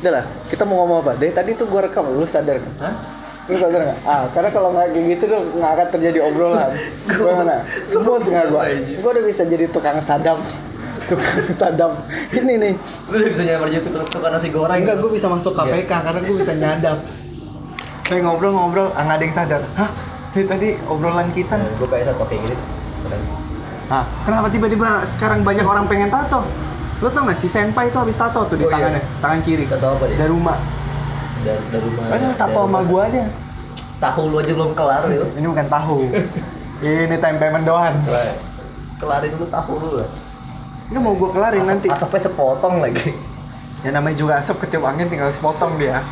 Udah lah, kita mau ngomong apa? Dari tadi tuh gua rekam, lu sadar kan? Hah? Lu sadar nggak? Ah, karena kalau nggak kayak gitu tuh nggak akan terjadi obrolan. Gimana? Semua dengan gua. Gua udah bisa jadi tukang sadam. Tukang sadam. Ini nih. Lu udah bisa nyamar jadi tukang tukang nasi goreng. Enggak, gua bisa masuk KPK karena gua bisa nyadap. Kayak ngobrol-ngobrol, ah, nggak ada yang sadar. Hah? Dari tadi obrolan kita. Gue kayak tato kayak gini. Keren. Hah? Kenapa tiba-tiba sekarang banyak orang pengen tato? Lu tau gak si Senpai itu habis tato tuh di Oh, iya. tangannya, tangan kiri. Tato apa dia? Dari rumah. Dari dari rumah. Ada tato sama gua aja. Tahu lu aja belum kelar itu. Ini bukan tahu. Ini tempe mendoan. Kelar- Kelarin dulu tahu lu lah. Ini mau gua kelarin Asap- nanti. Asapnya sepotong lagi. Ya namanya juga asap ketiup angin tinggal sepotong dia.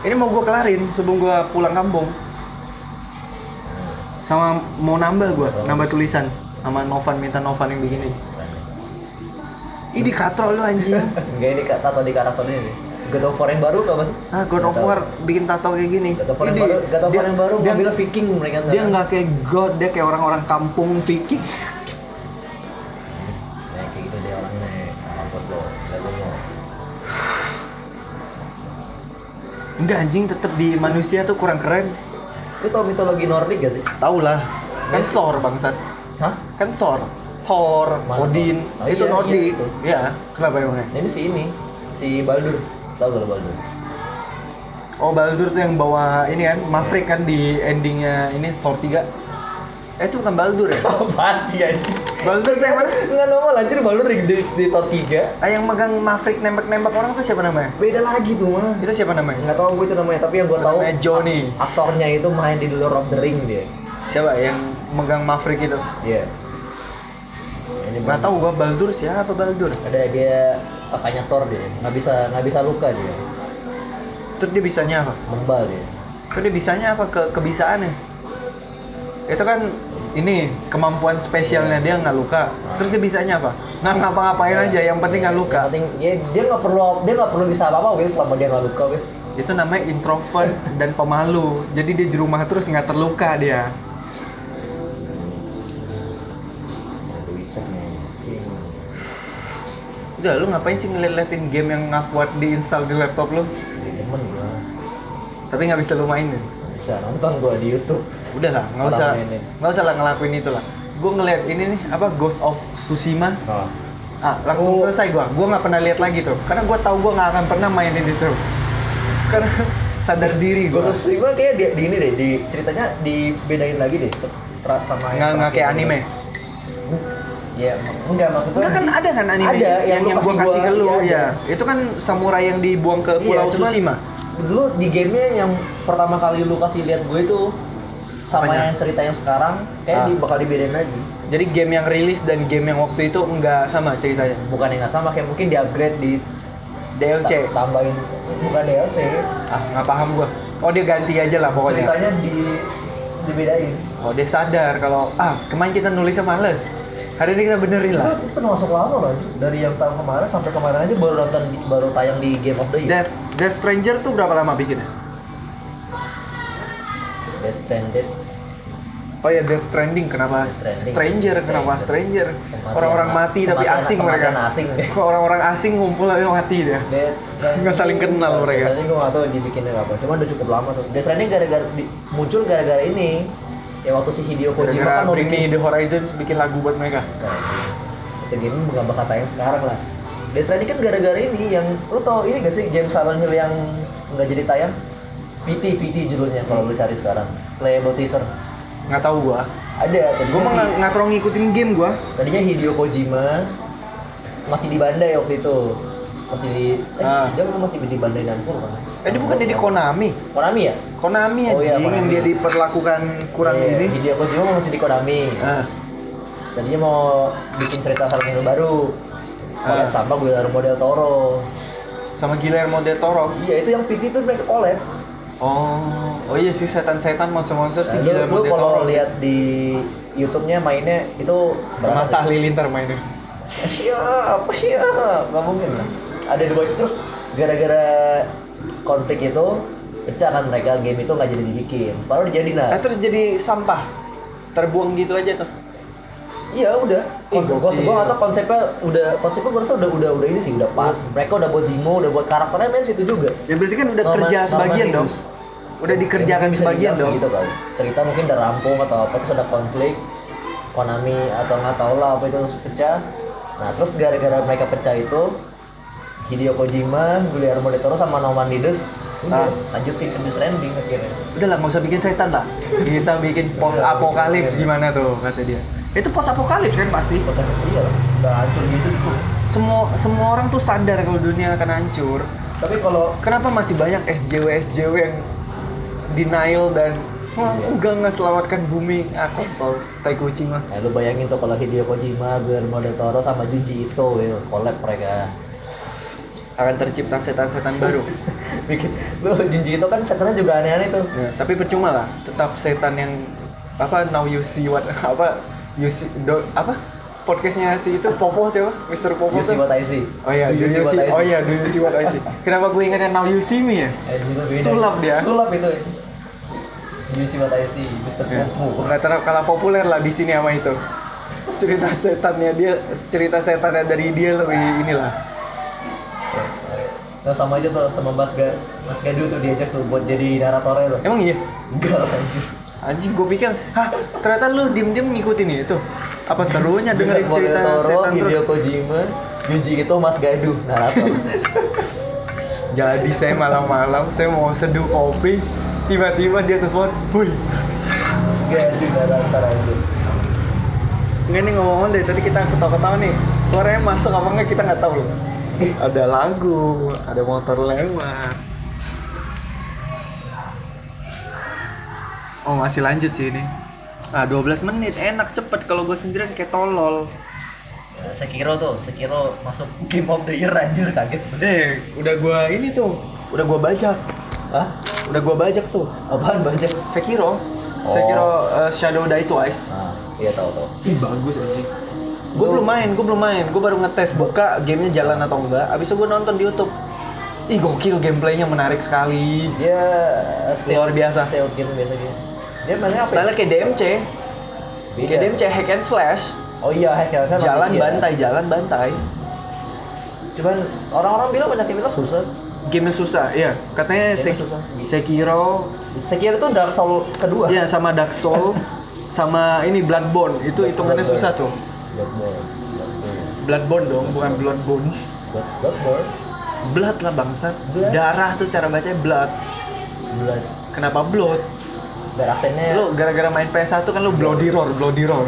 Ini mau gua kelarin sebelum gua pulang kampung. Sama mau nambah gua, nambah tulisan sama Novan minta Novan yang begini. Ih di katro lu anjing. Enggak ini tato di karakternya nih. God of War yang baru gak mas? Ah, God of War bikin tato kayak gini. God of War yang Ini baru, God of War dia- yang baru dia, mobil Viking mereka dia sekarang. nggak kayak God, dia kayak orang-orang kampung Viking. Ya, kayak gitu deh orangnya. Mampus lo. Mau. Enggak anjing, tetap di manusia tuh kurang keren. Lu tau mitologi Nordik gak sih? Tahu lah. Kan. Thor bangsat. Hah? Kan Thor. Thor, Odin, Thor? Oh, itu iya, Nordik. iya, itu. Iya, kenapa emangnya? Nah, ini si ini, si Baldur. Tahu gak lo Baldur? Oh, Baldur tuh yang bawa ini kan, Maverick kan di endingnya ini Thor 3. Eh, itu bukan Baldur ya? Apaan sih anjing? Baldur tuh yang mana? Enggak normal anjir Baldur di, di, di top 3 Ah, yang megang Maverick nembak-nembak orang tuh siapa namanya? Beda lagi tuh mah Itu siapa namanya? Enggak tahu gue itu namanya, tapi yang gue tahu Namanya Johnny. ak- Aktornya itu main di The Lord of the Ring dia Siapa yang megang Maverick itu? Iya Ini Nggak tahu gua Baldur siapa Baldur? Ada dia kakaknya Thor dia, nggak bisa nggak bisa luka dia, Terus dia bisanya apa? membal dia. Terus dia bisanya apa? Ke kebisaannya? Itu kan ini kemampuan spesialnya dia nggak luka. Terus dia bisanya apa? Nggak ngapa-ngapain aja, yang penting nggak luka. Yang penting ya dia nggak perlu dia nggak perlu bisa apa apa Will selama dia nggak luka Will. Itu namanya introvert dan pemalu. Jadi dia di rumah terus nggak terluka dia. The Witcher nih, cing. Udah lu ngapain sih ngeliat-liatin game yang nggak kuat diinstal di laptop lu? Demen gua. Tapi nggak bisa lu mainin. Bisa nonton gua di YouTube. Udah lah, nggak usah nggak usah lah ngelakuin itu lah. Gue ngeliat ini nih apa Ghost of Tsushima. Oh. Ah, langsung Oh. selesai gua. Gua nggak pernah lihat lagi tuh. Karena gua tahu gua nggak akan pernah mainin itu. Karena sadar diri gua. Ghost of Tsushima kayak di, di ini deh, di ceritanya dibedain lagi deh sama Nggak nggak kayak anime. Ya, enggak maksudnya. Enggak kan ada kan anime Ada yang yang, lu gua kasih ke lu ya. ada. Itu kan samurai yang dibuang ke Iya, Pulau cuman Tsushima. Dulu di gamenya yang pertama kali lu kasih lihat gue itu sama Apanya? yang cerita yang sekarang kayak Ah. di, bakal dibedain lagi. Jadi game yang rilis dan game yang waktu itu enggak sama ceritanya. Bukan yang nggak sama kayak mungkin di upgrade di DLC. ta- tambahin bukan DLC. Ah, nggak paham gua. Oh, dia ganti aja lah pokoknya. Ceritanya di dibedain. Oh, dia sadar kalau ah, kemarin kita nulisnya males. Hari ini kita benerin lah. Itu, itu termasuk lama loh dari yang tahun kemarin sampai kemarin aja baru nonton baru tayang di Game of the Year. Death Death Stranger tuh berapa lama bikinnya? Death Stranded. Oh ya Death Stranding kenapa Death Stranding. Stranger kenapa Stranger? Orang-orang mati tapi kematian- asing kematian mereka. asing. Orang-orang asing ngumpul tapi mati dia. Death Stranding. Nggak saling kenal mereka. Death Stranding gue nggak tahu dibikinnya apa. Cuma udah cukup lama tuh. Death Stranding gara-gara muncul gara-gara ini. Ya waktu si Hideo Kojima kan mau bikin The Horizons bikin lagu buat mereka. Bukan. Itu game nggak bakal tayang sekarang lah. Death Stranding kan gara-gara ini yang lu tau ini gak sih game Silent Hill yang nggak jadi tayang? PT PT judulnya kalau lu cari sekarang. Playable teaser. Nggak tahu gua. Ada tadinya Gua mah nggak terlalu ngikutin game gua. tadinya Hideo Kojima masih di Bandai waktu itu. Masih di eh, Ah. dia masih di Bandai Namco kan? Eh dia bukan di Konami. Konami ya? Konami Oh iya, yang dia diperlakukan kurang Iya, ini. Hideo Kojima masih di Konami. Ah, Tadinya mau bikin cerita Silent baru. Collab Ah. sama Guillermo del Toro. sama Guillermo del Toro. Iya, itu yang PT itu mereka collab. Oh, oh iya sih setan-setan monster-monster sih Nah, lu, Guillermo del kalau Toro. sih. lihat di YouTube-nya mainnya itu sama Tahli Lintar mainnya. siap siap nggak mungkin lah ada dua itu terus gara-gara konflik itu pecah kan mereka game itu nggak jadi dibikin baru dijadiin lah Eh terus jadi sampah. Terbuang gitu aja tuh. Iya udah. Konsep gua nggak tahu konsepnya udah konsepnya gua rasa udah udah udah ini sih udah pas. Mereka udah buat demo, udah buat karakternya main situ juga. Ya berarti kan udah Norman- kerja Norman sebagian dong. Udah dikerjakan Ya, bisa sebagian dong. Gitu kali. Cerita mungkin udah rampung atau apa terus ada konflik. Konami atau nggak tahu lah apa itu terus pecah. Nah terus gara-gara mereka pecah itu Hideo Kojima, Guillermo del Toro sama Norman Reedus Ah. udah lanjutin ke Stranding akhirnya. Udah lah nggak usah bikin setan lah. Kita bikin post apokalips gimana tuh kata dia. Itu post apokalips kan pasti. Pas iya lah, udah hancur gitu tuh. Semua semua orang tuh sadar kalau dunia akan hancur. Tapi kalau Kenapa masih banyak SJW SJW yang denial dan Wah, Iya. enggak nggak selamatkan bumi aku tau tai kucing mah Nah, lu bayangin tuh kalau Hideo Kojima, Guillermo del Toro sama Junji Ito, Will, collab mereka. Akan tercipta setan-setan baru Bikin, lu Junji Ito kan setannya juga aneh-aneh tuh. Ya, tapi percuma lah tetap setan yang apa now you see what apa you see do, apa podcastnya si itu Popo siapa Mr. Popo You see what I see. oh iya do you see, what I see. oh iya do you see what I see kenapa gue ingatnya now you see me ya Eh. Sulap dia. Sulap itu. You see what I see, Mr. Ya, Popo. nggak terlalu kalah populer lah di sini sama itu cerita setannya dia cerita setannya dari dia lebih inilah Nah, sama aja tuh sama Mas Ga, Mas Gadu tuh diajak tuh buat jadi naratornya tuh. emang iya Enggak anjir. anjing gue pikir hah ternyata lu diem diem ngikutin itu apa serunya dengerin cerita Toro, setan Hideo terus Kojima, Junji Ito, Mas Gadu narator. Jadi saya malam-malam saya mau seduh kopi, tiba-tiba di atas pohon, wih. Mas Gadu narator aja. Enggak nih ngomong dari tadi kita ketawa-ketawa nih. Suaranya masuk apa enggak kita nggak tahu loh. Ada lagu, ada motor lewat. Oh masih lanjut sih ini. Ah 12 menit, enak cepet kalau gue sendirian kayak tolol. Ya, Sekiro tuh, Sekiro masuk Game of the Year anjir kaget. Eh, udah gua ini tuh, udah gua bajak. Hah? Udah gua bajak tuh. Apaan banyak? Sekiro. Oh. Sekiro uh, Shadow Die Twice. Nah, iya tahu tahu. Ih bagus anjing. Gue belum main, gue belum main. Gue baru ngetes buka gamenya jalan atau enggak. Abis itu gue nonton di YouTube. Ih gokil gameplaynya menarik sekali. Dia stealth- Luar biasa. Stealth game biasa gitu. Dia mainnya apa? Style kayak DMC, Beda. kayak DMC hack and slash. Oh iya, hack and slash Jalan iya. bantai, jalan bantai. Cuman orang-orang bilang banyak yang bilang susah. Gamenya susah, iya. Katanya Gamenya Sek- susah. Sekiro, Sekiro itu Dark Soul kedua. ya sama Dark Soul, sama ini Bloodborne. Itu hitungannya susah tuh. Bloodborne. Bloodborne. Dong, bukan Bloodborne. Blood- Bloodborne. Blood lah bangsat. Blood. Darah tuh cara bacanya blood. Blood. Kenapa blood? Biar aksennya Lu gara-gara main PS1 kan lu bloody roar, bloody roar.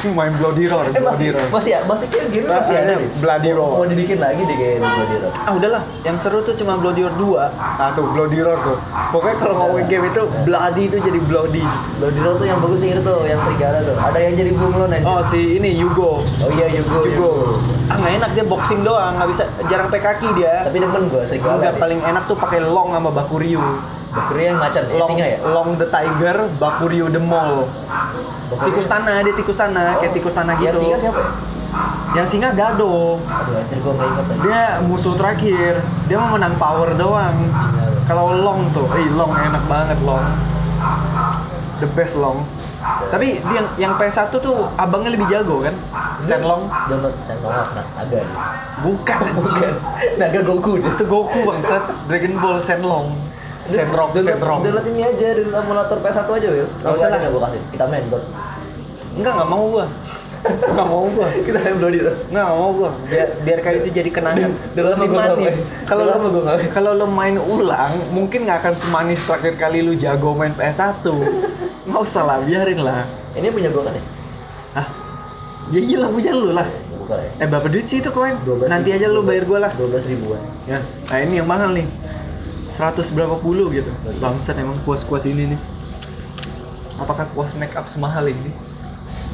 Main bloody roar, Eh bloody masih roar. masih ya, masih kayak game Ah, masih ada. ada nih. Bloody Roar. Mau dibikin lagi deh kayak Bloody Roar. Ah udahlah, yang seru tuh cuma Bloody Roar 2 Nah tuh, Bloody Roar tuh Pokoknya kalau ngomongin game itu, Bloody itu jadi Bloody Bloody Roar tuh yang bagus yang itu tuh, yang serigala tuh. Ada yang jadi bunglon aja. Oh si ini, Yugo Oh iya Yugo. Yugo Ah nggak enak dia boxing doang, nggak bisa, jarang pakai kaki dia Tapi demen gua serigala. Enggak, paling enak tuh pakai Long sama Bakuryu Bakuryu yang macan, ya, Long, ya? Long the Tiger, Bakuryu the Mole Bakuryu- Tikus tanah, dia tikus tanah, kayak tikus tanah Yang gitu singa siapa ya? Yang singa Gado Aduh anjir gua aja. dia musuh terakhir dia mau menang power doang kalau long tuh eh long enak banget long the best long tapi dia yang, yang PS1 tuh abangnya lebih jago kan Shenlong Download Shenlong apa? Naga bukan Bukan. Naga Goku deh. itu Goku bangsat Dragon Ball Shenlong Shenrong Download- Shenrong Download ini aja dari emulator PS1 aja, Wil. Nggak usah lah. Gua kasih. Kita main, bot. Enggak nggak mau gua nggak mau gua Kita main Bloody Roar. Nggak, mau gua. Biar biar kali itu jadi kenangan. Lebih manis. Kalau main. kalau lu main ulang, mungkin nggak akan semanis terakhir kali lu jago main PS1. Nggak usah lah, biarin lah. Ini punya gua kan ya? Hah? Ya iyalah punya lu lah. Bukan ya? Eh berapa duit sih itu koin? 12 Nanti aja lu bayar gua lah. 12 ribuan. Ya. Nah ini yang mahal nih. 100 berapa puluh gitu. Bangsat emang kuas-kuas ini nih. Apakah kuas make up semahal ini?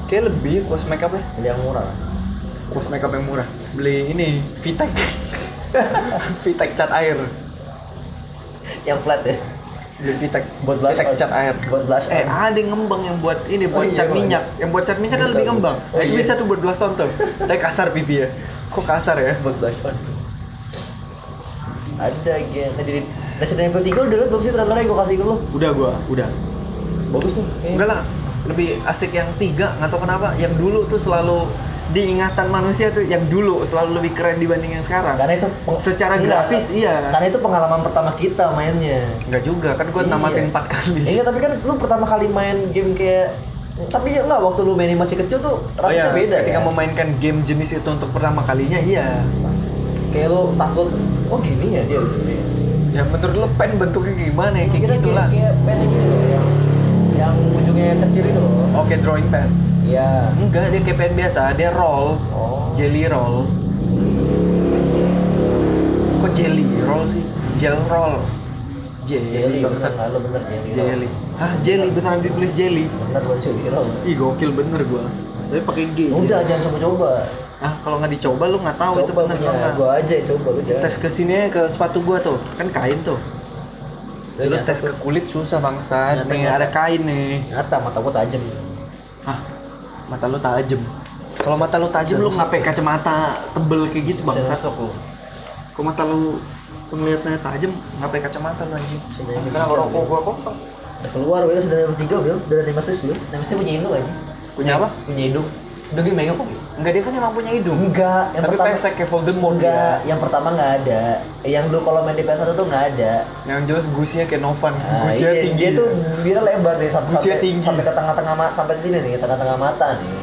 Kayak lebih kuas make up ya. Ini yang murah. Kuas makeup yang murah. Beli ini Vitek. Vitek cat air. Yang flat ya. Beli Vitek. Buat blush Vitek cat air. Buat blush Eh, ada yang ngembang yang buat ini buat Oh, iya, cat Bang. minyak. Yang buat cat minyak kan Iya, lebih ngembang. Oh, itu iya. bisa tuh buat blush on tuh. Tapi kasar pipi ya. Kok kasar ya? Buat blush on. Ada. Nah, jadi Resident Evil 3 udah liat belum sih trailernya gue kasih ke lu? Udah gua, udah. Bagus tuh. Enggak lah. Lebih asik yang tiga nggak tahu kenapa yang dulu tuh selalu diingatan manusia tuh yang dulu selalu lebih keren dibanding yang sekarang Karena itu Secara Enggak, grafis, iya. Karena itu pengalaman pertama kita mainnya. nggak juga kan gue Iya. namatin empat kali Iya, tapi kan lu pertama kali main game kayak tapi ya enggak waktu lu mainin masih kecil tuh Oh iya, rasanya beda ketika ya. memainkan game jenis itu untuk pertama kalinya iya Kayak lu takut, oh gini ya dia ya. ya menurut lo pen bentuknya gimana ya kayak Kira gitu lah Kayak, kayak pen gitu loh, yang yang ujungnya kecil itu loh. oke drawing pen Iya. enggak dia kayak pen biasa dia roll Oh. jelly roll kok jelly roll sih gel roll jelly, Jelly, bener bener jelly. jelly hah jelly beneran ditulis jelly Bener buat jelly roll. ih gokil bener gua tapi pakai G Udah jangan coba-coba. ah kalau nggak dicoba lu nggak tahu itu Coba bener punya apa gua aja yang coba udah. tes ke sini aja, ke sepatu gua tuh kan kain tuh lu nyata tes ke kulit susah bangsat Nyata, pengen ada kain nih Nyata mata gua tajem. Hah? Mata lu tajem. Kalau mata lu tajem lu ngapain kacamata tebel kayak gitu lu. Kalau mata lu ngeliatnya tajem ngapain kacamata lu anjing. Aja Kenapa tiga, rokok gua kosong? Keluar Wil, sudah tiga Wil, udah ada Nemesis Wil. Nemesis punya hidung aja. Punya apa? Punya hidung. Udah game mega kok. Enggak dia kan emang punya hidung. Enggak, yang Tapi pertama pesek kayak Voldemort enggak, dia. yang pertama nggak ada. Yang dulu kalau main di PS1 tuh nggak ada. Yang jelas gusinya kayak Novan. Nah, gusinya iya, tinggi. dia tuh biar lebar nih sampai Gusnya sampai, tinggi. sampai ke tengah-tengah sampai sini nih, tengah-tengah mata nih.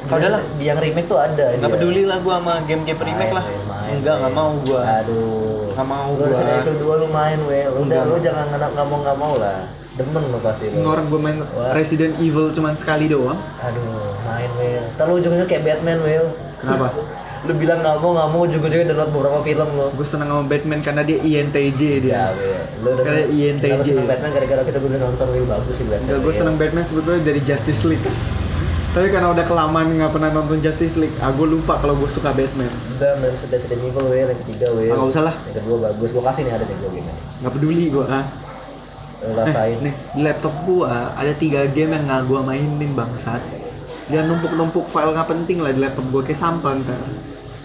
Ah. Di yang remake tuh ada. Enggak dia. peduli lah gua sama game-game remake Main, lah. Main, Enggak, enggak mau gua. Aduh. Nggak mau lu gua. Resident Evil 2 lu main, Wel. Udah Enggak. lu jangan nggak nggak mau nggak mau lah. Demen lu pasti. Ini orang gua main Wah. Resident Evil cuman sekali doang. Aduh, main Will. Ntar lu ujungnya kayak Batman, Will. Kenapa? lu bilang nggak mau, nggak mau, ujung-ujungnya download beberapa film lu. Gue seneng sama Batman karena dia INTJ dia. Ya. Lu Kayak INTJ. Kenapa seneng Batman gara-gara kita udah nonton Will bagus sih Batman. Gue seneng Batman sebetulnya dari Justice League. Tapi karena udah kelamaan nggak pernah nonton Justice League, ah gue lupa kalau gue suka Batman. Udah, main Resident Evil, Will. Yang ketiga, Will. Ah, nggak usah lah. Yang kedua bagus. Gua kasih nih ada nih gua game. Nggak peduli gue ah. Rasain. Nih di laptop gue ada tiga game yang nggak gue mainin bangsat. Dia numpuk-numpuk file nggak penting lah di laptop gue kayak sampah ntar.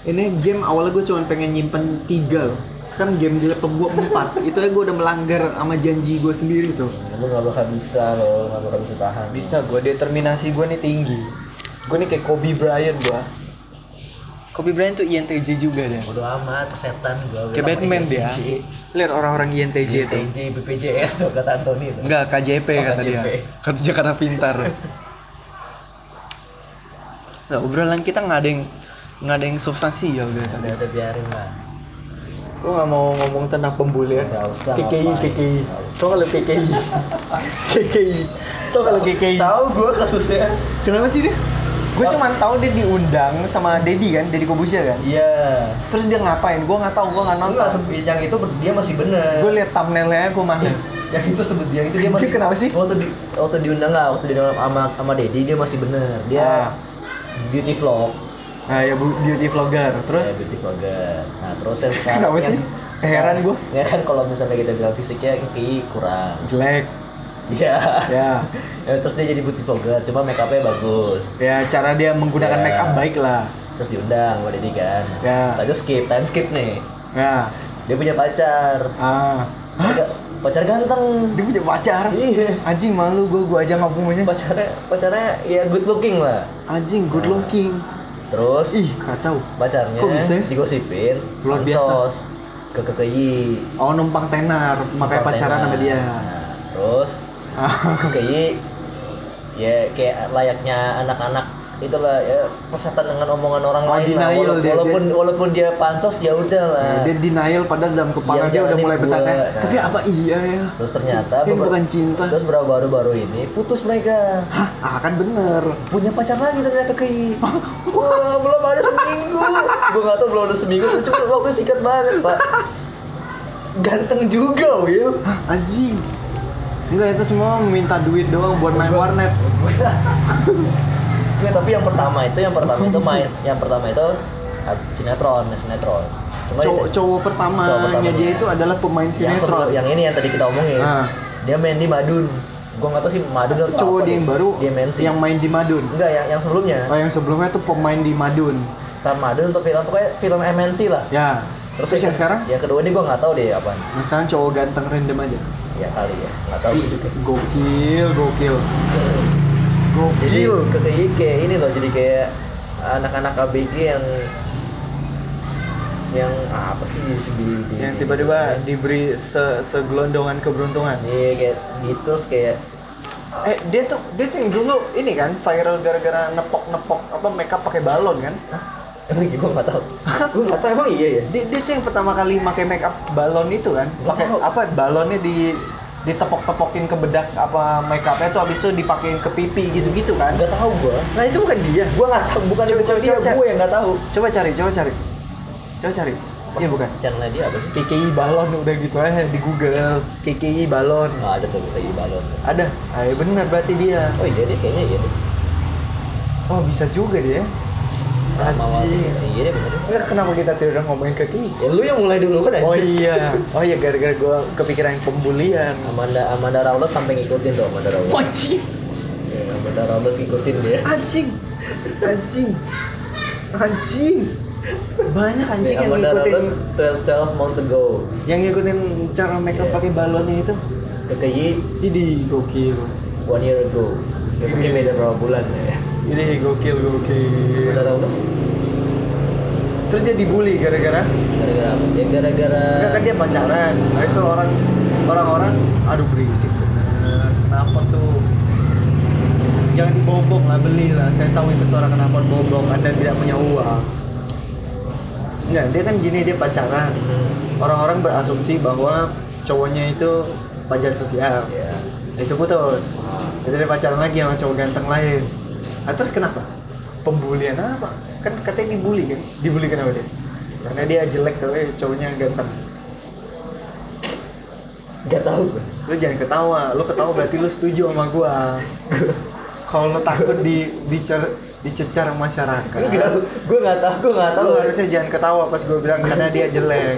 Ini game awalnya gue cuma pengen nyimpen tiga loh. Sekarang game di laptop gue empat. Itu aja gue udah melanggar sama janji gue sendiri tuh. Lu nggak bakal bisa lo, nggak bakal bisa tahan. Bisa gue determinasi gue nih tinggi. Gue nih kayak Kobe Bryant gue. Kobe Bryant tuh INTJ juga deh. Bodo amat, setan gua. Kayak Batman dia. Lihat orang-orang INTJ itu. JTJ, BPJS tuh kata Anthony tuh. Enggak, KJP Oh, kata dia. KJP. Kata Jakarta Pintar. Nah, obrolan kita nggak ada yang nggak ada yang substansial gitu tadi. Udah, udah biarin lah. Gue nggak mau ngomong tentang pembulian. KKI. KKI. Tau kalau KKI? KKI. Tau kalau KKI? Tahu gua kasusnya. Kenapa sih dia? Gue cuma tahu dia diundang sama Dedi kan, Dedi Kobusya kan. Iya. Terus dia ngapain? Gue nggak tahu, gue nggak Enggak, nonton. se- yang itu dia masih bener. Gue liat thumbnailnya, gue males. yang itu sebut dia itu dia masih Kenapa sih? Waktu di waktu diundang nggak, waktu diundang sama sama Dedi dia masih bener. Dia Ah. beauty vlog. Nah ya bu- beauty vlogger. Terus Ya, beauty vlogger. Nah, terus yang sekarang Kenapa sih? sekarang- Heran gua. Ya kan kalau misalnya kita bilang fisiknya kayak kurang. jelek. Iya. Ya. Ya, terus dia jadi beauty vlogger, cuma make upnya bagus. Ya cara dia menggunakan Ya. make up baik lah. Terus diundang sama Dedi kan. Ya. Itu skip, time skip nih. Ya. Dia punya pacar. Ah. Pacar, pacar ganteng. Dia punya pacar. Iya. Anjing malu gua gua aja nggak punya. Pacarnya pacarnya ya good looking lah. Anjing good Nah. looking. Terus Ih kacau. pacarnya Kok bisa? digosipin Luar biasa. ke KKI Oh numpang tenar, makanya pacaran sama dia. Nah, terus Ah. KKI ya kayak layaknya anak-anak itulah ya persetan dengan omongan orang Oh, lain lah. denial Wala- dia- walaupun walaupun dia pansos ya udah lah dia denial padahal dalam kepala Iya, dia udah mulai bertanya. Nah. Tapi apa iya ya? terus ternyata Ini bukan cinta. terus berapa baru-baru ini putus mereka Hah, ah kan bener. punya pacar lagi ternyata KKI wah belum ada seminggu gue nggak tahu belum ada seminggu cuma waktu singkat banget pak ganteng juga Hah, anjing. Enggak itu semua minta duit doang buat main warnet. Nggak, tapi yang pertama itu yang pertama itu main yang pertama itu ah, sinetron sinetron cuma Cowok, itu- cowok pertamanya Cowok pertamanya. dia itu adalah pemain yang, sinetron. sebelum- yang ini yang tadi kita omongin Ah. dia main di Madun gua nggak tahu sih Madun atau Cowok apa dia yang deh. baru dia main sih yang main di Madun. enggak yang yang sebelumnya Oh yang sebelumnya tuh pemain di Madun. Tar Madun untuk film pokoknya film MNC lah Ya. Terus, yang sekarang? yang kedua ini gua nggak tahu deh apa Yang sekarang cowok ganteng random aja. Ya kali ya nggak tahu juga. gokil, gokil. jadi gokil. KKI kayak ini loh jadi kayak anak-anak ABG yang yang apa sih di yang tiba-tiba diberi se segelondongan keberuntungan. Iya kayak gitu terus kayak eh dia tuh dia tuh yang dulu ini kan viral gara-gara nepok-nepok apa makeup pakai balon kan? Hah? Emang gue nggak tahu. Gue nggak tahu. Emang iya ya? Dia, dia tuh yang pertama kali pakai makeup balon itu kan? Pakai apa? Balonnya di ditepok-tepokin ke bedak apa makeupnya tuh habis itu dipakein ke pipi gitu-gitu kan? Nggak tahu gue nah itu bukan dia. Gue nggak tahu. Bukan Coba, coba, coba, gue yang nggak tahu. coba cari coba cari. Coba cari. Iya bukan? channelnya dia apa sih? KKI balon udah gitu aja di Google. KKI balon. Nggak ada tuh KKI balon. Ada. Ah, ya benar berarti dia. Oh iya deh kayaknya iya deh. Oh bisa juga dia. Anjing. iya deh bener. Enggak kenapa kita tidak ngomongin KKI ya lu yang mulai dulu kan Oh iya, oh iya gara-gara gua kepikiran pembulian. Amanda Amanda Rawless sampai ngikutin tuh Amanda Rawless Anjing, Ya, Amanda Rawless ngikutin dia. Anjing, anjing, anjing. Banyak anjing Ya, yang Amanda ngikutin, Rawless 12, 12 months ago. Yang ngikutin cara makeup Iya. pakai balonnya itu. KKI Ini gokil, one year ago. Ya mungkin beda berapa bulan ya ini gokil gokil. Amanda Rawless Terus dia dibully gara-gara, gara-gara apa? ya gara-gara enggak kan dia pacaran. Habis itu orang orang-orang, aduh berisik bener. Kenapa tuh? Jangan dibobok lah, belilah. Saya tahu itu suara kenapa bobok. Anda tidak punya uang. Enggak, dia kan gini dia pacaran. Hmm, Orang-orang berasumsi bahwa cowoknya itu pajar sosial. ya Dia putus. Ah. Jadi dia pacaran lagi sama cowok ganteng lain. Nah, terus kenapa? Pembulian apa? Kan katanya dibully kan? Dibully kenapa dia? Karena dia jelek tapi cowoknya ganteng. nggak tahu gue Lu jangan ketawa. Lu ketawa berarti lu setuju sama gua. Kalau lu takut di dicer, dicecar masyarakat. Enggak, gue nggak tahu, gue nggak tahu. Lu harusnya jangan ketawa pas gua bilang karena dia jelek.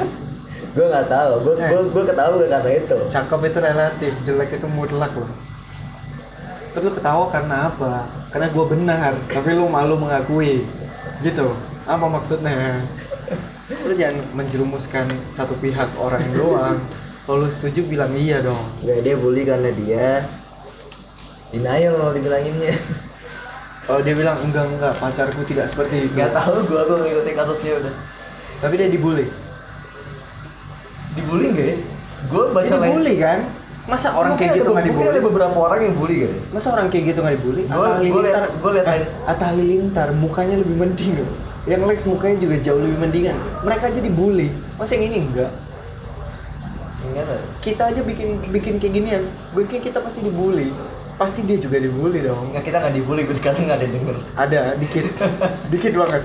Gue nggak tahu, gue Eh. gue gue ketawa gue karena itu. Cakep itu relatif, jelek itu mutlak loh. Terus lu ketawa karena apa? Karena gua benar, tapi lu malu mengakui. Gitu. Apa maksudnya? Lu jangan menjerumuskan satu pihak orang doang. Kalau lu setuju bilang iya dong. Gak dia bully karena dia denial kalau dibilanginnya. Kalau dia bilang enggak enggak pacarku tidak seperti itu. Gak tahu gue gue ngikutin kasusnya udah. Tapi dia dibully. Dibully gak ya? Gue baca Dia lain. dibully kan? Masa orang Mungkin kayak gitu nggak dibully? ada beberapa orang yang bully ya? Masa orang kayak gitu nggak dibully? Gua liat eh, lain. Atta Halilintar mukanya lebih mending loh. Yang Lex mukanya juga jauh lebih mendingan. Mereka aja dibully. Masa yang ini enggak? Enggak lah. Kita aja bikin bikin kayak ginian. Gue kira kita pasti dibully. Pasti dia juga dibully dong. Enggak kita nggak dibully, gue sekarang nggak ada yang denger. Ada dikit, dikit banget.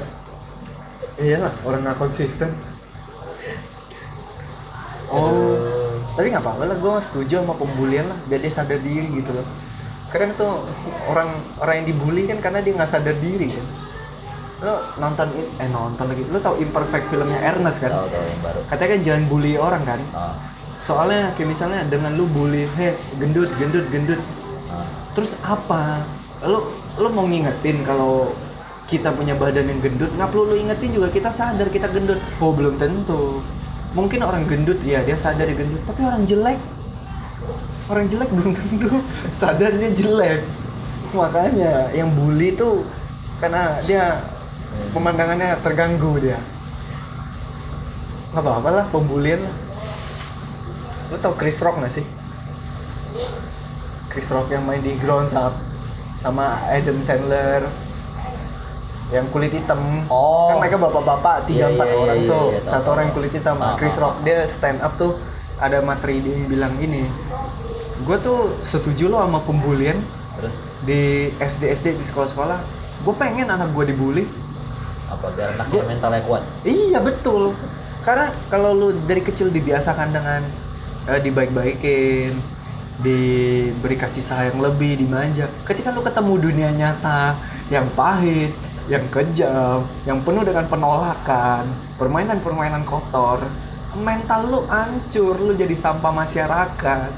Iya lah, orang nggak konsisten. Oh, Aduh. Tapi nggak apa-apa lah. Gue setuju sama pembulian lah, biar dia sadar diri gitu loh. Kadang tuh orang orang yang dibully kan karena dia nggak sadar diri kan. Lo nonton eh nonton lagi. Lo tau imperfect filmnya Ernest kan? Tahu tahu yang baru. Katanya kan jangan bully orang kan. Ah, Soalnya kayak misalnya dengan lu bully, heh gendut, gendut, gendut. ah. Terus apa? Lo lo mau ngingetin kalau kita punya badan yang gendut, nggak perlu lu ingetin juga kita sadar kita gendut. Oh belum tentu. Mungkin orang gendut ya dia sadar dia gendut, tapi orang jelek, orang jelek belum tentu sadarnya jelek. Makanya yang bully tuh karena dia pemandangannya terganggu dia. Nggak apa-apa lah pembulian. Lo tau Chris Rock nggak sih? Chris Rock yang main di Ground Up sama Adam Sandler yang kulit hitam. Oh. kan mereka bapak-bapak tiga Iya, empat iya, orang iya, tuh. iya, tahu, satu orang yang kulit hitam. Ah, Chris ah, Rock dia stand up tuh. Ada materi dia yang bilang ini gue tuh setuju lo sama pembulian Terus? di SD SD di sekolah-sekolah. Gue pengen anak gue dibully. Apa biar anaknya Gua- mentalnya kuat. Iya betul. Karena kalau lu dari kecil dibiasakan dengan eh, dibaik-baikin, diberi kasih sayang lebih, dimanja. Ketika lu ketemu dunia nyata yang pahit, yang kejam, yang penuh dengan penolakan, permainan-permainan kotor, mental lu hancur, lu jadi sampah masyarakat.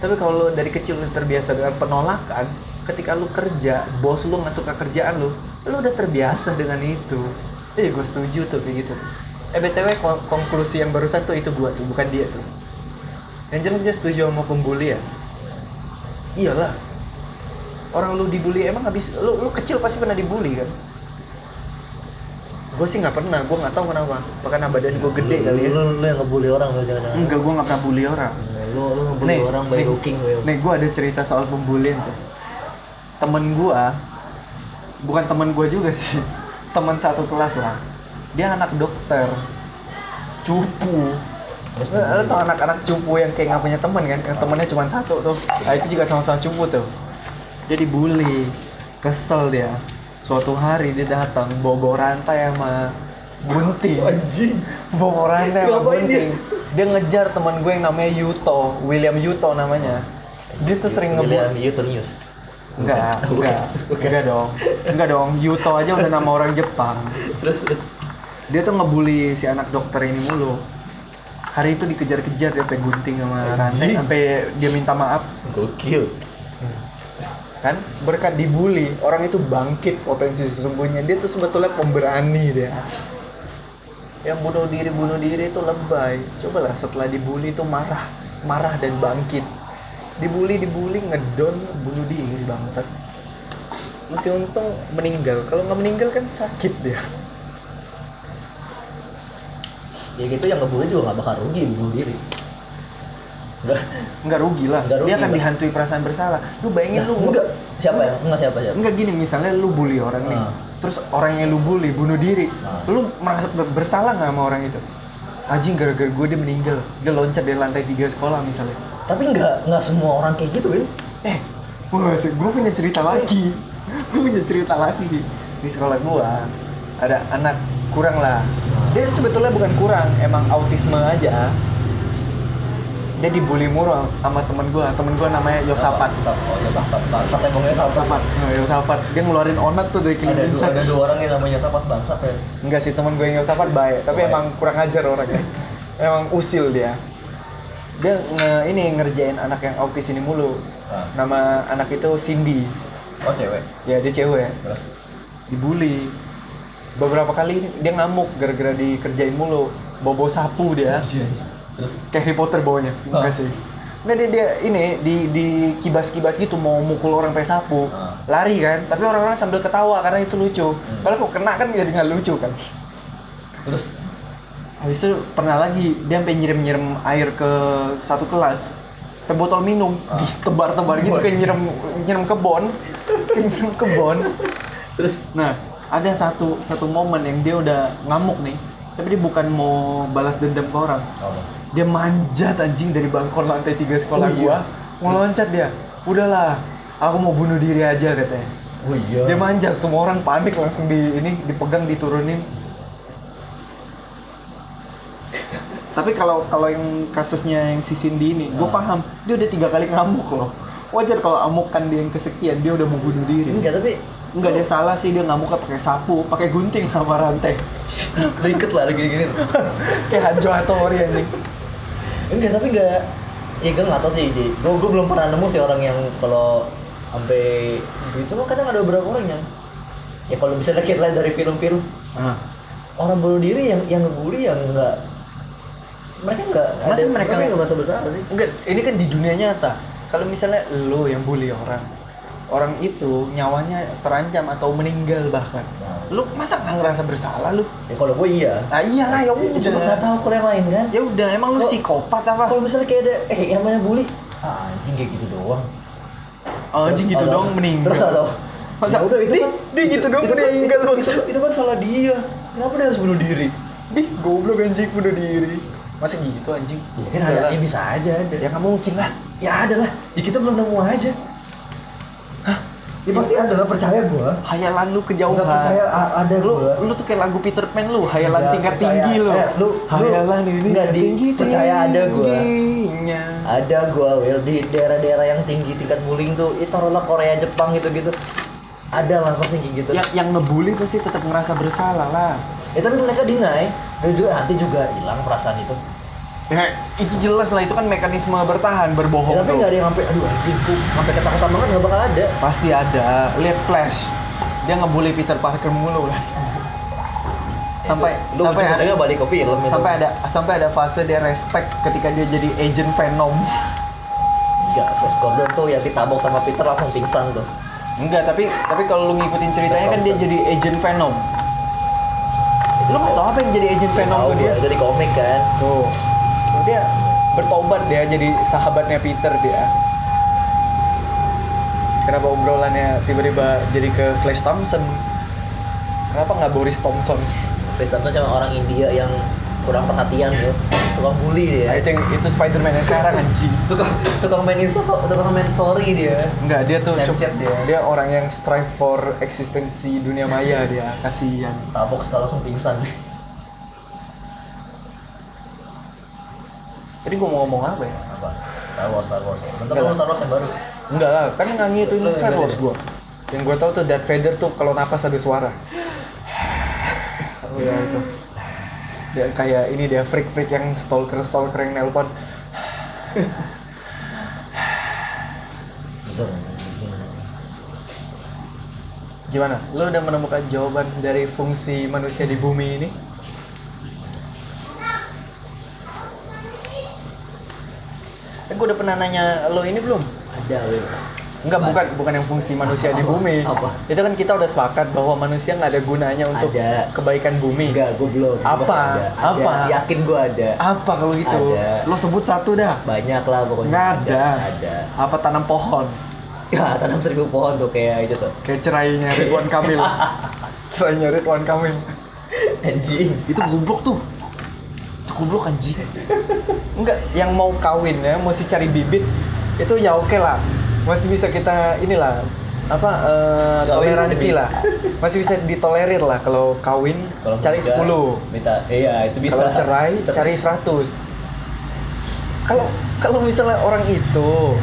Tapi kalau lu dari kecil lu terbiasa dengan penolakan, ketika lu kerja, bos lu nggak suka kerjaan lu, lu udah terbiasa dengan itu. Iya, gue setuju tuh kayak gitu. Eh btw kon- konklusi yang barusan tuh itu gua tuh, bukan dia tuh. Yang jelas dia setuju sama pembuli ya. Iyalah. orang lu dibully emang habis lu lu kecil pasti pernah dibully kan gue sih nggak pernah gue nggak tahu kenapa apa karena badan gue gede Lu- kali ya Lu, lu yang ngebully orang lu jangan-jangan. enggak gue nggak pernah bully orang Lu lu ngebully orang by looking Will. nih gue ada cerita soal pembulian tuh temen gue bukan temen gue juga sih teman satu kelas lah dia anak dokter cupu Lo lo tau anak-anak cupu yang kayak nggak punya teman kan? Yang temennya cuma satu tuh. Nah, itu juga sama-sama cupu tuh. Dia dibully, kesel dia. Suatu hari dia datang bawa rantai sama gunting. Anjing. Bawa rantai sama gunting. Dia ngejar teman gue yang namanya Yuto, William Yuto namanya. Dia tuh sering William ngebully. Yuto News. Enggak, enggak, enggak dong, enggak dong. Yuto aja udah nama orang Jepang. Terus terus. Dia tuh ngebully si anak dokter ini mulu. Hari itu dikejar-kejar dia sampai gunting sama rantai sampai dia minta maaf. Gokil. Kan berkat dibully, orang itu bangkit potensi sesungguhnya. Dia tuh sebetulnya pemberani dia. Yang bunuh diri bunuh diri itu lebay. Cobalah setelah dibully itu marah, marah dan bangkit. Dibully dibully ngedon bunuh diri bangsat. Masih untung meninggal. Kalau nggak meninggal kan sakit dia. Ya gitu yang ngebully juga gak bakal rugi bunuh diri. Enggak. nggak rugi lah Nggak rugi dia akan lah. dihantui perasaan bersalah lu bayangin lu enggak. Siapa ya? Enggak siapa siapa? enggak gini misalnya lu bully orang nih Ah. terus orang yang lu bully bunuh diri Ah. lu merasa ber- bersalah nggak sama orang itu anjing gara-gara gue dia meninggal dia loncat dari lantai tiga sekolah misalnya Tapi enggak enggak semua orang kayak gitu, Will. eh gue gue punya cerita lagi gue punya cerita lagi di sekolah gua ada anak kurang lah dia sebetulnya bukan kurang emang autisme aja dia dibully mulu sama temen gua. Temen gua namanya Yosapat Yosafat. Oh, Yosafat. Bangsat emang Yosafat. Yosafat. Nah, Yosafat. Dia ngeluarin onat tuh dari Ada dua, ada dua orang yang namanya Yosafat. Bangsat ya. enggak sih temen gue yang Yosafat baik. Tapi Baik. emang kurang ajar orangnya. Emang usil dia. Dia nge, ini ngerjain anak yang autis ini mulu. Nah. nama anak itu Cindy. Oh, cewek. ya dia cewek. Terus? Dibully. Beberapa kali dia ngamuk gara-gara dikerjain mulu. Bobo sapu dia terus? Kayak Harry Potter bawanya Ah. enggak sih Enggak dia, dia ini di di kibas-kibas gitu mau mukul orang pakai sapu. Ah. lari kan? Tapi orang-orang sambil ketawa karena itu lucu. Hmm. padahal kok kena kan jadi nggak lucu kan? Terus? Habis itu pernah lagi dia sampai nyirim-nyirim air ke satu kelas. Ke botol minum. Ah. ditebar-tebar gitu kayak nyirim nyirim kebon. Kayak nyirim kebon. Terus? Nah, ada satu satu momen yang dia udah ngamuk nih, tapi dia bukan mau balas dendam ke orang. apa? Dia manjat anjing dari balkon lantai tiga sekolah Oh, iya. gua, mau loncat dia. Udahlah, aku mau bunuh diri aja katanya. Oh iya. Dia manjat, semua orang panik langsung di ini dipegang diturunin. Tapi kalau kalau yang kasusnya yang si Cindy ini, gue Ah. paham. Dia udah tiga kali ngamuk loh. Wajar kalau amukan dia yang kesekian, dia udah mau bunuh diri. Enggak, tapi Enggak dia salah sih dia ngamuknya pakai sapu, pakai gunting sama rantai. deket lah gini-gini. Kayak Hanjo Hattori anjing. Enggak, tapi enggak. Ya gue nggak tahu sih, di. Gue gue belum pernah nemu sih orang yang kalau sampai gitu. Cuma kadang ada beberapa orang yang ya kalau kita lihat dari film-film Ah. orang bunuh diri yang yang ngebully yang enggak mereka enggak Masa ada- mereka- enggak merasa bersalah sih. Enggak, ini kan di dunia nyata. Kalau misalnya lo yang bully orang, orang itu nyawanya terancam atau meninggal bahkan. Nah, Lu masa nggak ngerasa bersalah lu? ya kalau gue iya. Nah iyalah ya udah. Cuma nggak tahu kalau yang lain kan. Ya udah, emang lu Kok- psikopat apa? Kalau misalnya kayak ada eh yang mana bully, ah, anjing kayak gitu doang. Oh, anjing gitu dong meninggal. Terus atau Masa Ya udah itu Di- kan di gitu dong itu, kan- meninggal, itu, itu, maksud. itu kan salah dia. Kenapa dia harus bunuh diri? Ih, goblok anjing bunuh diri. Masa gitu anjing? Ya kan ada, ya bisa aja ada. Ya nggak mungkin lah. Ya ada lah. Ya kita belum nemu aja. Ya pasti ada lah percaya gua. Hayalan lu kejauhan. Nggak percaya ada lu, gua. lu tuh kayak lagu Peter Pan lu, hayalan Nggak tingkat percaya. tinggi lu. Eh, lu- hayalan lu ini di- tinggi percaya ada gua. tingginya. Ada gua Will di daerah-daerah yang tinggi tingkat bullying tuh, itu taruhlah Korea, Jepang gitu-gitu. Ada lah pasti kayak gitu. Yang yang ngebully pasti tetap ngerasa bersalah lah. Ya tapi mereka deny dan juga nanti juga hilang perasaan itu. Ya, itu jelas lah itu kan mekanisme bertahan berbohong Ya, tapi nggak ada yang sampai aduh anjing sampai ketakutan banget nggak bakal ada. Pasti ada. Lihat Flash. Dia ngebully Peter Parker mulu kan. Sampai lu sampai ada, balik ke film itu. sampai ada sampai ada fase dia respect ketika dia jadi agent Venom. Enggak, Flash Gordon tuh yang ditabok sama Peter langsung pingsan tuh. Enggak, tapi tapi kalau lu ngikutin ceritanya kan dia jadi agent Venom. Lu nggak tahu apa yang jadi agent Venom tuh dia? itu di komik kan Tuh. Dia bertobat dia jadi sahabatnya Peter dia. Kenapa obrolannya tiba-tiba jadi ke Flash Thompson? Kenapa nggak Boris Thompson? Chris Thompson cuma orang India yang kurang perhatian ya tukang bully I dia think itu Spider-Man yang sekarang anjing. tukang tukang main insta tukang main story dia Enggak, dia tuh Snapchat dia. dia orang yang strive for eksistensi dunia maya dia. Kasihan. tabok sekali langsung pingsan Tadi gua mau ngomong apa ya? apa Star Wars Star Wars bentar lu. Star Wars yang baru Enggak lah, kan nggak ngituin Star Wars gua. Yang gua tahu tuh Darth Vader tuh kalau napas ada suara. Oh ya itu. Dia kayak ini dia freak-freak yang stalker-stalker yang nelpon. Gimana? Lu udah menemukan jawaban dari fungsi manusia di bumi ini? Gua udah pernah nanya lo ini belum? ada Wil Enggak, bukan bukan yang fungsi manusia di bumi. Apa? Itu kan kita udah sepakat bahwa manusia nggak ada gunanya untuk Ada. kebaikan bumi. enggak gue belum Apa? Ada. Ada. Apa? yakin gue ada Apa kalau gitu? Ada. Lo sebut satu dah. banyak lah pokoknya Nggak ada. ada Apa tanam pohon? ya tanam seribu pohon tuh kayak itu tuh Kayak cerainya Ridwan Kamil. cerainya Ridwan Kamil. anjing Itu goblok tuh. Itu goblok anjing. Enggak, yang mau kawin ya, mesti cari bibit. Itu ya oke lah. Masih bisa kita inilah apa Kawin toleransi lah. Masih bisa ditolerir lah kalau kawin kalau cari enggak, 10. minta iya itu bisa Kalau cerai cari 100. Kalau kalau misalnya orang itu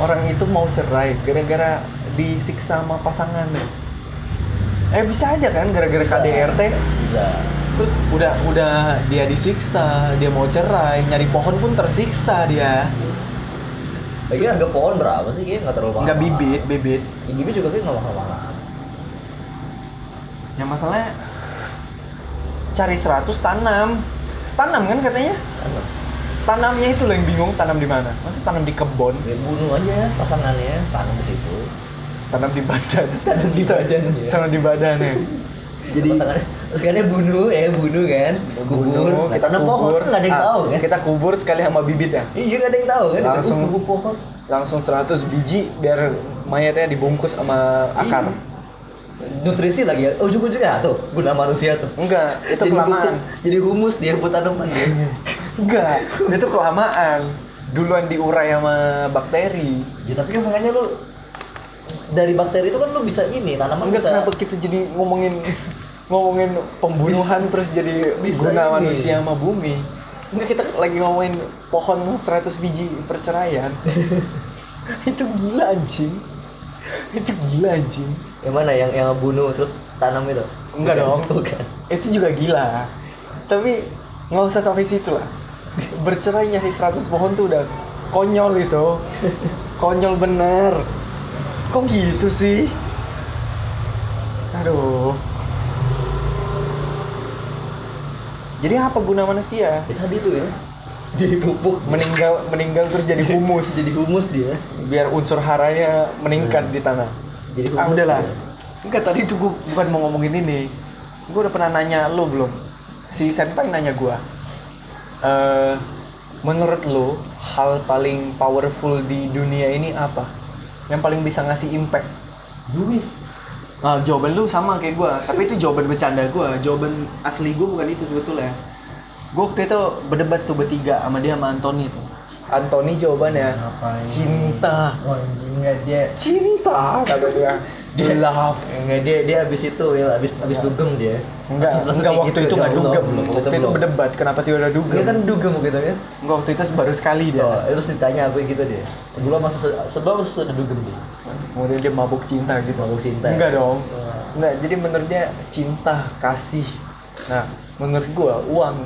orang itu mau cerai gara-gara disiksa sama pasangannya. Eh bisa aja kan gara-gara. KDRT bisa terus udah udah dia disiksa, dia mau cerai, nyari pohon pun tersiksa dia. lagi harga pohon berapa sih kayaknya nggak terlalu mahal Enggak bibit, bibit. ya, bibit juga kayaknya nggak mahal mahal Yang masalahnya cari 100 tanam. Tanam kan katanya? Tanamnya itu loh yang bingung tanam di mana. Masa tanam di kebun, ya bunuh aja pasangannya tanam di situ tanam di badan. Tanam di badan, ya. Tanam di badannya. jadi pasangannya pasangannya bunuh ya bunuh kan kubur Bunuh, kita tanam pohon nggak ada yang Ah, tahu kan Kita kubur sekali sama bibitnya. iya nggak ada yang tahu kan Langsung. Kubur pohon Langsung 100 biji biar mayatnya dibungkus sama akar. Iya. nutrisi lagi ya ujung-ujungnya tuh guna manusia tuh Enggak, itu jadi kelamaan. jadi humus dia buat tanaman dia Enggak, itu kelamaan. Duluan diurai sama bakteri. ya tapi kan sengaja lu dari bakteri itu kan lu bisa ini tanaman Enggak bisa kenapa kita jadi ngomongin ngomongin pembunuhan terus jadi bisa guna ini. manusia sama bumi. Enggak kita lagi ngomongin pohon 100 biji perceraian. itu gila anjing. Itu gila anjing. yang mana yang yang bunuh terus tanam itu Enggak Bukan, dong. bukan Itu juga gila. Tapi nggak usah sampai situ lah. Bercerai nyari 100 pohon tuh udah konyol itu. Konyol bener. Kok gitu sih? Aduh. Jadi apa guna manusia? ya, tadi tuh ya jadi pupuk Meninggal meninggal terus jadi humus. jadi humus dia biar unsur haranya meningkat di tanah. jadi humus Ah udahlah. dia. Enggak tadi gue bukan mau ngomongin ini. Gue udah pernah nanya lo belum? Si Senpai nanya gue. Eh, menurut lo hal paling powerful di dunia ini apa? Yang paling bisa ngasih impact? duit Nah, jawaban lu sama kayak gue, tapi itu jawaban bercanda gue. Jawaban asli gue bukan itu sebetulnya. Gue waktu itu berdebat tuh bertiga sama dia sama Anthony tuh. Anthony jawabannya Ngapain? cinta. Oh, anjing nggak dia Cinta kata dia. dia Love. enggak dia dia habis itu ya habis habis dugem dia Enggak, Langsung- langsung enggak waktu gitu, itu enggak dugem. belum, Waktu itu belum. berdebat, kenapa tiba-tiba dugem? dia kan dugem gitu kan Enggak, waktu itu baru sekali dia. oh, terus ditanya apa gitu dia sebelum masa sebelum sudah dugem dia Kemudian dia mabuk cinta gitu. Mabuk cinta. Enggak dong. Oh. Enggak, jadi menurut dia cinta, kasih. Nah, menurut gua uang.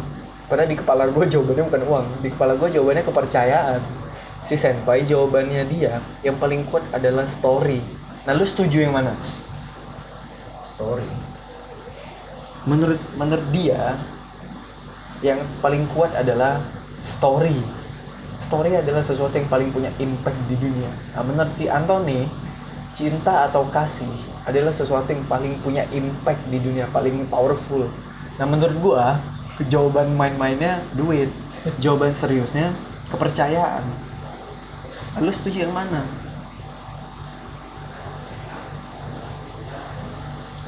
Padahal di kepala gua jawabannya bukan uang. Di kepala gua jawabannya kepercayaan. Si senpai jawabannya dia yang paling kuat adalah story. Nah, lu setuju yang mana? story menurut menurut dia yang paling kuat adalah story story adalah sesuatu yang paling punya impact di dunia nah menurut si Anthony cinta atau kasih adalah sesuatu yang paling punya impact di dunia, paling powerful. Nah menurut gua jawaban main-mainnya duit, jawaban seriusnya kepercayaan. Lu setuju yang mana?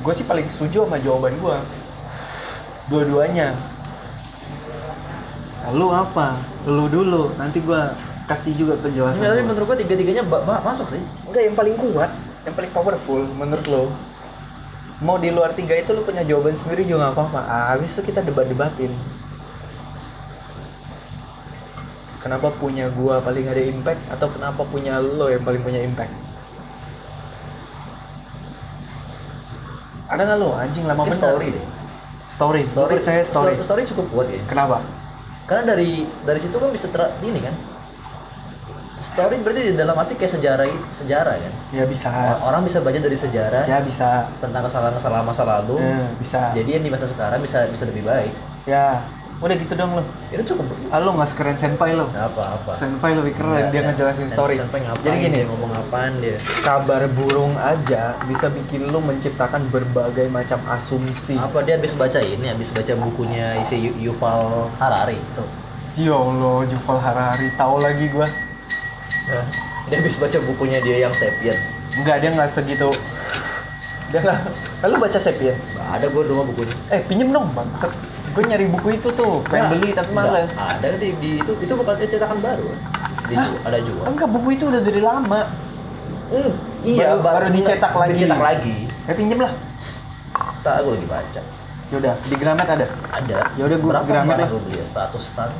Gue sih paling setuju sama jawaban gua. Dua-duanya. Lu apa? Lu dulu, nanti gua kasih juga penjelasan. Tapi menurut gua tiga-tiganya ba- ba- masuk sih. Enggak, yang paling kuat, yang paling powerful menurut lo. Mau di luar tiga itu lo punya jawaban sendiri juga nggak apa-apa. Ah, habis itu kita debat-debatin. Kenapa punya gua paling ada impact atau kenapa punya lo yang paling punya impact? Ada nggak lo anjing lama bener? story deh. Story. Story, percaya story. story cukup kuat ya. Kenapa? Karena dari dari situ kan bisa ter ini kan. Story berarti di dalam arti kayak sejarah sejarah kan. Ya bisa. Orang bisa baca dari sejarah Ya bisa. tentang kesalahan-kesalahan masa lalu. Eh, bisa. Jadi yang di masa sekarang bisa bisa lebih baik. Ya. Udah gitu dong lo. Itu cukup. Ah, lo nggak sekeren senpai lo. Nggak apa-apa. Senpai lebih keren Nggak, dia sen- ngejelasin story. Senpai ngapain Jadi gini, dia ngomong apaan dia. kabar burung aja bisa bikin lu menciptakan berbagai macam asumsi. Apa dia habis baca ini, habis baca bukunya isi Yu- Yuval Harari tuh. Ya Allah, Yuval Harari, tahu lagi gua. Nah, dia habis baca bukunya dia yang Sapien. Enggak, dia nggak segitu. Dia nggak. Lalu baca Sapien. Nggak ada gue rumah bukunya. Eh, pinjem dong, Bang. Gue nyari buku itu tuh, pengen beli tapi males. Ada di, di itu itu bukan cetakan baru. Di, Hah? ada jual. Enggak, buku itu udah dari lama. Hmm, iya, Baru- baru dicetak lagi. Dicetak lagi. Ya pinjem lah. Tak gue lagi baca. Yaudah, di Gramet ada. Ada. Ya udah, gua Berapa Gramet lah. gue beli ya? 100 tan.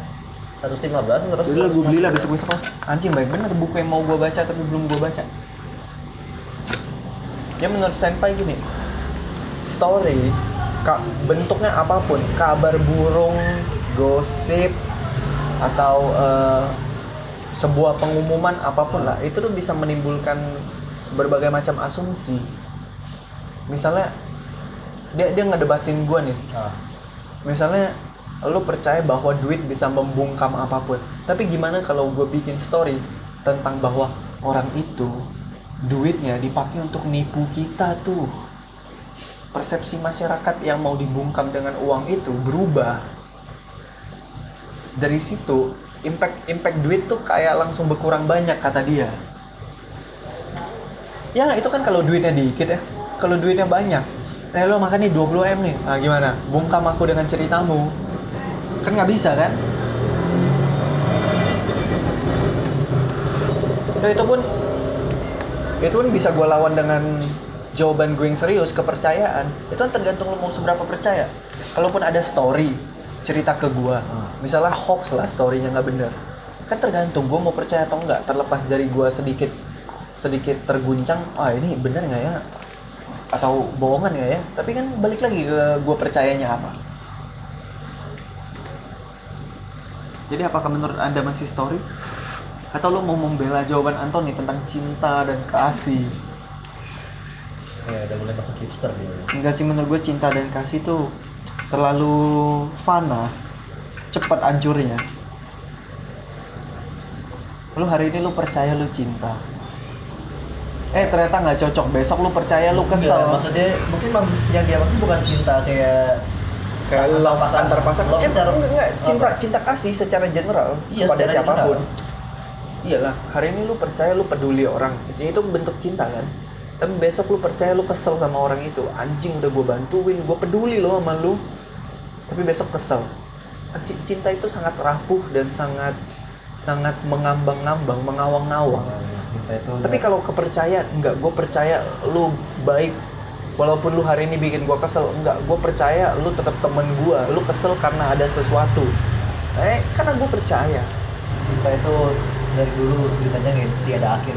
115 terus. Jadi lah gue belilah besok besok lah. Anjing baik bener buku yang mau gue baca tapi belum gue baca. Ya menurut senpai gini, story ka- bentuknya apa pun, kabar burung, gosip atau eh, sebuah pengumuman apa pun lah, itu tuh bisa menimbulkan berbagai macam asumsi. Misalnya dia dia ngedebatin gue nih, Ah, misalnya lu percaya bahwa duit bisa membungkam apa pun. Tapi gimana kalau gue bikin story tentang bahwa orang itu duitnya dipakai untuk nipu kita tuh persepsi masyarakat yang mau dibungkam dengan uang itu berubah. Dari situ impact impact duit tuh kayak langsung berkurang banyak kata dia. Ya itu kan kalau duitnya dikit ya. Kalau duitnya banyak eh lo makan nih 20 m nih. Ah, gimana? Bungkam aku dengan ceritamu. Kan nggak bisa kan? Ya, itu pun itu pun bisa gue lawan dengan jawaban gue yang serius kepercayaan itu kan tergantung lo mau seberapa percaya. Kalaupun ada story cerita ke gue misalnya hoax lah storynya nggak bener kan tergantung gue mau percaya atau enggak terlepas dari gue sedikit sedikit terguncang ah ini bener nggak ya? Atau bohongan ya ya? Tapi kan balik lagi ke gue percayanya apa. Jadi apakah menurut anda masih story? Atau lo mau membela jawaban Anthony tentang cinta dan kasih ya udah mulai masuk hipster dia. enggak sih menurut gue cinta dan kasih tuh terlalu fana cepat hancurnya lu hari ini lu percaya lu cinta? Eh ternyata nggak cocok. Besok lu percaya lu kesel. Enggak, maksudnya mungkin yang dia maksud bukan cinta kayak kayak love pasangan. antar pasangan. Love Eh, secara enggak, enggak, cinta apa? cinta kasih secara general Iya, kepada secara siapa pun. General. iyalah hari ini lu percaya lu peduli orang. Itu bentuk cinta kan tapi besok lu percaya lu kesel sama orang itu. Anjing udah gue bantuin gue peduli lo sama lu. Tapi besok kesel. Cinta itu sangat rapuh dan sangat sangat mengambang-ngambang itu tapi kalau kepercayaan enggak. Gue percaya lu baik. Walaupun lu hari ini bikin gue kesel enggak. Gue percaya lu tetap temen gue lu kesel karena ada sesuatu. Eh karena gue percaya. Cinta itu dari dulu ceritanya nggak tiada akhir.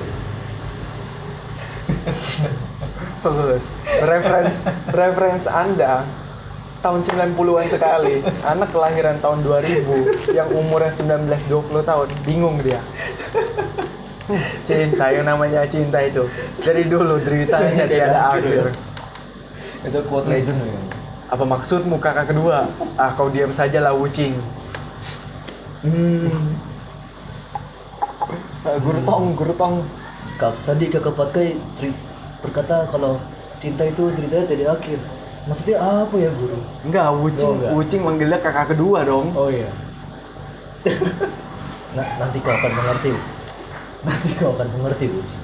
Bagus. Reference reference Anda tahun 90-an sekali. Anak kelahiran tahun 2000 yang umurnya 19 20 tahun, bingung dia. Hmm, Cinta yang namanya cinta itu. Dari dulu deritanya tiada akhir. Itu quote legend ya. Apa maksudmu kakak kedua? Ah kau diam saja lah Wucing. Hmm. Ah, guru tong, guru tong. Kak, tadi kakak pakai cerita berkata kalau cinta itu tidak dari akhir. Maksudnya apa ya guru? Enggak, Wucing, Oh, enggak. Wucing manggilnya kakak kedua dong. Oh iya. nah, nanti kau akan mengerti. Nanti kau akan mengerti, Uci.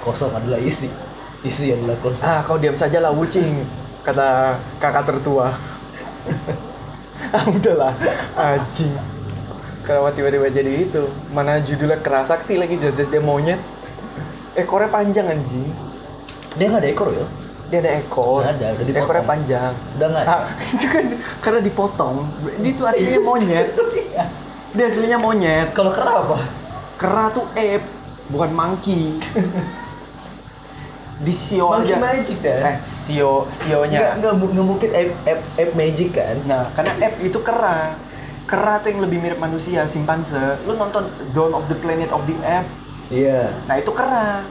Kosong adalah isi. Isi adalah kosong. Ah, kau diam saja lah Wucing, kata kakak tertua. ah, udahlah, anjing. Kenapa tiba-tiba jadi itu? Mana judulnya kerasakti lagi jelas dia monyet. Ekornya panjang anjing. Dia nggak ada ekor ya? Dia ada ekor. Nggak ada, udah dipotong. Ekornya panjang. Udah nggak ada. Ah, itu kan karena dipotong. Dia itu aslinya monyet. Dia aslinya monyet. Kalau kera apa? Kera tuh ape, bukan monkey. Di sio Monkey aja. magic dah. Eh, sio sionya. nggak, nggak mungkin ape, ape, ape magic kan? Nah, karena ape itu kera. Kera tuh yang lebih mirip manusia, simpanse. Lu nonton Dawn of the Planet of the Ape. Iya. Nah, itu kera.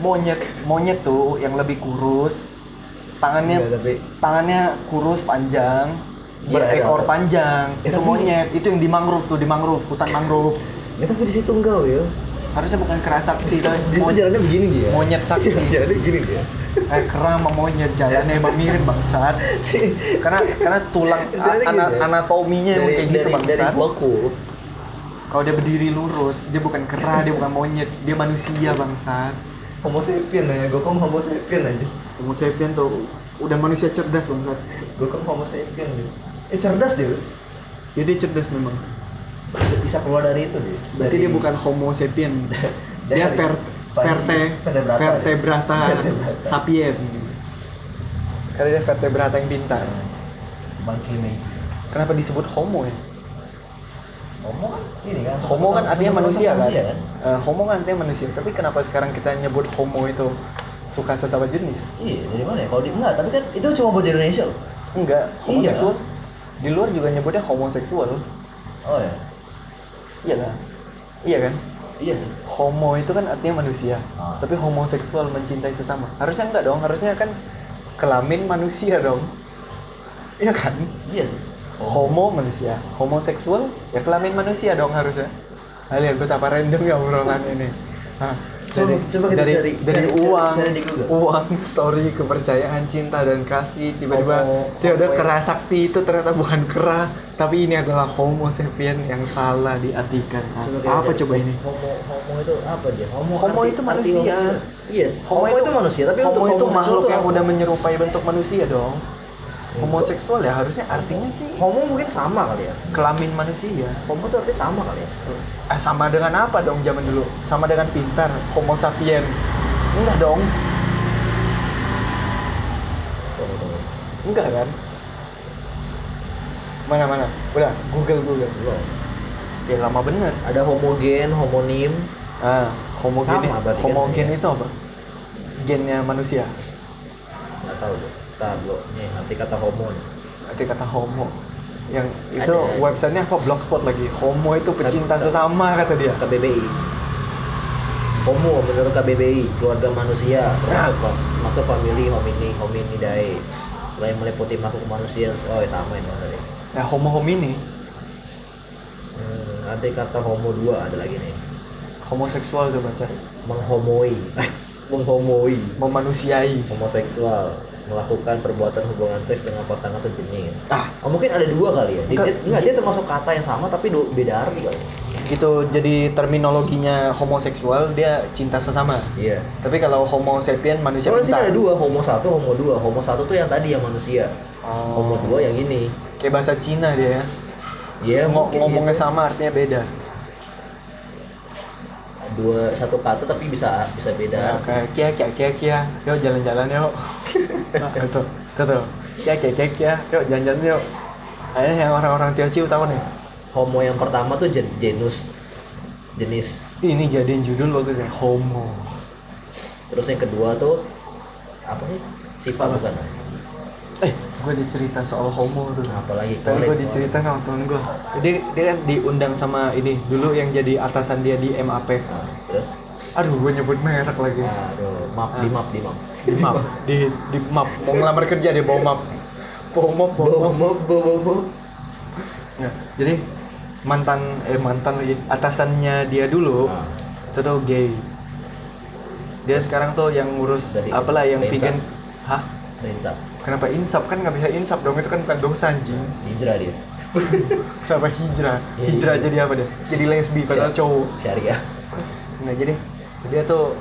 Monyet, monyet tuh yang lebih kurus. Tangannya Nggak, tapi tangannya kurus panjang, Iya, berekor ada. panjang. Ya, itu tapi- monyet, itu yang di mangrove tuh, di mangrove, hutan mangrove. ya, tapi di situ enggak ya. Harusnya bukan kera sakti, situ monyet, jalannya begini dia. monyet sakti. Jalannya begini dia. Eh, kera sama monyet jalannya emang mirip bangsat. Karena karena tulang ya? anatominya emang kayak gitu dari, dari bangsat. Kalau dia berdiri lurus, dia bukan kera, dia bukan monyet, dia manusia bangsat. Homo sapien ya, gue kan homo sapien aja. Homo sapien tuh udah manusia cerdas bangsat. Gue kan homo sapien dia. Eh cerdas dia. Jadi dia cerdas memang. Bisa, bisa keluar dari itu dia. Berarti Dari- dia bukan Homo sapien. dia ver, verte, vertebrata Vertebrata. sapien. Karena dia vertebrata yang pintar. Magic. Kenapa disebut Homo ya? Homo kan ini kan. Homo kan artinya manusia kan? kan? Eh, homo kan artinya manusia. Tapi kenapa sekarang kita nyebut Homo itu suka sesama jenis? Iya, dari mana ya? Kalau di enggak, tapi kan itu cuma buat di Indonesia loh. Enggak, Iya. homoseksual. Di luar juga nyebutnya homoseksual. Oh ya. Iya lah. Iya kan? Iya sih. Homo itu kan artinya manusia. Ah. Tapi homoseksual mencintai sesama. Harusnya enggak dong, harusnya kan kelamin manusia dong. Iya kan? Iya sih. Homo manusia, homoseksual ya kelamin manusia dong harusnya. Nah, lihat betapa random ya obrolan ini. Nah, Coba- coba kita dari, cari- dari cari- cari- uang, cari Google. uang, story, kepercayaan, cinta dan kasih, tiba-tiba Homo- dia ada homo- kera sakti itu ternyata bukan kera, tapi ini adalah homo sapien yang salah diartikan. Kita apa cari. coba ini? Homo Homo itu apa dia? Homo, Homo itu manusia. Iya. Homo, itu, manusia, tapi homo untuk itu makhluk yang udah menyerupai bentuk manusia dong. Homoseksual ya harusnya artinya sih Homo mungkin sama kali ya. kelamin manusia. Homo itu artinya sama kali ya. Eh, sama dengan apa dong zaman dulu? Sama dengan pintar, homo sapien. Enggak dong, enggak kan? Mana mana? Udah, Google Google. Belum. Ya lama bener. Ada homogen, homonim. Ah, homogen. Sama homogen Iya. itu apa? Gennya manusia. Nggak tahu tuh. Belum. Nih, nanti kata homo nih. Nanti kata homo. Yang itu Ada. websitenya apa? Blogspot lagi. Homo itu pecinta Ada. sesama kata dia. KBBI. Homo menurut KBBI, keluarga manusia, termasuk, masuk family homini, hominidae. Selain meliputi makhluk manusia, oh ya sama ini tadi. Nah, homo homini, Hmm, nanti kata homo 2 ada lagi nih. homoseksual tuh baca. Menghomoi. Menghomoi. Memanusiai. Homoseksual melakukan perbuatan hubungan seks dengan pasangan sejenis. Ah. Oh, mungkin ada dua kali ya. Dia, Enggak. dia- enggak, dia termasuk kata yang sama tapi beda arti kali. Itu jadi terminologinya homoseksual, dia cinta sesama. Iya. Tapi kalau homo sapien manusia sini pintar. ada dua, homo satu, homo dua. Homo satu tuh yang tadi yang manusia. Oh. Homo dua yang ini. Kayak bahasa Cina dia ya. Iya, Ngo- mungkin ngomongnya gitu. sama artinya beda. Dua satu kata tapi bisa bisa beda. Ya, kayak kia kia kia kia, yuk jalan-jalan yuk. nah, itu, itu. Kia kia kia kia, yuk jalan-jalan yuk. Kayaknya yang orang-orang Teochew tahu nih. Homo yang pertama tuh jen- genus jenis. Ini jadiin judul bagus ya, homo. Terus yang kedua tuh apa sih? Sifat bukan? Eh, gue dicerita soal homo tuh. Nah, apalagi Tadi gue diceritakan sama temen gue. Jadi dia kan diundang sama ini dulu yang jadi atasan dia di MAP. Nah, terus Aduh, gue nyebut merek lagi. aduh, map di Ah. map di map. Di map, di di map. Mau ngelamar kerja dia bawa map. Bawa map, bawa map. map, bawa map. Ya, jadi mantan eh mantan lagi atasannya dia dulu Nah, itu tuh gay. dia sekarang tuh yang ngurus Dari apalah yang vegan hah Rinsap. Kenapa insaf kan nggak bisa insaf dong itu kan bukan dosa anjing Hijrah dia. kenapa hijrah Iya, hijrah jadi apa deh jadi lesbi padahal Syar- cowok Syariah. nah jadi dia tuh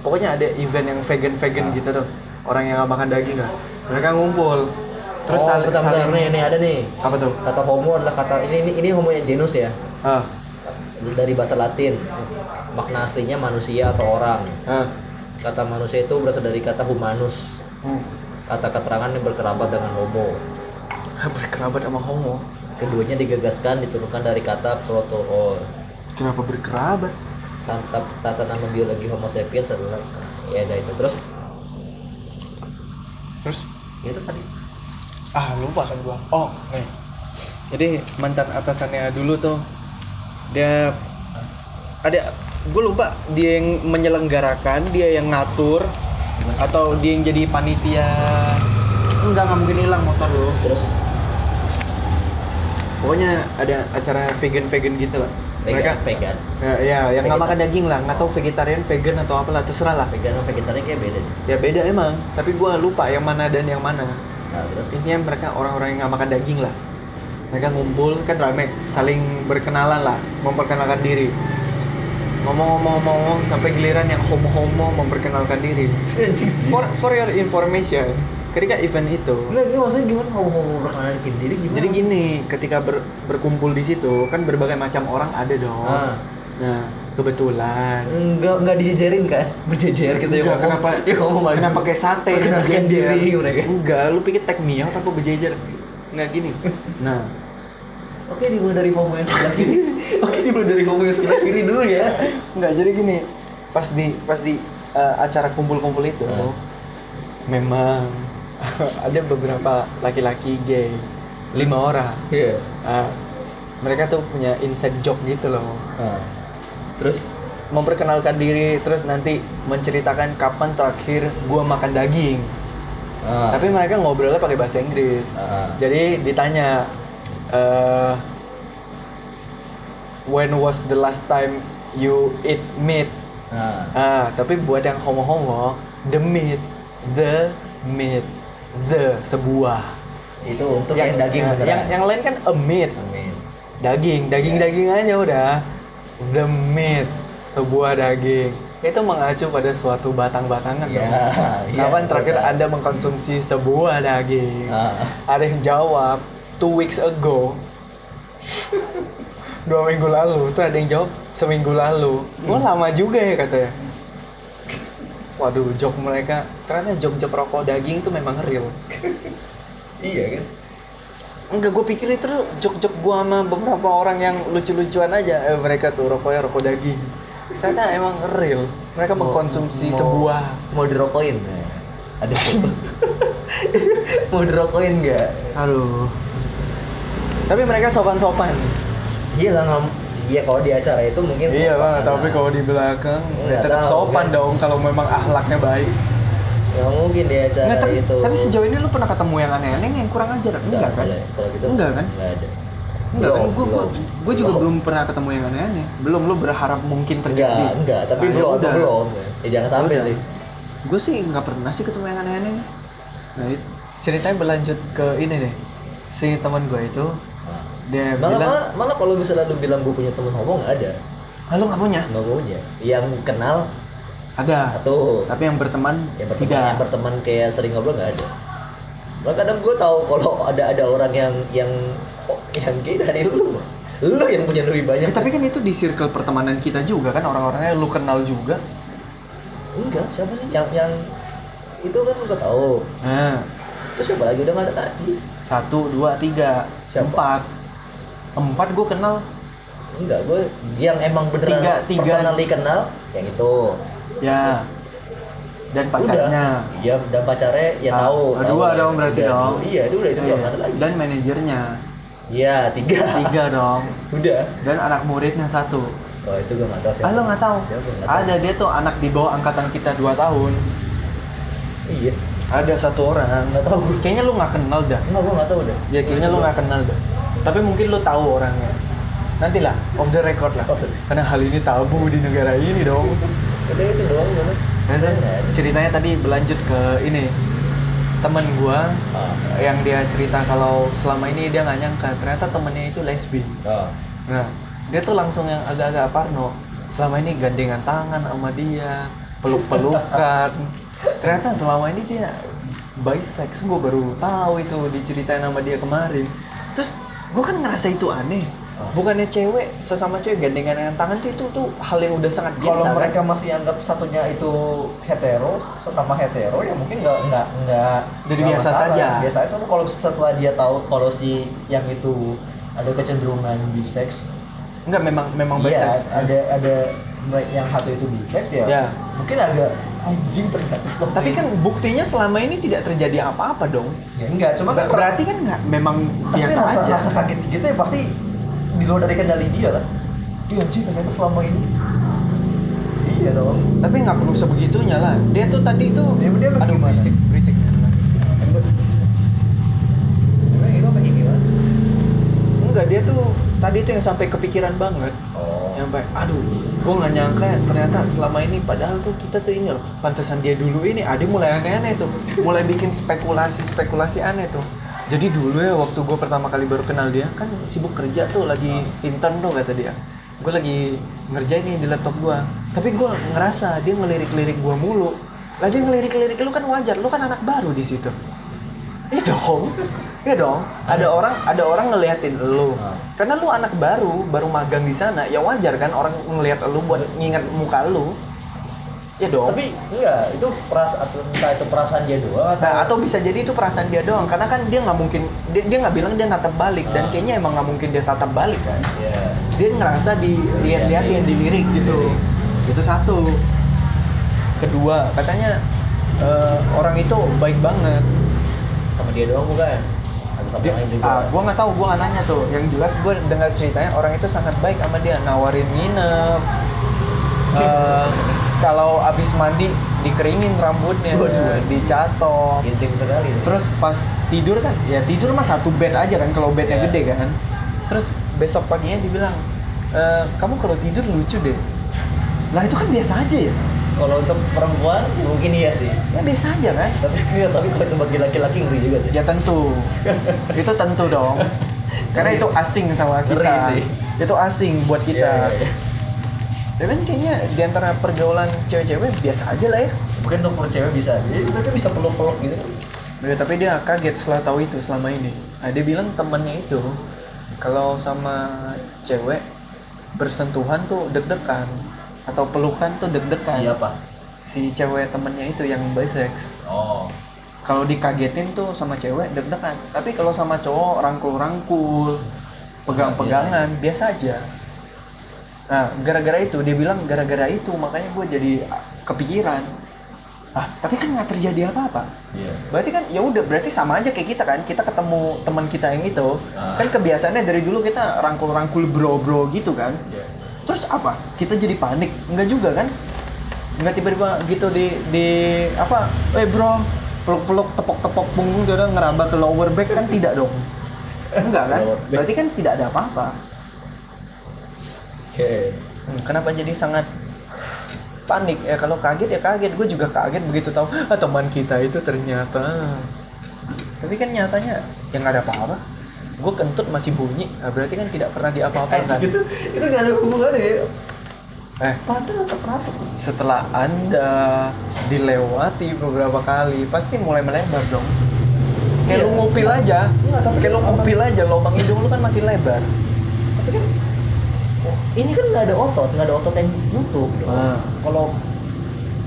pokoknya ada event yang vegan vegan Ah. gitu tuh orang yang nggak makan daging lah mereka ngumpul terus oh, saling bentar, bentar. saling nih, nih ada nih. apa tuh Kata homo adalah kata ini ini, ini homo yang genus ya. ah Dari bahasa Latin. Makna aslinya manusia atau orang. ah Kata manusia itu berasal dari kata humanus. hmm. Kata keterangan yang berkerabat dengan homo. berkerabat sama homo? Keduanya digagaskan diturunkan dari kata protoo. kenapa berkerabat? Tata, tata nama biologi Homo sapiens adalah ya ada itu. Terus? Terus? Itu tadi. Ah lupa kan gua. Oh nih jadi mantan atasannya dulu tuh dia ada gue lupa dia yang menyelenggarakan dia yang ngatur atau dia yang jadi panitia. Enggak nggak mungkin hilang motor lo terus? Pokoknya ada acara vegan vegan gitu lah. Vegan mereka vegan. Ya, ya yang nggak makan daging lah. Nggak tahu vegetarian vegan atau apalah terserah lah. Vegan sama vegetarian kayak beda. Nih. ya beda emang. Tapi gua lupa yang mana dan yang mana. Nah terus? Intinya mereka orang-orang yang nggak makan daging lah. Mereka ngumpul kan rame saling berkenalan lah memperkenalkan diri ngomong-ngomong sampai giliran yang homo-homo memperkenalkan diri for for your information ketika event itu Nggak, nggak, maksudnya gimana berkenalan bikin diri gimana? jadi gini ketika ber- berkumpul di situ kan berbagai macam orang ada dong Ah. nah kebetulan Enggak, enggak dijejerin kan? Berjejer gitu ya Enggak, kenapa Ya ngomong maju. kenapa kayak sate berjejer? diri mereka. enggak lu pikir tag mio apa berjejer nggak gini nah Oke, dimulai dari homo yang sebelah kiri. Oke, dimulai dari homo yang sebelah kiri dulu ya. Enggak, jadi gini, pas di pas di uh, acara kumpul-kumpul itu memang ada beberapa laki-laki gay, lima orang. Iya. Ah, mereka tuh punya inside joke gitu loh. Nah. Terus Memperkenalkan diri terus nanti menceritakan kapan terakhir gua makan daging. ah. Tapi mereka ngobrolnya pakai bahasa Inggris. Ah. Jadi ditanya eh when was the last time you eat meat? Nah. Ah, tapi buat yang homo-homo, the meat, the meat, the sebuah. itu untuk yang, daging yang, beneran. yang, yang lain kan a meat, Amin. daging, daging daging aja udah. The meat, sebuah daging. Itu mengacu pada suatu batang-batangan Iya, dong. Kapan terakhir betul. Anda mengkonsumsi sebuah daging? Ah. Ada yang jawab two weeks ago. Dua minggu lalu. Tuh ada yang jawab seminggu lalu. Wah lama juga ya katanya. Waduh, jok mereka ternyata jok-jok rokok daging tuh memang real. Iya kan? Enggak, gue pikir itu jok-jok gua sama beberapa orang yang lucu-lucuan aja. Eh, mereka tuh rokoknya rokok daging. Ternyata emang real. Mereka Mau- mengkonsumsi mau- sebuah. mau dirokokin. Ada foto. mau dirokokin nggak? Aduh. Tapi mereka sopan-sopan. Iya lah ngom. Iya kalau di acara itu mungkin Iya sopan lah, lah. tapi kalau di belakang Nggak ya tetap tahu, sopan kan. dong kalau memang akhlaknya baik. Nggak mungkin di acara Nggak, tapi, itu. tapi sejauh ini lu pernah ketemu yang aneh-aneh yang kurang ajar? Enggak, kan? Kalau gitu Enggak kan? Enggak ada. Enggak kan? Belum, Gue belum. gue juga Belum. belum pernah ketemu yang aneh-aneh. Belum lu berharap mungkin terjadi. Enggak, enggak, tapi Nah, ya belum, udah. belum. Ya jangan sampai sih. Gue sih nggak pernah sih ketemu yang aneh-aneh. Nah, it- ceritanya berlanjut ke ini deh. Si teman gue itu Nah. Dia Malah, bilang, malah, malah kalau misalnya lu bilang gue punya temen homo nggak ada, ah, lu nggak punya? nggak punya. Yang kenal Ada. satu, Tapi yang berteman yang berteman, tiga. yang berteman kayak sering ngobrol nggak ada. Malah kadang gue tahu kalau ada ada orang yang yang oh, yang gay dari lu, lu yang punya lebih banyak. Ya, tapi kan itu di circle pertemanan kita juga kan orang-orangnya lu kenal juga. enggak, siapa sih yang yang itu kan gue tahu. Nah, Terus siapa lagi udah nggak ada lagi? satu, dua, tiga, Siapa? empat. Empat gue kenal. Enggak, gue yang emang beneran Tiga- tiga. personally kenal yang itu. Ya. Dan pacarnya. Udah. Iya, dan pacarnya ya Ah, tahu. ah, tahu dua lah. dong berarti Udah, dong. Iya, itu udah itu Iya. belum ada lagi. Dan manajernya. Iya, tiga. Tiga dong. Udah. Dan anak muridnya satu. Oh, itu gue nggak tahu siapa. Ah lo nggak tahu? Siapa? Nggak tahu. Ada dia tuh anak di bawah angkatan kita 2 tahun. Iya. Ada satu orang. Nggak tahu. Kayaknya lu nggak kenal dah. Enggak, gue nggak tahu deh. Ya kayaknya lu nggak kenal dah. Tapi mungkin lu tahu orangnya. Nantilah, off the record lah. Karena hal ini tabu di negara ini dong. udah itu doang gue Nah, terus ceritanya tadi berlanjut ke ini temen gua ah yang dia cerita kalau selama ini dia nggak nyangka ternyata temennya itu lesbi. ah Nah, dia tuh langsung yang agak-agak parno. Selama ini gandengan tangan sama dia, peluk-pelukan. Ternyata selama ini dia bisex. Gue baru tahu itu diceritain sama dia kemarin. Terus gue kan ngerasa itu aneh. Bukannya cewek sesama cewek gandengan tangan tuh itu tuh hal yang udah sangat biasa. kalau kan? mereka masih anggap satunya itu hetero sesama hetero ya mungkin nggak nggak nggak Jadi nggak biasa masalah. saja. biasa itu kalau setelah dia tahu kalau si yang itu ada kecenderungan bisex Enggak memang memang iya bisex. ada ada mereka yang satu itu bisex ya, Ya. mungkin agak anjing ternyata setelah Tapi ini. kan buktinya selama ini tidak terjadi apa-apa dong. ya enggak cuma kan Berarti kan nggak memang tapi biasa rasa, aja. rasa kaget gitu ya pasti di luar dari kendali dia lah iya anjing ternyata selama ini iya dong Tapi nggak perlu sebegitunya lah. Dia tuh tadi tuh Dia- dia aduh gimana? berisik berisik. Emang itu apa ini gimana? Enggak dia tuh tadi tuh yang sampai kepikiran banget. Oh. Yang sampai aduh, gua nggak nyangka ternyata selama ini padahal tuh kita tuh ini loh. Pantesan dia dulu ini, Adi mulai aneh-aneh tuh. Mulai bikin spekulasi-spekulasi aneh tuh. Jadi dulu ya waktu gue pertama kali baru kenal dia kan sibuk kerja tuh lagi intern tuh kata dia. Gue lagi ngerjain nih di laptop gue. Tapi gue ngerasa dia ngelirik-lirik gue mulu. Lagi ngelirik-lirik lu kan wajar, lu kan anak baru di situ. Iya dong. Iya dong. Ada orang ada orang ngeliatin lu. Ah. Karena lu anak baru, baru magang di sana, ya wajar kan orang ngelihat lu buat nginget muka lu. Ya dong. Tapi enggak, itu perasaan atau entah itu perasaan dia doang atau Nah, atau bisa jadi itu perasaan dia doang karena kan dia nggak mungkin dia dia nggak bilang dia natap balik dan Ah. kayaknya emang nggak mungkin dia tatap balik kan ya. dia ngerasa dilihat-lihat yang dilirik gitu itu satu kedua katanya eh, orang itu baik banget Sama dia doang bukan? Sama dia, yang lain juga. ah, gua nggak tahu gua nggak nanya tuh yang jelas gua dengar ceritanya orang itu sangat baik sama dia nawarin nginep Eh, kalau abis mandi dikeringin rambutnya Waduh. dicatok Intim sekali. Terus pas tidur kan, ya tidur mah satu bed aja kan kalau bednya Iya. gede kan. Terus besok paginya dibilang, e, kamu kalau tidur lucu deh. Lah itu kan biasa aja ya. Kalau untuk perempuan ya mungkin iya sih. Ya biasa aja kan. Tapi enggak, tapi kalau itu bagi laki-laki ngeri juga sih. Ya tentu. itu tentu dong. Karena itu asing sama kita. Ngeri sih. Itu asing buat kita. Iya, iya. Dan kan kayaknya di antara pergaulan cewek-cewek biasa aja lah ya. Mungkin untuk cewek bisa. Jadi mereka bisa peluk-peluk gitu. Ya, tapi dia kaget setelah tahu itu selama ini. Nah, dia bilang temannya itu kalau sama cewek bersentuhan tuh deg-degan atau pelukan tuh deg-degan. Siapa? Si cewek temennya itu yang bisex. Oh. Kalau dikagetin tuh sama cewek deg-degan. Tapi kalau sama cowok rangkul-rangkul, pegang-pegangan biasa aja. Nah, gara-gara itu dia bilang gara-gara itu makanya gue jadi kepikiran. Ah, tapi kan nggak terjadi apa-apa. Iya. Berarti kan ya udah berarti sama aja kayak kita kan. Kita ketemu teman kita yang itu, Ah. kan kebiasaannya dari dulu kita rangkul-rangkul bro-bro gitu kan. Iya. Terus apa? Kita jadi panik? Enggak juga kan? Enggak tiba-tiba gitu di di apa? Eh bro, peluk-peluk tepok-tepok punggung dia ngeraba ke lower back kan tidak dong. Enggak kan? Berarti kan tidak ada apa-apa. Oke. Hmm, kenapa jadi sangat panik ya kalau kaget ya kaget gue juga kaget begitu tahu ah, teman kita itu ternyata tapi kan nyatanya yang ada apa-apa gue kentut masih bunyi nah, berarti kan tidak pernah diapa-apakan Anjing itu itu nggak ada hubungannya ya. eh Padahal tetap rasa. setelah anda dilewati beberapa kali pasti mulai melebar dong kayak Iya. lu ngupil aja Enggak, tapi kayak lu kan ngupil aja lubang hidung lu kan makin lebar Tapi kan oh, ini kan nggak ada otot, nggak ada otot yang nutup. gitu. Ah. Kalau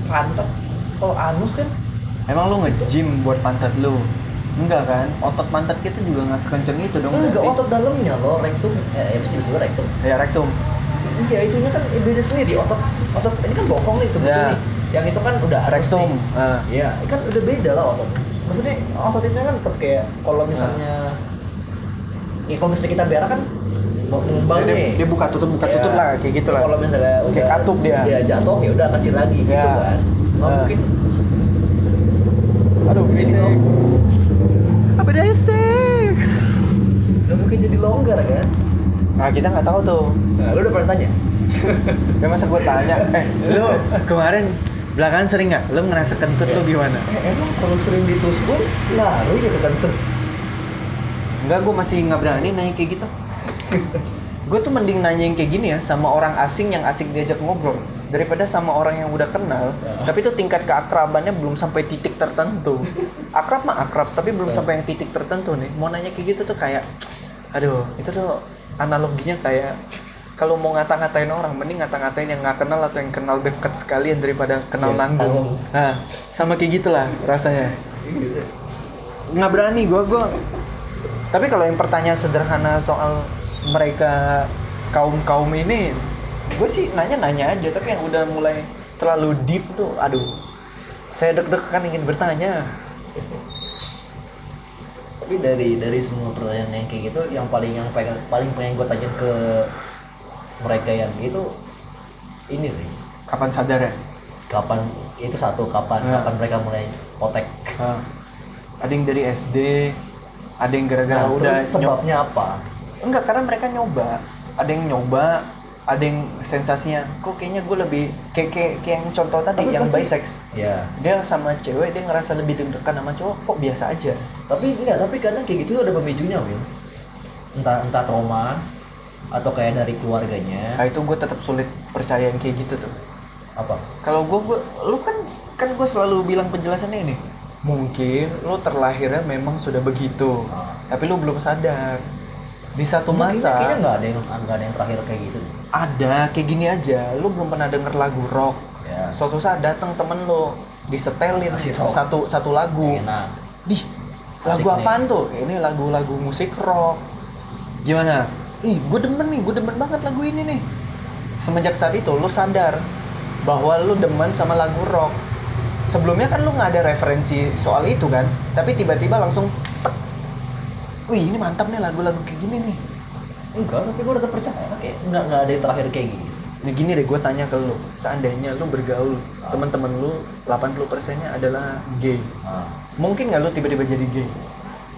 pantat, kalau anus kan emang lu nge-gym buat pantat lu enggak kan otot pantat kita juga nggak sekenceng itu dong enggak berarti. otot dalamnya loh, rektum, eh, ya mesti disebut rektum. ya rektum Iya, itunya kan beda sendiri otot. Otot ini kan bokong nih sebetulnya. Ya. Yang itu kan udah rektum. Iya, ini kan udah beda lah otot. Maksudnya otot itu kan tetap kayak kalau misalnya ya kalau misalnya kita berak kan ngembang dia, nih. dia buka tutup buka Ya. tutup lah kayak gitu lah Kalau misalnya Kayak udah katup dia. Dia jatuh ya udah kecil lagi gitu Ya. kan. Nggak Ya. mungkin aduh berisik apa berisik nggak mungkin jadi longgar kan? Nah kita nggak tahu tuh. Nah, lu udah pernah tanya? Ya masa gue tanya, eh lu kemarin belakangan sering nggak? Lu ngerasa kentut lu gimana? Eh, emang kalau sering ditusbul, ngaruh ya ke kentut. Enggak, gue masih nggak berani nanya kayak gitu. gue tuh mending nanya yang kayak gini ya sama orang asing yang asik diajak ngobrol daripada sama orang yang udah kenal Ya. tapi tuh tingkat keakrabannya belum sampai titik tertentu. Akrab mah akrab tapi belum Ya. sampai yang titik tertentu nih. Mau nanya kayak gitu tuh kayak aduh itu tuh analoginya kayak kalau mau ngata-ngatain orang mending ngata-ngatain yang nggak kenal atau yang kenal deket sekalian daripada kenal Ya, nanggung. nah sama kayak gitulah rasanya. Nggak berani gue gue tapi kalau yang pertanyaan sederhana soal mereka kaum kaum ini gue sih nanya nanya aja tapi yang udah mulai terlalu deep tuh aduh. Saya deg-degan ingin bertanya. Tapi dari dari semua pertanyaan yang kayak gitu, yang paling yang pengen paling pengen gue tanya ke mereka yang itu ini sih. Kapan sadar ya? Kapan itu satu kapan Ya. kapan mereka mulai potek Hah. ada yang dari SD ada yang gara-gara nah, udah terus sebabnya apa? Enggak karena mereka nyoba. Ada yang nyoba ada yang sensasinya kok kayaknya gue lebih kayak kayak, kayak yang contoh tadi Tapi yang pasti- bisex. Ya dia sama cewek dia ngerasa lebih deg-degan sama cowok kok biasa aja? Tapi enggak tapi kadang kayak gitu ada pemicunya Will entah entah trauma atau kayak dari keluarganya. Nah itu gue tetap sulit percaya yang kayak gitu tuh. apa? Kalau gue, gue, lu kan kan gue selalu bilang penjelasannya ini. Mungkin lu terlahirnya memang sudah begitu, Nah, tapi lu belum sadar. Di satu masa kayaknya nggak ada yang nggak ada yang terakhir kayak gitu ada kayak gini aja. Lu belum pernah denger lagu rock. ya Suatu saat datang temen lu disetelin satu satu lagu. enak Dih, lagu Asik nih. apaan tuh? Ini lagu-lagu musik rock. Gimana? Ih, gue demen nih, gue demen banget lagu ini nih. Semenjak saat itu, lu sadar bahwa lu demen sama lagu rock. Sebelumnya kan lu nggak ada referensi soal itu kan, tapi tiba-tiba langsung, tek. Wih ini mantap nih lagu-lagu kayak gini nih. enggak tapi gue udah percaya kayak nggak nggak ada yang terakhir kayak gitu Nah gini deh, gue tanya ke lu, seandainya lu bergaul, Ah. teman-teman lu 80%-nya adalah gay. nah, Mungkin nggak lu tiba-tiba jadi gay?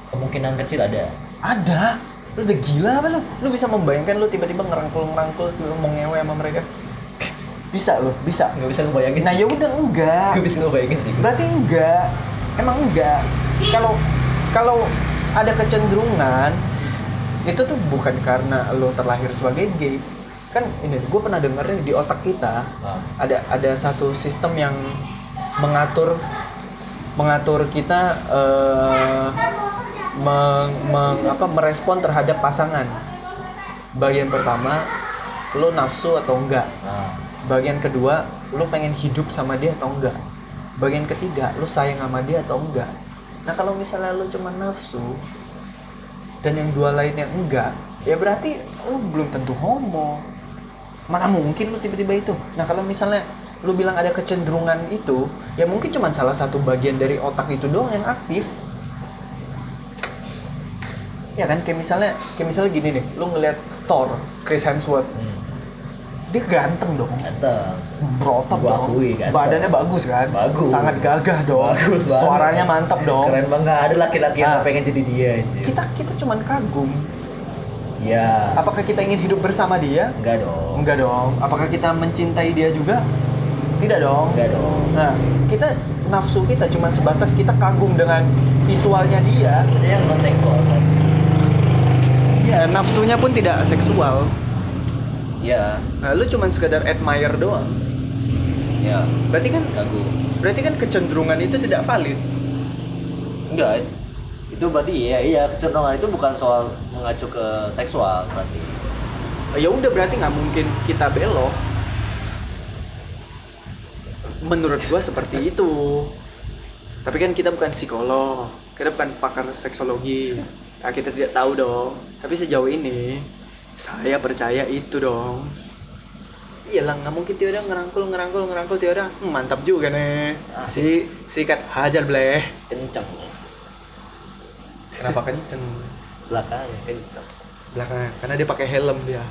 kemungkinan kecil ada Ada. Lu udah gila apa lu? Lu bisa membayangkan lu tiba-tiba ngerangkul-ngerangkul lu mau ngewe sama mereka? Bisa lu, bisa. nggak bisa ngebayangin Nah ya udah enggak. nggak bisa ngebayangin sih Berarti enggak. Emang enggak. Kalau kalau ada kecenderungan itu tuh bukan karena lu terlahir sebagai gay. Kan ini gue pernah denger nih di otak kita nah, ada ada satu sistem yang mengatur mengatur kita eh, meng, meng- apa merespon terhadap pasangan. Bagian pertama, lo nafsu atau enggak. nah, Bagian kedua, lo pengen hidup sama dia atau enggak. Bagian ketiga, lo sayang sama dia atau enggak. Nah kalau misalnya lo cuma nafsu dan yang dua lainnya enggak, ya berarti lo belum tentu homo. Mana mungkin lo tiba-tiba itu. Nah kalau misalnya lo bilang ada kecenderungan itu, ya mungkin cuma salah satu bagian dari otak itu doang yang aktif. Ya kan, kayak misalnya, kayak misalnya gini nih, lo ngeliat Thor, Chris Hemsworth, hmm. Dia ganteng dong. Ganteng. Berotot Gua dong. akui, ganteng. badannya bagus kan? Bagus. sangat gagah dong. Bagus banget. suaranya mantap dong. Keren banget. Ada laki-laki yang Ah. nggak pengen jadi dia anjir. kita kita cuman kagum. Ya apakah kita ingin hidup bersama dia? Enggak dong. Enggak dong. Apakah kita mencintai dia juga? Tidak dong. Enggak dong. Nah kita nafsu kita cuman sebatas kita kagum dengan visualnya dia. Sebenarnya non seksual kan? Ya nafsunya pun tidak seksual ya nah, lu cuman sekedar admire doang. Ya berarti kan kagum berarti kan kecenderungan itu tidak valid. Enggak. Itu berarti iya iya kecenderungan itu bukan soal mengacu ke seksual berarti. Ya udah berarti nggak mungkin kita belok. Menurut gua seperti itu. Tapi kan kita bukan psikolog. Kita bukan pakar seksologi. Nah, kita tidak tahu dong. Tapi sejauh ini saya percaya itu dong. Iyalah nggak mungkin tiada ngerangkul ngerangkul ngerangkul. Tiada Hmm, mantap juga nih. Si sikat hajar bleh. Kenceng. Kenapa kenceng? Belakangnya kenceng. Belakang karena dia pakai helm dia.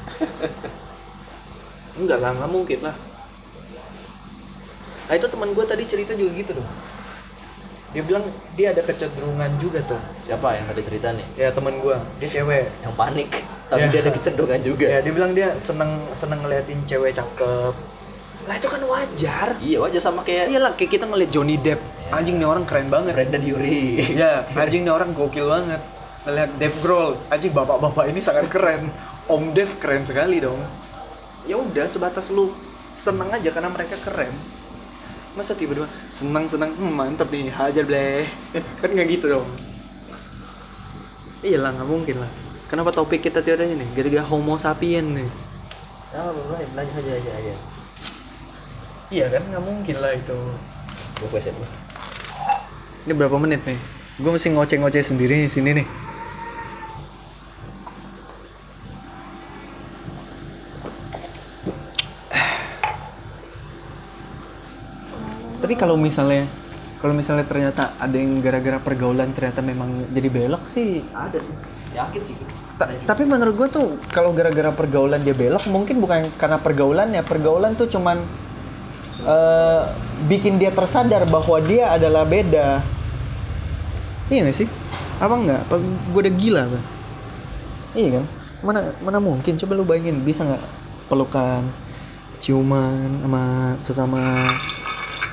Enggak lah nggak mungkin lah. Nah itu teman gue tadi cerita juga gitu dong dia bilang dia ada kecenderungan juga tuh. Siapa yang ada cerita nih? Ya teman gue dia cewek. Yang panik tapi Ya. dia ada kecenderungan juga. Ya dia bilang dia seneng seneng ngeliatin cewek cakep. Lah itu kan wajar. Iya wajar sama kayak iyalah kayak kita ngeliat Johnny Depp. Anjing nih orang keren banget. Brandon Yuri. Ya anjing nih orang gokil banget. Ngeliat Dave Grohl anjing bapak-bapak ini sangat keren. Om Dev keren sekali dong. Ya udah sebatas lu. Seneng aja karena mereka keren. Masa tiba-tiba senang senang hmm, mantep nih hajar bleh. Kan nggak gitu dong. Iyalah nggak mungkin lah kenapa topik kita tiada ini? Gara-gara homo sapien nih. Ya lanjut aja aja aja. Iya kan? Nggak mungkin lah itu. Gue ini berapa menit nih? Gue mesti ngoceh-ngoceh sendiri di sini nih. Tapi kalau misalnya kalau misalnya ternyata ada yang gara-gara pergaulan ternyata memang jadi belok sih ada sih. Yakin sih Ta- tapi menurut gue tuh kalau gara-gara pergaulan dia belok mungkin bukan karena pergaulan ya. Pergaulan tuh cuman eh, bikin dia tersadar bahwa dia adalah beda. Iya gak sih? Apa enggak apa gue udah gila apa iya kan? Mana mana mungkin? Coba lu bayangin bisa nggak pelukan ciuman sama sesama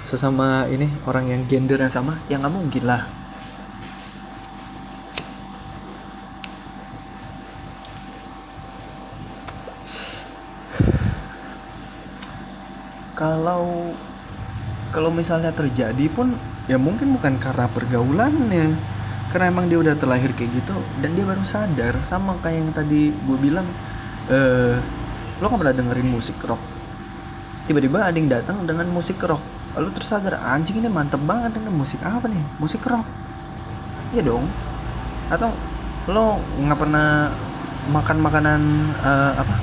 sesama ini orang yang gender yang sama? Ya nggak mungkin lah kalau kalau misalnya terjadi pun ya mungkin bukan karena pergaulannya. Karena emang dia udah terlahir kayak gitu dan dia baru sadar. Sama kayak yang tadi gue bilang eh lo kan pernah dengerin musik rock. Tiba-tiba ada yang datang dengan musik rock. Lalu tersadar anjing ini mantep banget ini musik apa nih? Musik rock. Iya dong. Atau lo nggak pernah makan makanan eh, apa?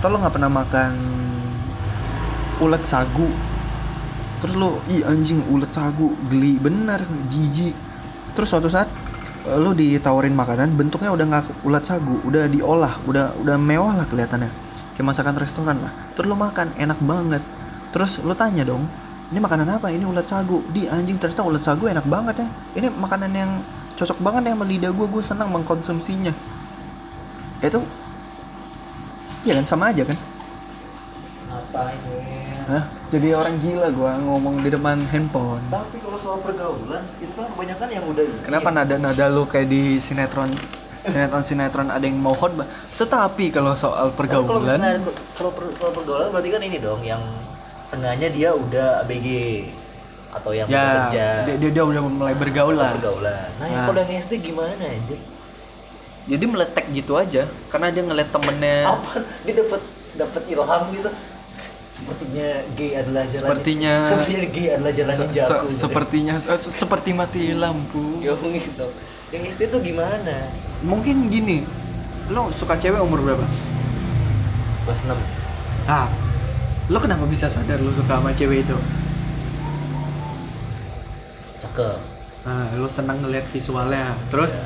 Atau lo nggak pernah makan ulet sagu. Terus lo ih anjing ulet sagu geli bener jijik. Terus suatu saat eh, lo ditawarin makanan bentuknya udah nggak ulet sagu udah diolah udah udah mewah lah kelihatannya. Kayak masakan restoran lah. Terus lo makan enak banget. Terus lo tanya dong ini makanan apa? Ini ulet sagu. Di anjing ternyata ulet sagu enak banget ya. Ini makanan yang cocok banget ya sama lidah gue gue senang mengkonsumsinya. Itu ya kan sama aja kan Hah? Jadi orang gila gua ngomong di depan handphone. tapi kalau soal pergaulan itu kan kebanyakan yang udah Kenapa nada-nada lu kayak di sinetron sinetron-sinetron ada yang mau khotbah? Tetapi kalau soal kalau pergaulan, kalau per- kalau pergaulan berarti kan ini dong yang sengaja dia udah ABG atau yang ya bekerja dia, dia, dia udah mulai bergaul lah. pergaulan. Nah, yang Nah. kalau yang SD gimana anjir? Jadi meletek gitu aja karena dia ngeliat temennya. Apa dia dapat dapat ilham gitu? Sepertinya gay adalah jalan Sepertinya- sepertinya gay adalah jalan Se- se- gitu. sepertinya se- se- seperti mati lampu. Ya gitu. Yang SD tuh gimana? Mungkin gini, lo suka cewek umur berapa? Kelas 6. Ah, lo kenapa bisa sadar lo suka sama cewek itu? Cakep. Nah, lo senang ngeliat visualnya. Terus,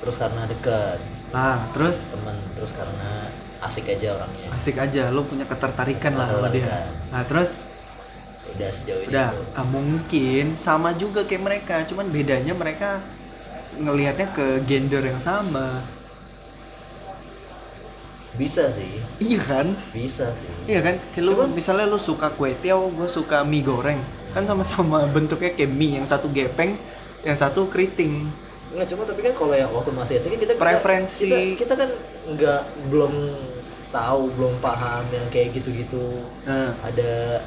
Terus karena deket nah, terus temen, terus karena asik aja orangnya. asik aja lo punya ketertarikan lah sama dia. Nah terus? Udah sejauh ini udah tuh. ah, mungkin sama juga kayak mereka cuman bedanya mereka ngelihatnya ke gender yang sama. Bisa sih, iya kan? Bisa sih. iya kan? Kayak lu Cuman- misalnya lu suka kue tiaw gue suka mie goreng. Kan sama-sama bentuknya kayak mie yang satu gepeng yang satu keriting Nggak cuma tapi kan kalau yang waktu masih SD kan kita kita- Preferensi. kita, kita kan nggak belum tahu belum paham yang kayak gitu-gitu nah ada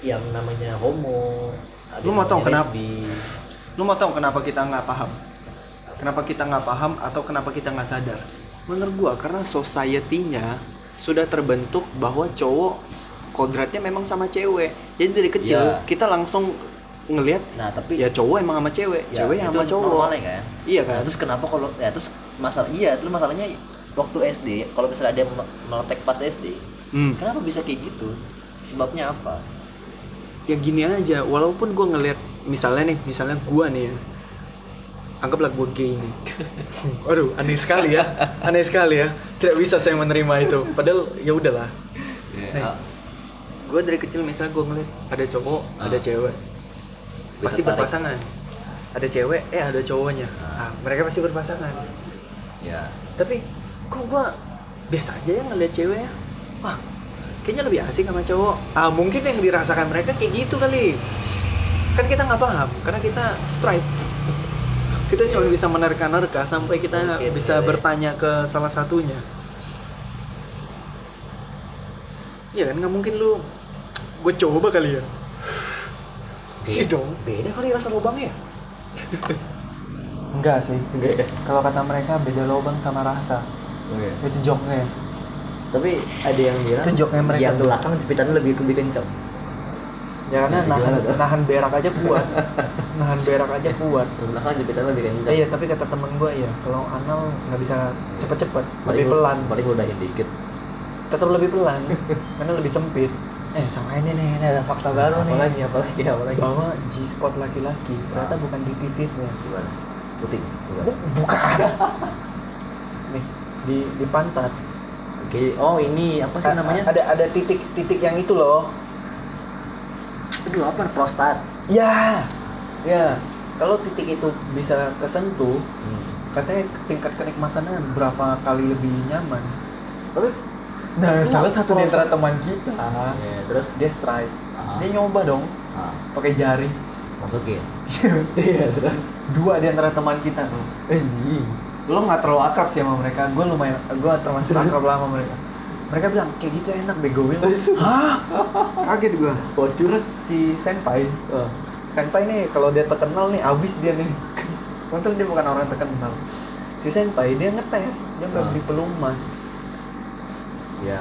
yang namanya homo ada Lu mau tahu namanya kenapa? lu mau tahu kenapa kita nggak paham kenapa kita nggak paham atau kenapa kita nggak sadar menurut gua karena society-nya sudah terbentuk bahwa cowok kodratnya memang sama cewek jadi dari kecil Ya. kita langsung ngelihat nah tapi ya cowok emang sama cewek ya, cewek sama cowok. normalnya kan? Iya Nah, kan? terus kenapa kalau ya terus masalah iya terus masalahnya waktu SD kalau misalnya ada yang meletek pas SD hmm. kenapa bisa kayak gitu? Sebabnya apa? Ya gini aja walaupun gua ngelihat misalnya nih misalnya gua nih ya anggaplah gua gay nih. Aduh aneh sekali ya aneh sekali ya tidak bisa saya menerima itu. Padahal ya udahlah. Ah, gue dari kecil misalnya gue ngeliat ada cowok Ah. ada cewek pasti Tertarik. berpasangan. Ada cewek eh ada cowoknya. Ah. ah mereka pasti berpasangan. Ya. Tapi kok gua biasa aja ya ngeliat ceweknya? Wah kayaknya lebih asik sama cowok. Ah mungkin yang dirasakan mereka kayak gitu kali. Kan kita nggak paham karena kita straight kita cuma bisa menerka-nerka sampai kita Mungkin, bisa kali. bertanya ke salah satunya. Iya kan nggak mungkin lu gue coba kali ya Iya dong beda kali rasa lubangnya enggak sih. Enggak ya kalau kata mereka beda lubang sama rasa. Oke. itu joknya. Tapi ada yang bilang Itu joke-nya mereka yang belakang jepitannya lebih lebih kencang ya karena Nah, nahan, nahan berak aja kuat. Nahan berak aja kuat. Yang belakang jepitannya lebih kencang Eh, iya tapi kata temen gue ya kalau anal nggak bisa cepet-cepet lebih pelan. paling udahin dikit. Tetap lebih pelan karena lebih sempit eh sama ini nih ini ada fakta baru nih. apalagi apalagi apalagi. Bahwa G spot laki-laki ternyata bukan di titiknya gimana? Putih bukan? Bu- bukan. Nih di di pantat. Oke oh ini apa sih A- namanya? ada ada titik-titik yang itu loh. Aduh apa prostat? Ya ya. Kalau titik itu bisa kesentuh hmm. katanya tingkat kenikmatannya berapa kali lebih nyaman. Tapi nah salah satu di antara teman kita ya, terus? dia strike. Ah, dia nyoba dong ah, pakai jari. Masukin? Iya terus dua di antara teman kita tuh. Anjing. Lo nggak terlalu akrab sih sama mereka. Gue lumayan gue termasuk akrab lah sama mereka. Mereka bilang kayak gitu enak bego Will hah? Kaget gue waduh. Terus si senpai. Oh. senpai nih kalau dia terkenal nih abis dia nih. Untung dia bukan orang terkenal. Si senpai dia ngetes. Dia nggak Ah. beli pelumas ya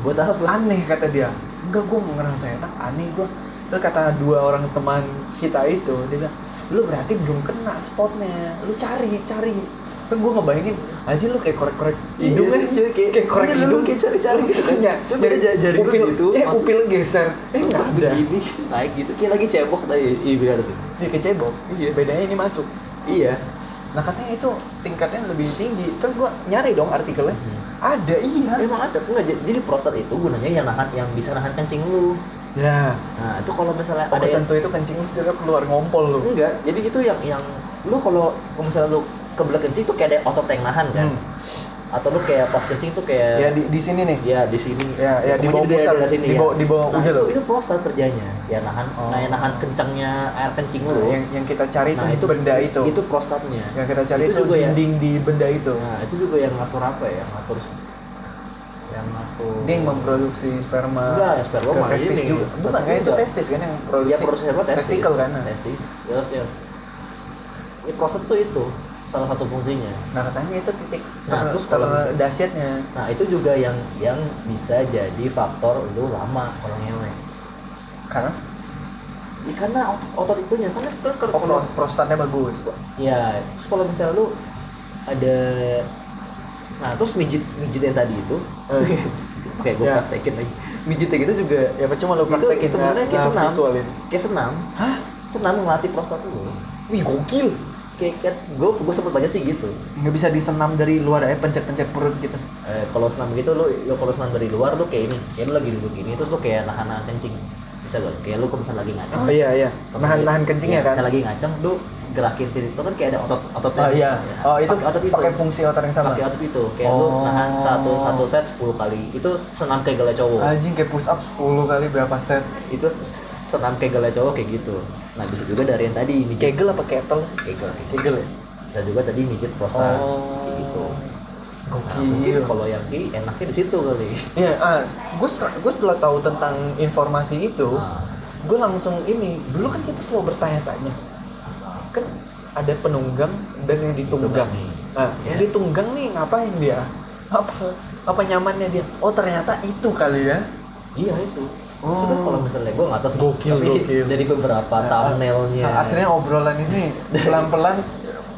buat apa aneh kata dia. Enggak gue ngerasa enak aneh gue terus kata dua orang teman kita itu dia bilang lu berarti belum kena spotnya. Lu cari cari. Kan gue ngebayangin aja lu kayak korek-korek hidung Iya, ya. iya, kayak- kayak korek iya, hidung. kayak cari-cari gitu kan. ya. Coba jari jari- jari upil gitu, eh masuk. upil geser. Eh Terus nggak ada begini naik gitu kayak lagi cebok tadi iya benar tuh. Dia kecebok Iya. bedanya ini masuk. Iya nah katanya itu tingkatnya lebih tinggi. Terus gue nyari dong artikelnya. Hmm. ada iya. Emang ada? Enggak jadi prostat itu gunanya yang nahan yang bisa nahan kencing lu. Ya. Nah itu kalau misalnya oh, ada yang, kesentuh itu kencing lu keluar ngompol lu. Enggak jadi itu yang yang lu kalau misalnya lu kebelah kencing tuh kayak ada otot yang nahan kan? Hmm. Atau lu kayak pas kencing tuh kayak ya di, di sini nih. Ya di sini. Ya, ya, di bawah pusat, daerah sini di ya. bawah- di bawah nah, udah itu, loh. itu prostat kerjanya. Ya nahan Oh. nah, nahan kencangnya air kencing lu yang yang kita cari nah itu, benda itu, itu. prostatnya. Yang kita cari itu itu, juga ya. dinding di benda itu. Nah itu juga yang ngatur apa ya? Ngatur yang ngatur dia yang memproduksi sperma Enggak, ya sperma ke mah testis ini. juga. Bukan kan itu testis kan yang produksi? ya proses testis. testikel kan? Testis terus ya ini prostat tuh itu salah satu fungsinya. Nah katanya itu titik Nah, ter- terus kalau terdahsyatnya nah itu juga yang yang bisa jadi faktor lu lama kalau ngewe. Karena? Ya, karena otot, otot itunya. Karena kan kalau oh, kalau pro- prostatnya bagus. Ya terus kalau misalnya lu ada nah terus mijit mijit yang tadi itu. Kayak gue Ya. praktekin lagi. Mijitnya gitu juga ya percuma lu Itu praktekin sebenarnya kayak nggak senam. kayak senam. Hah? Senam ngelatih prostat lu. Wih gokil kayak, gue gue sempet baca sih gitu. Nggak bisa disenam dari luar ya pencet-pencet perut gitu. Eh, kalau senam gitu lu, lu kalau senam dari luar lu kayak ini. Kayak lu lagi duduk gini terus lu kayak nahan nahan kencing. Bisa gak kayak lu kalau misalnya lagi ngaceng. Oh iya iya. Nahan nahan kencingnya Iya, kan? lagi ngaceng lu gerakin titik itu kan kayak ada otot ototnya oh iya. Ya, oh itu pakai otot itu. pakai fungsi otot yang sama? Pakai otot itu. Kayak lu Oh. nahan satu satu set 10 kali. Itu senam kayak gala cowok. Anjing kayak push up 10 kali berapa set? Itu senam kayak gala cowok kayak gitu nah bisa juga dari yang tadi mijit kegel apa kettle kegel kegel ya bisa juga tadi mijit prostat Oh. gitu nah, mungkin kalau yang ki enaknya di situ kali Iya, ah, gue setelah, gue setelah tahu tentang informasi itu, nah, gue langsung ini. Dulu kan kita selalu bertanya-tanya, kan ada penunggang dan yang ditunggang. Nah, yang Ya. ditunggang nih ngapain dia? Apa apa nyamannya dia? Oh ternyata itu kali ya. iya itu Oh. itu kan kalau misalnya gue nggak tahu sih, Gokil, tapi gokil. dari beberapa Nah, thumbnailnya Nah, akhirnya obrolan ini pelan-pelan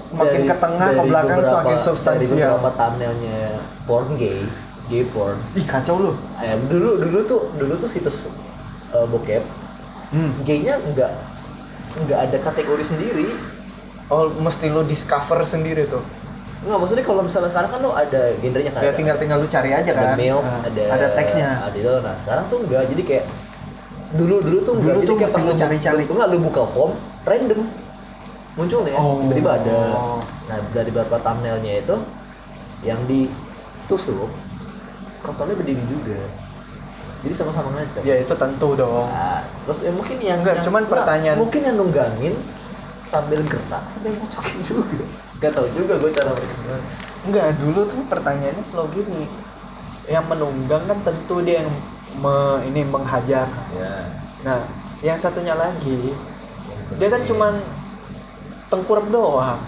makin dari- ke tengah ke dari belakang beberapa- semakin dari substansial. beberapa thumbnailnya porn gay gay porn Ih kacau lu. eh, dulu dulu tuh dulu tuh situs eh, bokep Hmm. gaynya nggak nggak ada kategori sendiri Oh mesti lu discover sendiri tuh. Nggak maksudnya kalau misalnya sekarang kan lo ada genrenya kan Ya ada- tinggal tinggal lu cari aja ada kan. milf, Nah, ada ada teksnya. ada itu. Nah sekarang tuh enggak, jadi kayak dulu dulu tuh enggak, Dulu jadi tuh kayak mesti pas lu lu cari-cari. Lu enggak lu buka home, random muncul nih, Oh. tiba-tiba ada. Nah dari beberapa thumbnailnya itu, yang ditusuk kotornya berdiri juga jadi sama-sama ngaco Ya itu tentu dong. Nah, terus ya mungkin yang Enggak, yang- cuman enggak, pertanyaan- mungkin yang nunggangin sambil gerak sambil ngocokin juga gak tau juga gue cara mereka Enggak, dulu tuh pertanyaannya selalu gini. Yang menunggang kan tentu dia yang me- ini menghajar. ya Nah, yang satunya lagi dia kan cuman tengkurap doang.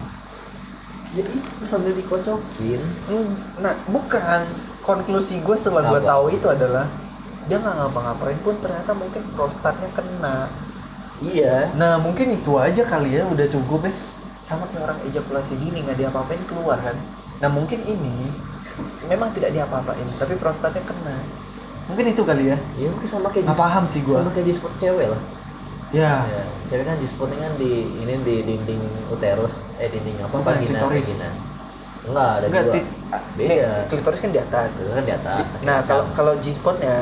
ya itu sambil dikocokin Hmm, Nah, bukan. Konklusi gue setelah gue tahu itu adalah dia nggak ngapa-ngapain pun ternyata mungkin prostatnya kena. iya Nah, mungkin itu aja kali ya udah cukup ya. Sama kayak orang ejakulasi dini nggak diapa-apain keluar kan. Nah, mungkin ini memang tidak diapa-apain, tapi prostatnya kena. Mungkin itu kali ya. ya mungkin sama kayak Nggak di- paham sih gua. sama kayak di cewek lah Ya. ya, cewek kan di spotnya kan di ini di dinding uterus eh dinding apa Bukan, vagina klitoris. vagina enggak ada Enggak, dua ah, Beda. klitoris kan di atas. kan di atas Nah, kalau kalau G-spotnya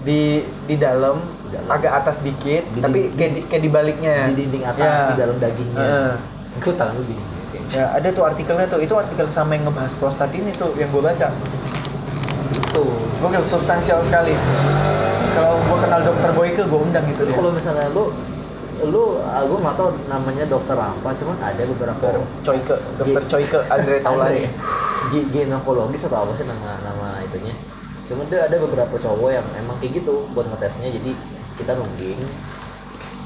di di dalam, Di dalam. agak atas dikit, Di- tapi di- kayak di, kayak di baliknya. di dinding atas Ya. di dalam dagingnya Heeh. Gue tangan lu gini sih Ya, ada tuh artikelnya tuh. Itu artikel sama yang ngebahas prostat ini tuh yang gue baca. Tuh, gokil substansial sekali. Kalau gue kenal dokter Boyke, gue undang itu dia. kalau misalnya lu lu gue nggak tahu namanya dokter apa cuman ada beberapa Dokter Coyke, dokter Coyke, Andre Taulani. Gi- ginekologis atau apa sih nama nama itunya cuman dia ada beberapa cowok yang emang kayak gitu buat ngetesnya jadi kita nungging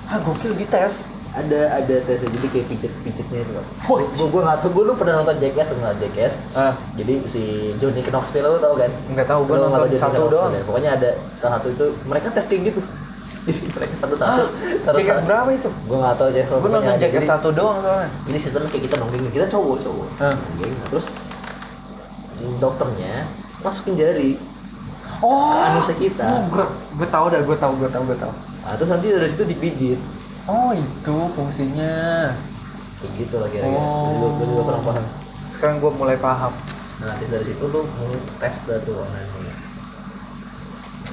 Ah, gokil dites. Ada ada tesnya jadi kayak pijet pijetnya itu loh gue gue nggak tahu gue lu pernah nonton Jackass atau nggak Jackass Ah, jadi si Johnny Knoxville lu tau kan nggak tahu gue nonton Johnny satu doang. ya? pokoknya ada salah satu itu mereka tes kayak gitu jadi mereka satu-satu Ah, satu Jackass berapa itu? gue nggak tahu Jackass Gue nonton Jackass satu doang soalnya. ini sistemnya kayak kita nongging kita cowok cowok Nah, terus dokternya masukin jari Oh, anusnya kita. Oh, gue gue tahu dah, gue tahu, gue tahu, gue tahu. nah, terus nanti dari situ dipijit Oh, itu fungsinya. kayak gitu lah kira-kira Oh. gue juga, juga kurang paham Sekarang gue mulai paham. nah nanti dari situ lu mau tes dah tuh online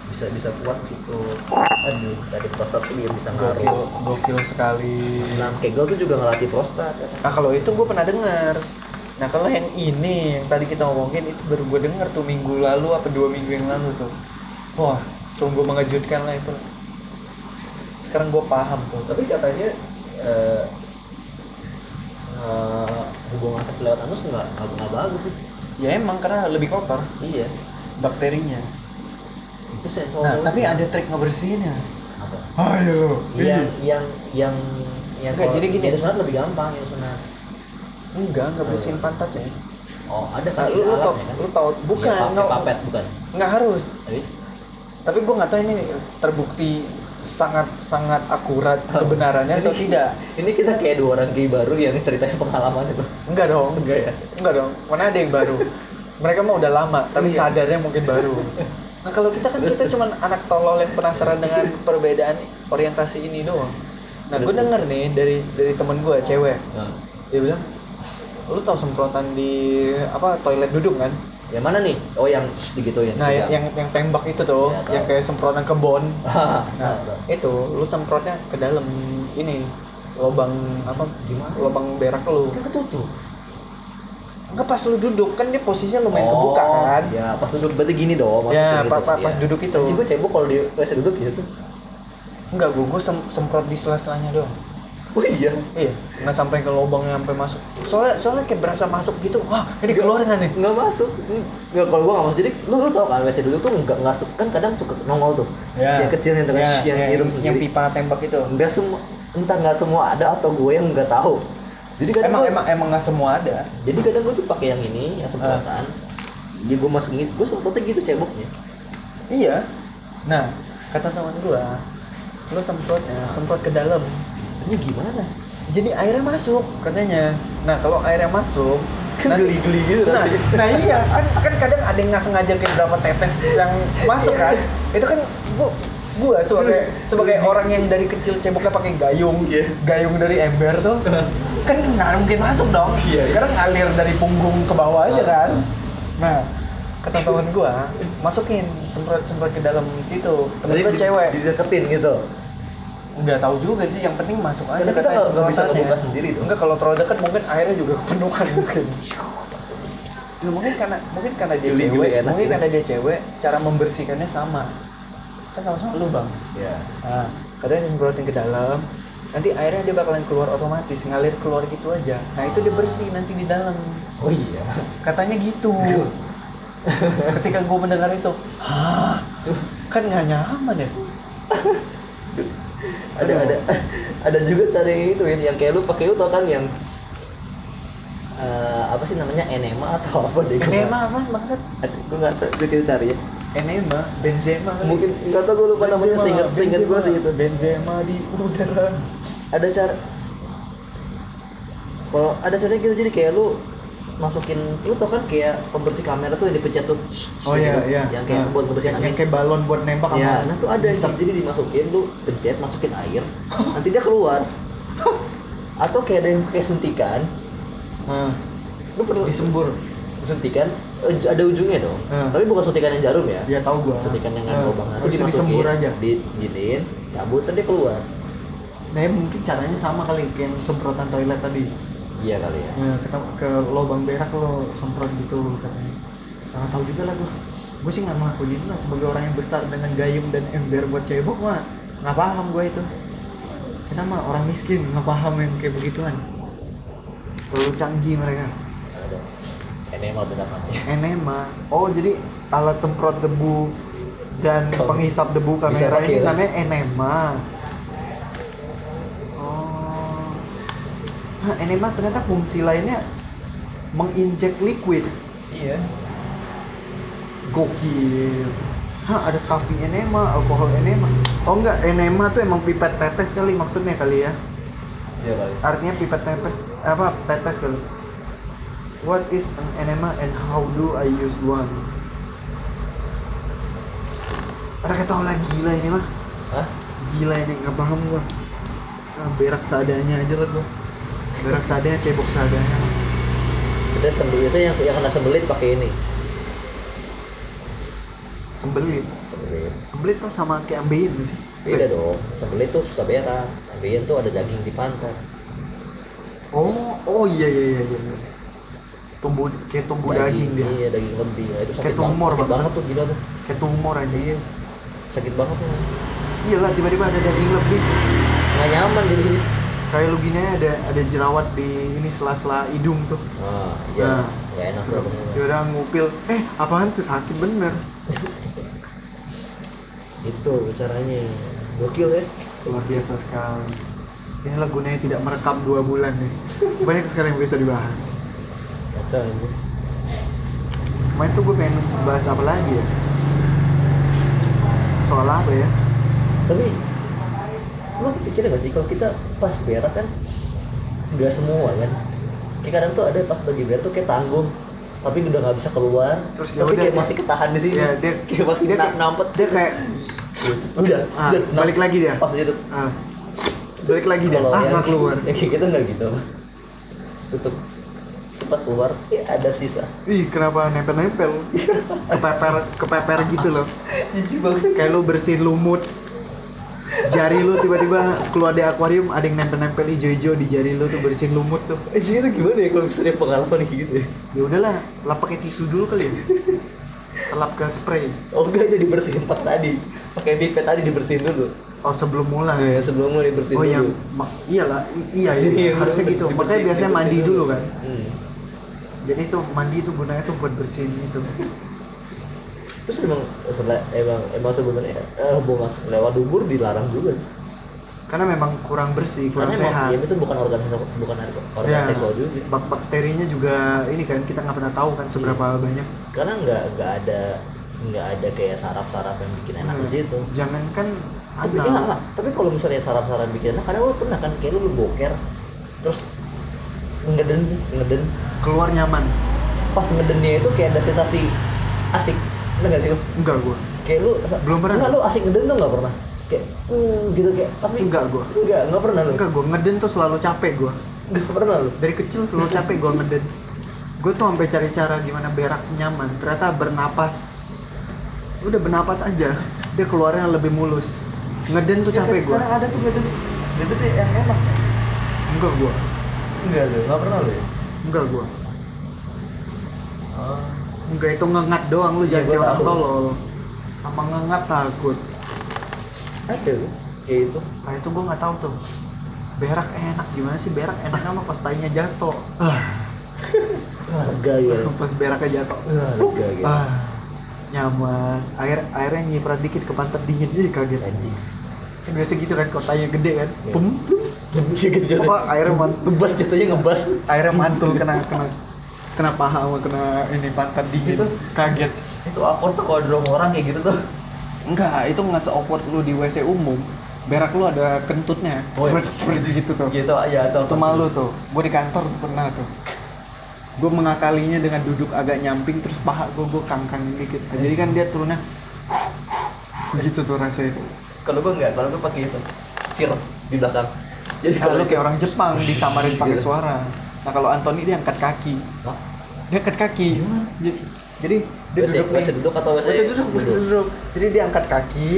bisa bisa kuat situ aduh dari prostat tuh dia bisa Gokil, ngaruh gokil sekali. senam kegel tuh juga ngelatih prostat ya. Nah kalau itu gue pernah dengar. Nah kalau yang ini yang tadi kita ngomongin itu baru gue dengar tuh minggu lalu apa dua minggu yang lalu tuh. Wah sungguh mengejutkan lah itu. Sekarang gue paham tuh. tapi katanya eh, eh, hubungan seks lewat anus nggak nggak bagus sih Ya emang karena lebih kotor iya bakterinya. itu cowok Nah tapi ada trik ngebersihinnya. apa Ayo. yang yang yang yang Enggak, kalau jadi gini. yang sunat lebih gampang yang sunat Enggak, nggak bersihin pantatnya. oh ada Nah, kan lu, lu tau, kan lu tau, bukan, Iya, pakai nggak papet bukan nggak harus. habis Tapi gue nggak tahu ini terbukti sangat sangat akurat kebenarannya atau Ini- tidak. ini kita kayak dua orang gay baru yang ceritanya pengalaman itu Enggak dong. enggak ya Enggak dong, mana ada yang baru. Mereka mah udah lama, tapi Iya. sadarnya mungkin baru. Nah kalau kita kan kita cuman anak tolol yang penasaran dengan perbedaan orientasi ini doang. Nah gue denger nih dari dari temen gue cewek, nah, dia bilang, lu tau semprotan di apa toilet duduk kan? Yang mana nih oh yang tss, digituin Nah yang yang, yang tembak itu tuh, Iya, tahu. yang kayak semprotan kebon. nah, Nah itu lu semprotnya ke dalam ini lubang apa? Gimana? Lubang berak lu. kan ketutup Enggak pas lu duduk kan dia posisinya lumayan Oh, kebuka kan? ya pas duduk berarti gini dong Ya, maksudnya pa- gitu. pa- pas Iya. duduk itu. Gue cebok kalau di WC duduk gitu tuh Enggak, gue gue sem- semprot di sela-selanya doang. Oh iya Iya, nggak sampai ke lubangnya sampai masuk. Soalnya soalnya kayak berasa masuk gitu. Wah, ini keluar nggak nih? nggak masuk nggak kalau gua nggak masuk jadi lu lu tau kan WC duduk tuh nggak nggak su- kan kadang suka nongol tuh yang kecil yang tengah yang yang, ngirim yang pipa tembak itu. nggak semua entah nggak semua ada atau gue yang nggak tahu jadi kadang Emang gua- emang emang nggak semua ada. jadi kadang gue tuh pakai yang ini yang semprotan jadi gue masukin gue semprotnya gitu ceboknya Iya. Nah, kata teman gua, lu semprotnya, semprot ke dalam. Ini gimana Jadi airnya masuk katanya. Nah, kalau airnya masuk, Kan geli-geli gitu Nah, rasanya. nah iya kan kan kadang ada yang nggak sengaja kayak berapa tetes yang masuk kan. Itu kan gua gua sebagai sebagai orang yang dari kecil ceboknya pakai gayung, Iya. gayung dari ember tuh kan nggak mungkin masuk dong. Iya, iya. Karena ngalir dari punggung ke bawah aja Ah. kan. Nah, kata teman gua, masukin semprot semprot ke dalam situ. Temen Jadi gua di- cewek. dideketin gitu Nggak tahu juga sih, yang penting masuk aja kita katanya nggak bisa ngebuka sendiri tuh. Enggak kalau terlalu dekat mungkin airnya juga kepenuhan mungkin. Ya, mungkin karena mungkin karena dia Geli-geli cewek, enak mungkin gitu. karena dia cewek, cara membersihkannya sama. Kan sama-sama lubang. ya Nah, kadang nyemprotin ke dalam, nanti airnya dia bakalan keluar otomatis, ngalir keluar gitu aja. Nah, itu dia bersih nanti di dalam. oh iya Katanya gitu. Ketika gue mendengar itu, hah, kan nggak nyaman ya. ada ada. Ada juga cara yang itu yang kayak lu pakai lu tau kan yang eh, apa sih namanya enema atau apa deh Enema apa? Aduh, gue nggak tahu Udah kita cari ya. Enema, Benzema mungkin nggak tahu gue lupa namanya Benzema, seingat seingat gue Benzema, sih itu. Benzema di udara. ada cara kalau ada caranya gitu jadi kayak lu masukin lu tau kan kayak pembersih kamera tuh yang dipencet tuh Oh iya, gitu, iya. yang kayak Nah, buat ngebersihin yang, angin yang kayak balon buat nembak ya nah tuh ada disep. jadi dimasukin lu pencet masukin air nanti dia keluar atau kayak ada yang pakai suntikan Nah, lu perlu disembur. suntikan eh, ada ujungnya dong Hmm. tapi bukan suntikan yang jarum ya Dia tahu gua. suntikan yang Nah, ada lubang itu terus dimasukin disembur aja. di giniin cabut nanti dia keluar Nah, ya mungkin caranya sama kali kayak yang semprotan toilet tadi. Iya kali ya Ya, ke, ke lubang berak lo semprot gitu katanya. Nggak tahu juga lah gua. Gue sih nggak ngelakuin itu lah sebagai orang yang besar dengan gayung dan ember buat cebok mah nggak paham gua itu. Kita mah orang miskin nggak paham yang kayak begituan. Terlalu canggih mereka. ada enema benar namanya Enema. Oh jadi alat semprot debu dan penghisap debu kamera ini namanya enema. Oh. Nah, enema ternyata fungsi lainnya menginjek liquid. iya Gokil. Hah, ada kafe enema, alkohol enema. Oh enggak, enema tuh emang pipet tetes kali maksudnya kali ya. iya kali Artinya pipet tetes apa tetes kali. What is an enema and how do I use one? Ada kata lah gila ini mah. Hah? Gila ini nggak paham gua. Ah, berak seadanya aja lah gua. Berak seadanya, cebok seadanya. kita sembel biasanya yang yang kena sembelit pakai ini Sembelit. sembelit Sembelit tuh sama kayak ambeien nggak sih? beda dong sembelit tuh susah berak ambeien tuh ada daging di pantat Oh, oh iya iya iya iya. Tumbuh kayak tumbuh daging, dia. iya daging lebih nah, itu sakit Kayak tumor, banget, banget tuh gila tuh Kayak tumor aja. iya sakit banget tuh Iya lah tiba-tiba ada daging lebih. nggak nyaman jadi Kayak lu gini ada ada jerawat di ini sela-sela hidung tuh. ah iya Nah. nggak enak tuh ngupil, eh apaan tuh sakit bener. itu caranya gokil ya Luar biasa sekali. Inilah gunanya tidak merekam dua bulan nih. Banyak sekali yang bisa dibahas. kacau ini Kemarin tuh gue pengen bahas apa lagi ya? Soal apa ya? tapi lu pikir gak sih kalau kita pas berak kan nggak semua kan kayak kadang tuh ada pas lagi berak tuh kayak tanggung tapi udah nggak bisa keluar Terus ya tapi kayak dia- masih ketahan di sini Ya, dia kayak masih dia na- kayak- nampet Dia kayak udah ah, udah, balik lagi dia. pas itu Ah. Balik lagi dia. Ah, nggak keluar. yang kayak gitu nggak gitu terus cepat keluar ya ada sisa Ih, kenapa nempel-nempel? Kepeper, kepeper gitu loh. jijik banget Kayak lu bersihin lumut. Jari lu tiba-tiba keluar di akuarium ada yang nempel-nempel hijau-hijau di jari lu tuh bersihin lumut tuh. eh jadi itu gimana ya kalau misalnya pengalaman kayak gitu ya Ya udahlah, lap pakai tisu dulu kali ya. Lap ke spray. oh enggak jadi bersihin pas tadi pakai pipet tadi dibersihin dulu Oh, sebelum mulai. Nah, sebelum mulai dibersihin Oh dulu yang ma- iyalah iya iya, Iya, harusnya gitu. Makanya biasanya mandi dibersihin dulu kan. Hmm. Jadi itu mandi itu gunanya tuh buat bersihin itu. Terus emang emang emang sebenarnya eh, hubungan lewat dubur dilarang juga. Karena memang kurang bersih, kurang Karena emang sehat. ya, itu bukan organ bukan organ Ya, seksual juga. bak- bakterinya juga ini kan kita nggak pernah tahu kan seberapa Iya. banyak. Karena nggak nggak ada nggak ada kayak saraf-saraf yang bikin enak di Hmm. situ. Jangankan Tapi ya, tapi kalau misalnya saraf-saraf bikin enak, kadang lu pernah kan kayak lu, lu boker terus ngeden ngeden keluar nyaman. pas ngedennya itu kayak ada sensasi asik Pernah nggak sih lu? Enggak gua. kayak lu Belum pernah. Enggak, lu asik ngeden tuh nggak pernah kayak hmm, gitu kayak tapi Enggak gua. enggak enggak pernah lu Enggak gua ngeden tuh selalu capek gua. enggak pernah lu Dari kecil selalu capek gua ngeden. Gue tuh sampai cari cara gimana berak nyaman. Ternyata bernapas. Udah bernapas aja. Dia keluarnya lebih mulus. Ngeden tuh capek gua. ada tuh ngeden ngeden tuh yang enak Enggak gua. enggak lu enggak pernah lu ya Enggak gua. Oh. Enggak itu ngengat doang lu Iya, jangan kayak orang tolol. Sama ngengat takut. Ada kayak itu. Nah itu gua nggak tahu tuh. Berak enak gimana sih berak enaknya mah pas tainya jatuh. Ah, Harga ya. pas beraknya jatuh. Harga gitu. Ah, nyaman. Air airnya nyiprat dikit ke pantat dingin jadi kaget. Anjing. Kan biasa gitu kan kalau tainya gede kan. Iya. Pum, Iya gitu Apa airnya man, Ngebas jatuhnya ngebas. airnya mantul kena kena kena paha sama kena ini pantat dingin. Itu. Kaget. Itu awkward tuh kalau ada orang kayak gitu tuh. Enggak, itu nggak se-awkward lu di WC umum. Berak lu ada kentutnya. Oh, iya. Fret gitu tuh. Gitu aja atau Itu malu tuh. Gue di kantor tuh pernah tuh. Gue mengakalinya dengan duduk agak nyamping terus paha gue gue kangkang dikit. Jadi kan dia turunnya gitu tuh rasanya. Kalau gua enggak, kalau gua pakai itu. Sir di belakang. Jadi Nah, lu kayak orang Jepang disamarin pakai Gitu. suara. Nah kalau Anthony dia angkat kaki. Hah? Dia angkat kaki. Gimana? Jadi, dia duduk nih. WC duduk atau? WC duduk, WC duduk. Jadi dia angkat kaki,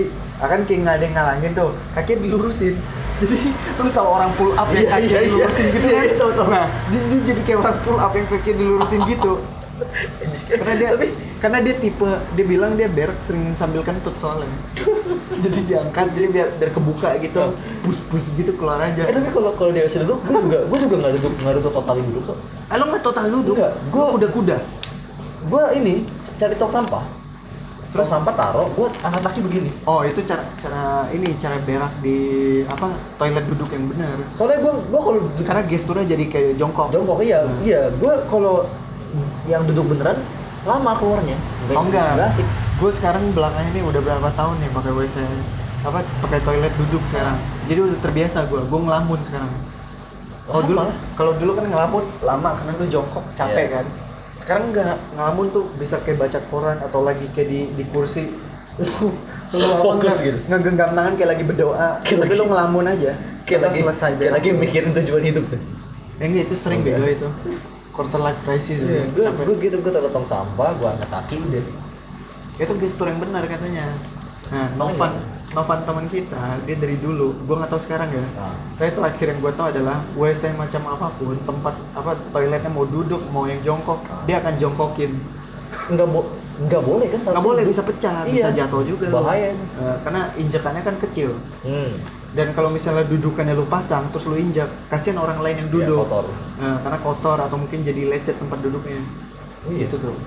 akan kayak nggak ada yang ngalangin tuh, kakinya dilurusin. Jadi lu tahu orang pull up yang Iya, kaki iya, iya. dilurusin gitu Iya, kan? iya, tahu, tahu. Nah, dia, dia jadi kayak orang pull up yang kaki dilurusin gitu. karena dia Tapi karena dia tipe dia bilang dia berak sering sambil kentut soalnya. jadi diangkat jadi biar biar kebuka gitu, bus-bus gitu keluar aja. eh tapi kalau kalau di WC duduk, gua juga gua juga nggak duduk nggak duduk total duduk kok. Ah, lo nggak total duduk? Enggak, Gua udah kuda. Gua ini cari tong sampah. Tong sampah taruh, gua angkat kaki begini. Oh itu cara cara ini cara berak di apa toilet duduk yang benar. Soalnya gua gua kalau Karena gesturnya jadi kayak jongkok. jongkok iya, Hmm. iya. Gua kalau yang duduk beneran lama keluarnya. Oh enggak. Nggak asik. Gue sekarang belakangan ini udah berapa tahun nih pakai WC apa pakai toilet duduk sekarang. Jadi udah terbiasa gue. Gue ngelamun sekarang. Oh dulu kalau dulu kan ngelamun lama karena lu jongkok capek Iya. kan. Sekarang enggak ngelamun tuh bisa kayak baca koran atau lagi kayak di di kursi. Lu Fokus nge- gitu. Ngegenggam tangan kayak lagi berdoa. Kayak tapi lagi- lu ngelamun aja. Kayak lagi selesai kayak lagi mikirin tujuan hidup. Ya enggak itu sering Enggak. bego itu. Quarter life crisis. Iya, ya. gue gue gitu gue taruh tong sampah, gue angkat kaki udah. itu gestur yang benar katanya nah Oh, Novan iya. Novan teman kita dia dari dulu gue nggak tahu sekarang ya Nah, tapi terakhir yang gue tahu adalah WC macam apa pun tempat apa toiletnya mau duduk mau yang jongkok dia akan jongkokin nggak bo nggak boleh kan? nggak boleh bisa pecah Iya. bisa jatuh juga. Bahaya. Eh, karena injekannya kan kecil Hmm. Dan kalau misalnya dudukannya lu pasang terus lu injak kasihan orang lain yang Iya, duduk kotor. Eh, karena kotor atau mungkin jadi lecet tempat duduknya Iya. itu tuh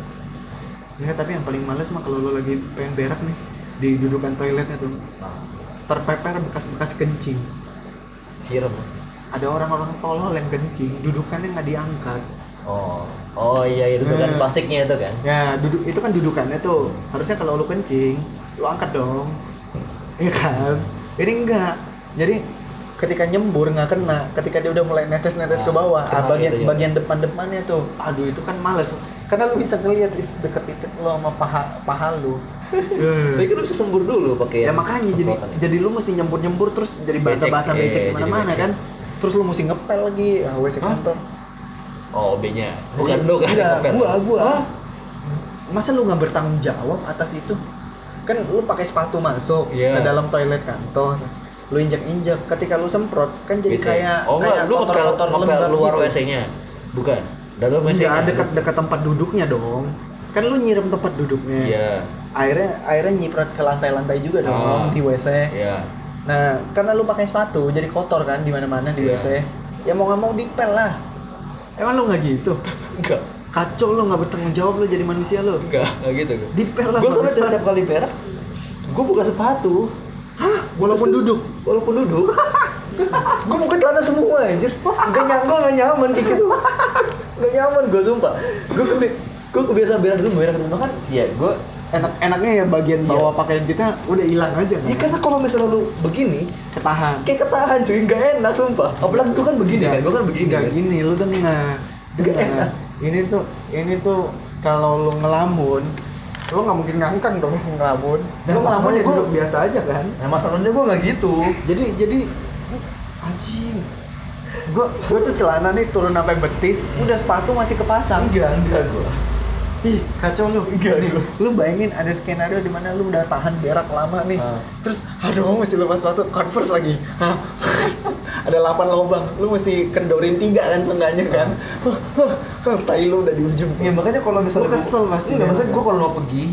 ya tapi yang paling males mah kalau lu lagi pengen berak nih di dudukan toiletnya tuh Nah, terpeper bekas-bekas kencing. siram. Ada orang-orang tolol yang kencing, dudukannya nggak diangkat. Oh, oh iya itu kan Hmm. plastiknya itu kan. Ya, duduk itu kan dudukannya tuh. Harusnya kalau lu kencing, lu angkat dong. Iya kan? Ini enggak. Jadi ketika nyembur nggak kena, ketika dia udah mulai netes-netes ke Ah, bawah, ah, bagian gitu ya. bagian depan-depannya tuh, aduh itu kan males. Karena lu bisa ngeliat ih, deket-deket lu sama paha paha lu. Tapi Eh. kan lu bisa sembur dulu pakai ya yang makanya jadi ya. jadi lu mesti nyembur-nyembur terus jadi basah-basah Becek, becek iya, di mana-mana jadi kan. Terus lu mesti ngepel lagi, ah, WC Hah? kantor. Oh, B-nya. Bukan lu kan. Enggak, gua, gua. Masa lu nggak bertanggung jawab atas itu? Kan lu pakai sepatu masuk Iya. ke dalam toilet kantor. Lu injak-injak, ketika lu semprot kan jadi Gitu. kayak Oh, kayak lu kotor-kotor ngepel lembab luar gitu. WC-nya. Bukan. Dalam WC-nya. Enggak dekat dekat tempat duduknya dong. Kan lu nyiram tempat duduknya. Iya. Airnya airnya nyiprat ke lantai-lantai juga dong Ah. di WC. Iya. Nah, karena lu pakai sepatu jadi kotor kan di mana-mana di Iya. WC. Ya mau nggak mau dipel lah. Emang lu nggak gitu? Enggak. Kacau lu nggak bertanggung jawab lu jadi manusia lu. Enggak, enggak gitu gua. Dipel lah. Gue soalnya setiap kali berak, gue buka sepatu. Hah? Walaupun duduk. Walaupun duduk, gue buka celana semua anjir. Gak nyaman, gak nyaman kayak gitu. Gak nyaman gue sumpah. Gue kebi gue kebiasa berak dulu berak rumah kan. Iya, gue Enak-enaknya ya bagian Iya. bawah pakaian kita udah hilang aja kan. Iya karena kalau misalnya lu begini, ketahan. kayak ketahan cuy, gak enak sumpah. Apalagi gue kan begini kan, gue kan begini kan. gini, lu nggak. Nggak Nggak. enak. Ini tuh ini tuh kalau lu ngelamun, lu nggak mungkin ngangkang dong ngelamun. Nah, lu ngelamun ya duduk biasa aja kan. Nah masalahnya gue gak gitu. Jadi jadi anjing. Gua gua tuh celana nih turun sampai betis, udah sepatu masih kepasang. Enggak, enggak gue. Ih, kacau lu. Enggak, Nih, gua. Lu bayangin ada skenario di mana lu udah tahan berak lama nih. Ah. Terus aduh mesti lepas sepatu Converse lagi. Ada 8 lubang lu mesti kendorin tiga kan seenggaknya kan tai lu udah di ujung Ya makanya kalau misalnya Gua kesel pasti. Enggak, maksudnya gue kalau mau pergi,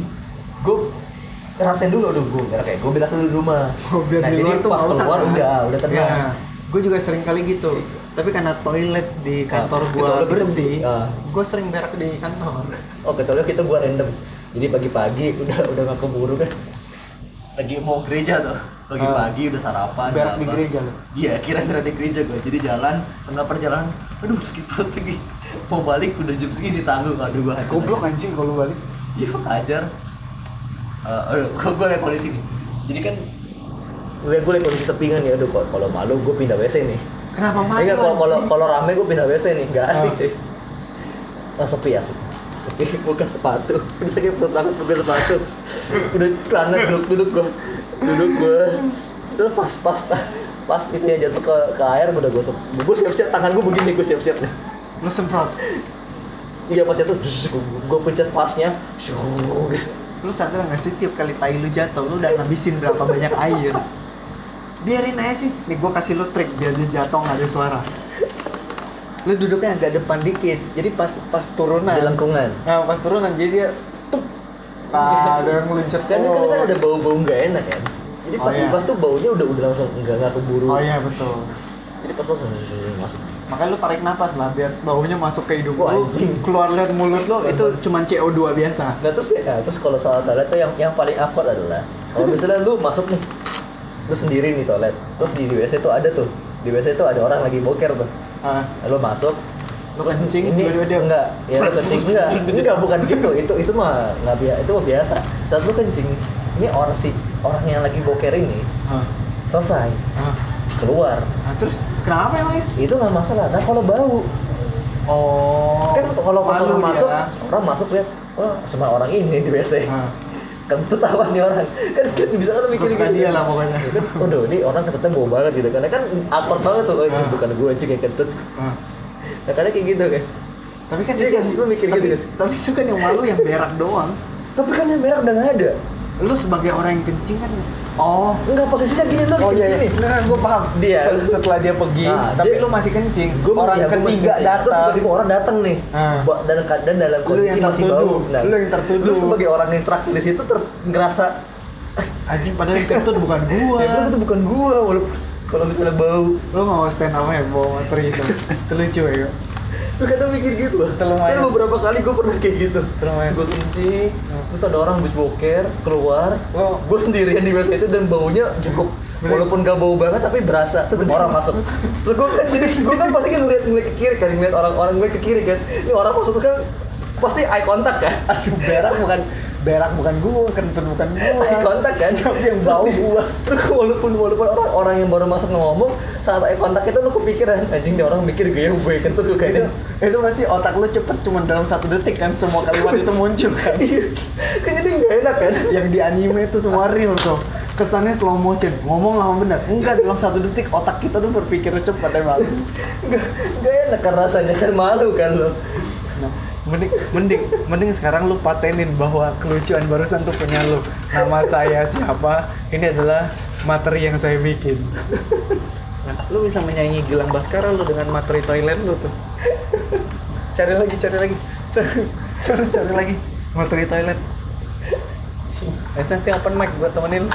gue ngerasain dulu aduh gue biar kayak gue berak dulu di rumah. Oh, biar nah, di jadi luar tuh pas nggak keluar kan? udah udah tenang. Ya, gue juga sering kali gitu. Tapi karena toilet di kantor Ah, gua toilet itu- bersih, ah. gue sering berak di kantor. Oh kecuali kita gue random. Jadi pagi-pagi udah udah nggak keburu kan. Lagi mau gereja tuh. Pagi-pagi udah sarapan. Berak di gereja lo. Iya, kira-kira di gereja gue. Jadi jalan, tengah perjalanan, aduh sakit perut lagi. Mau balik udah jam segini tanggung, aduh hajar. Goblok anjing kalau balik. Iya, hajar. Eh, aduh, kok gue liat kondisi nih. Jadi kan gue gue liat kondisi sepi kan ya, aduh kalau- kalau malu gue pindah WC nih. Kenapa malu? Enggak kalau kalau kalau rame gue pindah WC nih, nggak asik Ah. cuy. Oh, sepi ya, sepi. Sepi, buka sepatu. Udah sakit perut banget buka sepatu. Udah celana duduk duduk gue, duduk gue. Terus pas pas pas itu ya jatuh ke, ke air udah gue gue siap siap tangan gue begini gue siap siap nih. lu semprot. Iya pas jatuh, gue, pencet pasnya, Lu sadar nggak sih tiap kali tai lu jatuh, lu udah ngabisin berapa banyak air? Biarin aja sih. Nih gue kasih lu trik biar dia jatuh nggak ada suara. Lu duduknya agak depan dikit. Jadi pas pas turunan. di lengkungan. Nah, pas turunan jadi dia tuh ah, ada yang meluncur kan kan, kan ada bau-bau nggak enak kan jadi Oh, pas iya. pas tuh baunya udah udah langsung nggak nggak keburu Oh iya betul. jadi pas langsung masuk Makanya lu tarik napas lah biar baunya masuk ke hidung Wah, lu. anjing. Keluar lewat mulut lu itu cuman CO2 biasa. nah terus ya terus kalau soal toilet tuh yang yang paling awkward adalah kalau misalnya lu masuk nih lu sendiri nih toilet. Terus di, di WC tuh ada tuh. Di WC tuh ada orang lagi boker tuh. Ah, lu masuk lu kencing ini tiba-tiba dia enggak. Ya lu kencing enggak enggak bukan gitu. Itu itu mah nggak biasa itu mah biasa. Saat lu kencing ini orang si orang yang lagi boker ini Ah, selesai. Ah. keluar. Nah, terus kenapa emangnya? itu? Nggak masalah. Nah kalau bau. Oh. kan kalau pas dia. masuk orang masuk lihat oh cuma orang ini di WC Ah. Kentut apa nih orang kan kan bisa kan mikir gitu dia kan. lah pokoknya. kan waduh ini orang kentutnya bau banget gitu karena kan awkward banget tuh oh, Ah. bukan gue cik yang kentut Ah. nah karena kayak gitu kan Tapi kan Iya itu kan, mikir tapi, gitu. Tapi itu kan yang malu yang berak doang. tapi kan yang merah udah nggak ada Lu sebagai orang yang kencing kan Oh, enggak posisinya gini lu Oh kencing iya, nih nah, gue paham. Dia. Se- setelah dia pergi, Nah, tapi dia- lu masih kencing. Gua orang iya, masih ketiga datang. tiba-tiba orang datang nih. Ba- dan dan dalam kondisi yang masih tertuduh. bau Nah, Lu yang tertuduh. lu sebagai orang yang terakhir di situ ter ngerasa Anjing padahal yang kentut bukan gua. ya itu bukan gua walaupun kalau misalnya bau Lu mau stand up ya bawa materi itu. itu lucu ya. Lu kadang mikir gitu. Loh. Soalnya beberapa kali gua pernah kayak gitu. Gua kencing Hmm. terus ada orang boker keluar. Oh. gua sendirian di WC itu dan baunya cukup. Walaupun gak bau banget tapi berasa. Terus orang masuk. Terus gua kan jadi gua kan pasti kan ngeliat ngeliat ke kiri kan ngeliat orang-orang gue ke kiri kan. Ini orang masuk tuh kan pasti eye contact kan. Aduh, berak bukan berak bukan gua, kentut bukan gua. eye contact kan? Tapi yang bau gua. terus walaupun walaupun orang orang yang baru masuk ngomong saat eye contact itu lu kepikiran anjing dia orang mikir gue yang gue kentut itu kayaknya. Itu pasti otak lu cepet cuma dalam satu detik kan semua kalimat itu muncul kan? Iya. kan jadi nggak enak kan? Yang di anime itu semua real tuh. Kesannya slow motion. Ngomong lama bener. Enggak dalam satu detik otak kita tuh berpikir cepat emang. Nggak nggak enak kan rasanya kan malu kan lo mending mending mending sekarang lu patenin bahwa kelucuan barusan tuh punya lu. Nama saya siapa? Ini adalah materi yang saya bikin. Nah, lu bisa menyanyi Gilang Baskara lu dengan materi toilet lu tuh. Cari lagi cari lagi. Cari, cari, lagi. Materi toilet. SMP open mic buat temenin.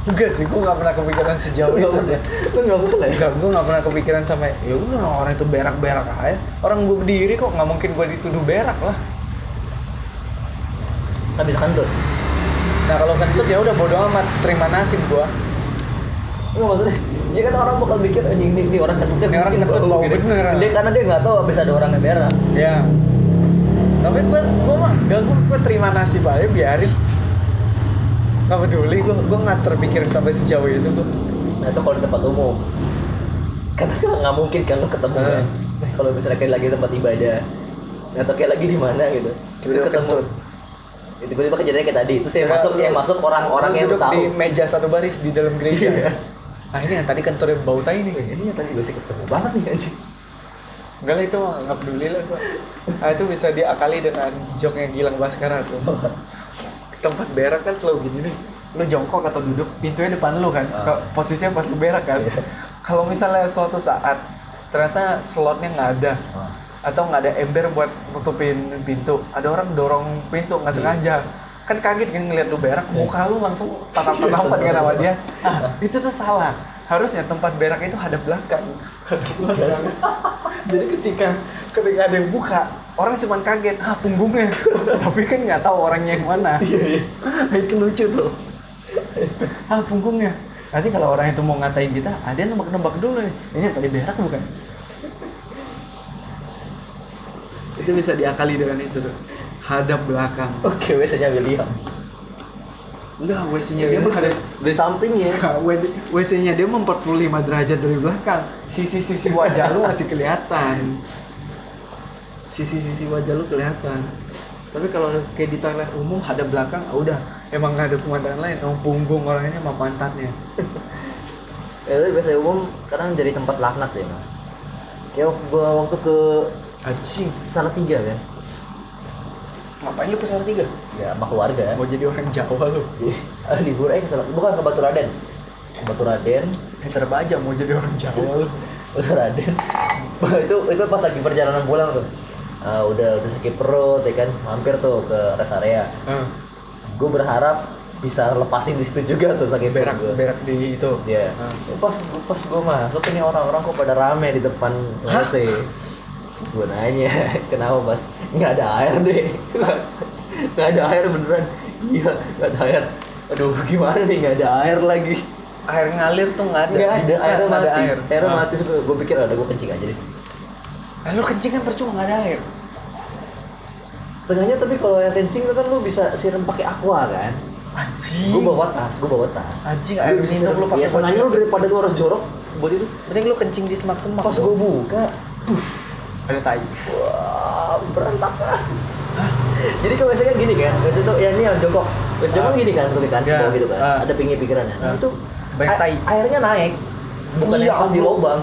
Enggak sih, gue gak pernah kepikiran sejauh itu sih. lu nggak pernah ya Enggak, gue gak pernah kepikiran sampai ya udah orang itu berak-berak aja. Orang gue berdiri kok nggak mungkin gue dituduh berak lah. bisa kentut Nah kalau kentut ya udah bodo amat, terima nasib gue. Nggak maksudnya ya kan orang bakal mikir anjing ini, ini orang kentutnya Ini orang kentut gitu. bener. dia karena dia nggak tahu habis ada orang yang berak Ya. Tapi gue, gue mah gak gue terima nasib aja biarin. Gak peduli, gue gue nggak terpikirin sampai sejauh itu gue. nah itu kalau di tempat umum karena kan nggak mungkin kan lo ketemu Hmm. kan Nah, kalau misalnya kayak lagi tempat ibadah atau kayak lagi di mana gitu Tiba-tiba Itu ketemu kentut. Ya, tiba-tiba kejadiannya kayak tadi terus yang Ya, masuk lu- yang masuk orang-orang yang tahu di meja satu baris di dalam gereja. Iya. Ah ini yang tadi kentutnya bau tai nih. ini yang tadi gue sih ketemu banget nih anjing Enggak lah itu nggak peduli lah gua. Ah itu bisa diakali dengan joknya Gilang Baskara tuh. Tempat berak kan selalu gini nih. lu jongkok atau duduk pintunya depan lu kan. Ah. Ke- posisinya pas lu berak kan. Iya. kalau misalnya suatu saat ternyata slotnya nggak ada Ah. atau nggak ada ember buat nutupin pintu ada orang dorong pintu nggak sengaja. Kan kaget kan ngeliat lu berak muka lu langsung tatap-tatapan kan sama dia. Ah, itu tuh salah. Harusnya tempat berak itu hadap belakang. Jadi ketika ketika ada yang buka orang cuma kaget ah punggungnya. Tapi kan nggak tahu orangnya yang mana. Itu lucu tuh. Ah punggungnya. Nanti kalau orang itu mau ngatain kita ada yang nebak-nebak dulu nih. Ini yang tadi berak bukan? Itu bisa diakali dengan itu tuh. Hadap belakang. Oke, WC-nya William. enggak WC-nya dia menghadap Dari sampingnya. WC-nya dia mem 45 derajat dari belakang. Sisi-sisi wajah lu masih kelihatan sisi-sisi wajah lu kelihatan tapi kalau kayak di toilet umum hadap belakang ah udah emang nggak ada pemandangan lain emang punggung orangnya sama pantatnya Ya, tapi WC umum kadang jadi tempat laknat sih, Mas. Kayak gua waktu ke anjing Salatiga kan. ngapain lu ke tiga Ya, sama keluarga. mau jadi orang Jawa lu Ah, libur aja ke Salatiga. Bukan ke Batu Raden. Ke Batu Raden. Pinter aja mau jadi orang Jawa lu Batu Raden. Itu itu pas lagi perjalanan pulang tuh. Ah, udah udah sakit perut ya kan, mampir tuh ke rest area. Ah, Gue berharap bisa lepasin di situ juga tuh sakit berak gua. berak di itu Iya. Ah. Pas pas gue masuk ini orang-orang kok pada rame di depan WC. Gue nanya, kenapa pas nggak ada air deh? Nggak ada air beneran. Iya, nggak ada air. Aduh, gimana nih nggak ada air lagi? air ngalir tuh nggak ada Nggak ada, airnya nggak mati. ada air Ah. mati. Gue pikir ada gue kencing aja deh. Ah, lu kencing kan percuma nggak ada air Setengahnya tapi kalau yang kencing tuh kan lu bisa siram pakai aqua kan? anjing Gue bawa tas, gue bawa tas. Anjing, air minum lu pakai Ya setengahnya lu daripada lu harus jorok buat itu. mending lu kencing di semak-semak Pas gue buka, ada tai Wah, berantakan. Jadi kalau biasanya gini kan, biasanya tuh ya ini yang jongkok. Biasanya jongkok Ah. gini kan, tuh kan, Ya. bawah gitu kan. Ah. Ada pinggir pikirannya. Nah, Ah. itu airnya naik. Bukan Iya, yang pas di lubang.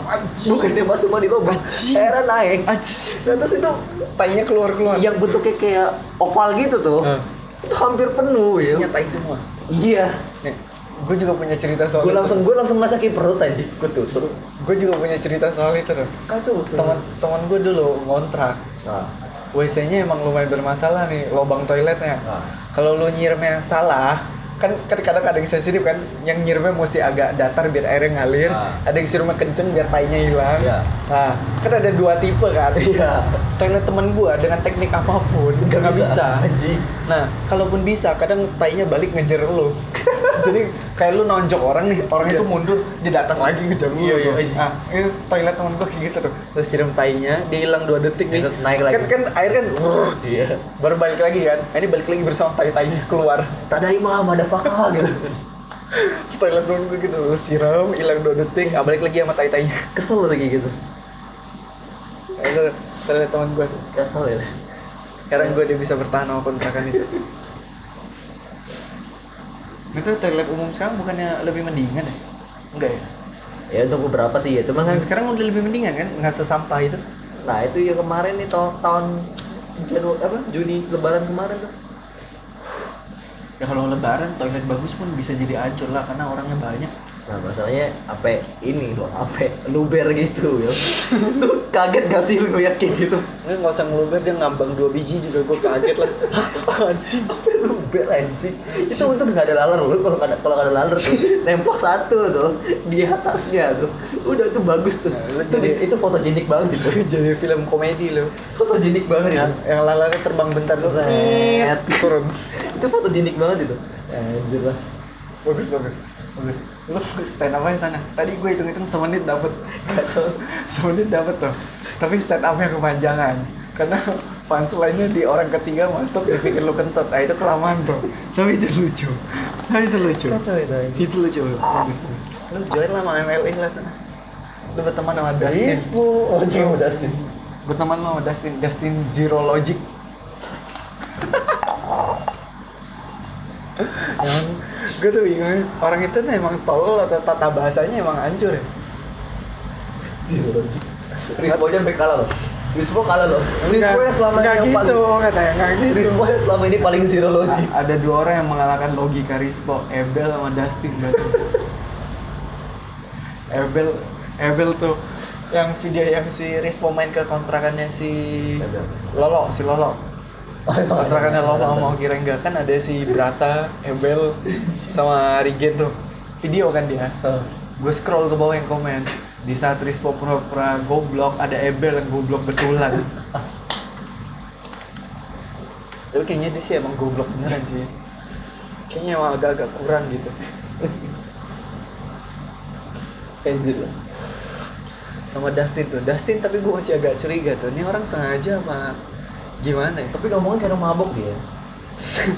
Bukan yang pas cuma di lubang. Airnya naik. anjing Nah, terus itu tainya keluar-keluar yang bentuknya kayak oval gitu tuh. Ah. Itu hampir penuh ya. isinya tai semua Iya. nih gue juga punya cerita soal Gue langsung gue langsung nggak sakit perut aja. Gue tutup. gue juga punya cerita soal itu tuh Kacau. teman teman gue dulu ngontrak Nah, WC-nya emang lumayan bermasalah nih lubang toiletnya nah. kalau lu nyiramnya salah kan kan kadang ada yang sensitif kan yang nyiramnya mesti agak datar biar airnya ngalir Ah. ada yang siramnya kenceng biar tainya hilang Iya. nah kan ada dua tipe kan Iya. toilet temen gua dengan teknik apa pun Nggak nggak bisa. bisa. Nah kalaupun bisa kadang tainya balik ngejar lu jadi kayak lu nonjok orang nih orang itu mundur dia datang lagi ngejar lu Iya, iya. nah ini toilet temen gua kayak gitu tuh lu siram tainya dia hilang dua detik nih naik lagi. kan kan air kan Iya. baru balik lagi kan ini balik lagi bersama tai tainya keluar Tadaima motherfucker gitu. toilet gue gitu siram hilang dua detik ah, balik lagi sama tai tainya Kesel lagi gitu. itu toilet temen gue Kesel ya. sekarang gue dia bisa bertahan sama kontrakan itu itu toilet umum sekarang bukannya lebih mendingan ya? enggak ya? Ya untuk beberapa sih ya, cuma kan sekarang udah lebih mendingan kan nggak sesampah itu nah itu yang kemarin nih tahun tahun Januari apa Juni lebaran kemarin tuh. Ya kalau lebaran toilet bagus pun bisa jadi hancur lah karena orangnya banyak Nah masalahnya apa ini loh, apa luber gitu ya. Lu kaget gak sih lu ngeliat kayak gitu? nggak nggak usah ngeluber dia ngambang dua biji juga gue kaget lah anjing luber anjing. Itu untuk nggak ada laler lu kalau ada kalau ada laler tuh nemplok satu tuh di atasnya tuh. Udah tuh bagus tuh. Nah, itu, jadi- itu fotogenik banget gitu. jadi film komedi loh Fotogenik banget itu. yang lalarnya terbang bentar Set. turun itu fotogenik banget itu. Anjir lah. bagus bagus bagus. Lu stand up aja sana. Tadi gue hitung hitung semenit kacau semenit dapet tuh. Tapi set upnya kepanjangan. Karena punchline-nya di orang ketiga masuk dia pikir lu kentut nah itu kelamaan bro tapi itu lucu. Tapi itu lucu. Kacau itu. lucu. Bagus lu join lah sama MLA lah sana. Lu berteman sama Dustin. Ispu. Oh, cium Dustin. berteman sama Dustin. Dustin Zero Logic gue tuh bingung orang itu tuh emang tolol atau tata bahasanya emang hancur ya Zero logic. Chris Paul sampai kalah loh. Rispo kalah loh. Rispo yang selama ini yang gitu, paling katanya gitu. Rispo yang selama ini paling zero logic. A- ada dua orang yang mengalahkan logika Rispo, Ebel sama Dustin berarti. Ebel, Ebel tuh yang video yang si Rispo main ke kontrakannya si Ebel. Lolo, si Lolo. Kontrakannya Lolo sama Oki Rengga kan ada si Brata, Ebel, sama Rigen tuh. Video kan dia. Gue scroll ke bawah yang komen. Di saat Rispo pura-pura goblok, ada Ebel yang goblok betulan. Tapi kayaknya dia sih emang goblok beneran sih. Kayaknya emang agak-agak kurang gitu. Anjir lah. Sama Dustin tuh. Dustin tapi gue masih agak curiga tuh. Ini orang sengaja apa gimana ya? Tapi ngomongin karena mabok dia.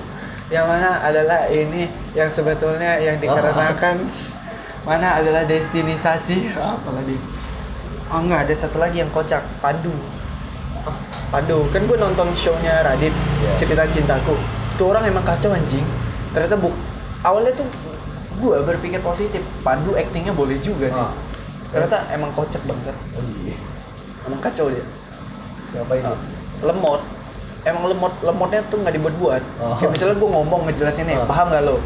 yang mana adalah ini yang sebetulnya yang dikarenakan mana adalah destinisasi apa tadi oh enggak ada satu lagi yang kocak Pandu Pandu kan gue nonton show-nya Radit Iya. Cerita Cintaku tuh orang emang kacau anjing ternyata buk awalnya tuh gue berpikir positif Pandu actingnya boleh juga nih Ah. ternyata emang kocak banget Oh iya. emang kacau dia Ngapain Ah. Lemot emang lemot lemotnya tuh nggak dibuat-buat Oh. kayak misalnya gue ngomong ngejelasin nih Oh. paham nggak lo?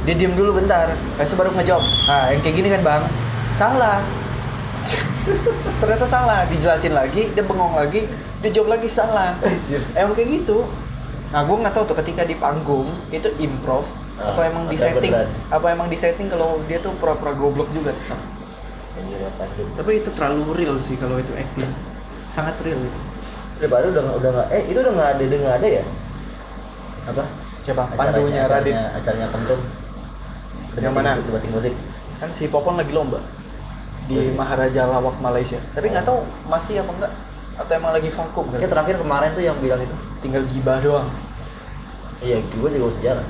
Dia diem dulu bentar Kasih baru ngejawab. Nah yang kayak gini kan bang? Salah. Ternyata salah. Dijelasin lagi dia bengong lagi dia jawab lagi salah. Anjir. emang kayak gitu. Nah gue nggak tahu tuh ketika di panggung itu improv Ah, atau emang disetting? beneran. apa emang disetting kalau dia tuh pura-pura goblok juga? Anjir. tapi itu terlalu real sih kalau itu acting. Sangat real itu Daripada udah nggak- udah nggak eh itu udah nggak ada udah nggak ada ya? Apa? siapa pandunya Radit acaranya, acaranya. Yang mana? Debating musik. kan si Popon lagi lomba di. Maharaja Lawak Malaysia tapi nggak tahu masih apa enggak atau emang lagi vakum kan terakhir kemarin tuh yang bilang itu. tinggal gibah doang Iya, gue juga sejarah.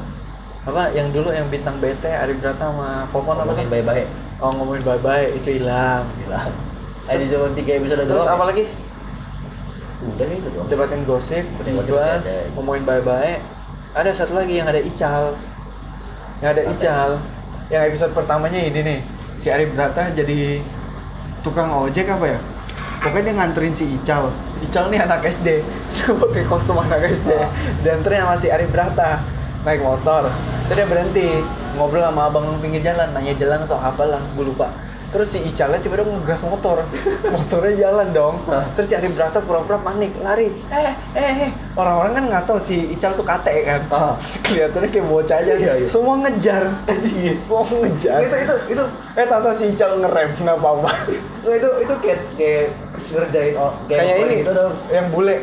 apa yang dulu yang bintang BT Ari sama Popon apa kan baik-baik. oh ngomongin bye bye itu hilang Bilang. Eh di zaman tiga episode terus doang. apa lagi Udah itu doang. debatin gosip ada. ngomongin bye ada satu lagi yang ada Ical. Yang ada Apa? Ical. Yang episode pertamanya ini nih. Si Ari Brata jadi tukang ojek apa ya? Pokoknya dia nganterin si Ical. Ical nih anak SD pakai kostum anak SD Ah. dan ternyata masih Ari Brata naik motor. Terus dia berhenti. Ngobrol sama abang pinggir jalan. Nanya jalan atau apalah gue lupa terus si Icalnya tiba-tiba ngegas motor. Motornya jalan dong. Ah. terus si Ari Brata pura-pura panik lari. Eh eh eh. Orang-orang kan nggak tahu si Ical tuh kate kan? Ah. kelihatannya kayak bocah aja. Iya, iya. semua ngejar. Semua ngejar. Itu itu itu. Eh tante si Ical ngerem nggak apa-apa. Nah, itu itu kayak kayak ngerjain oh, kayak, kayak ini gitu dong. yang bule.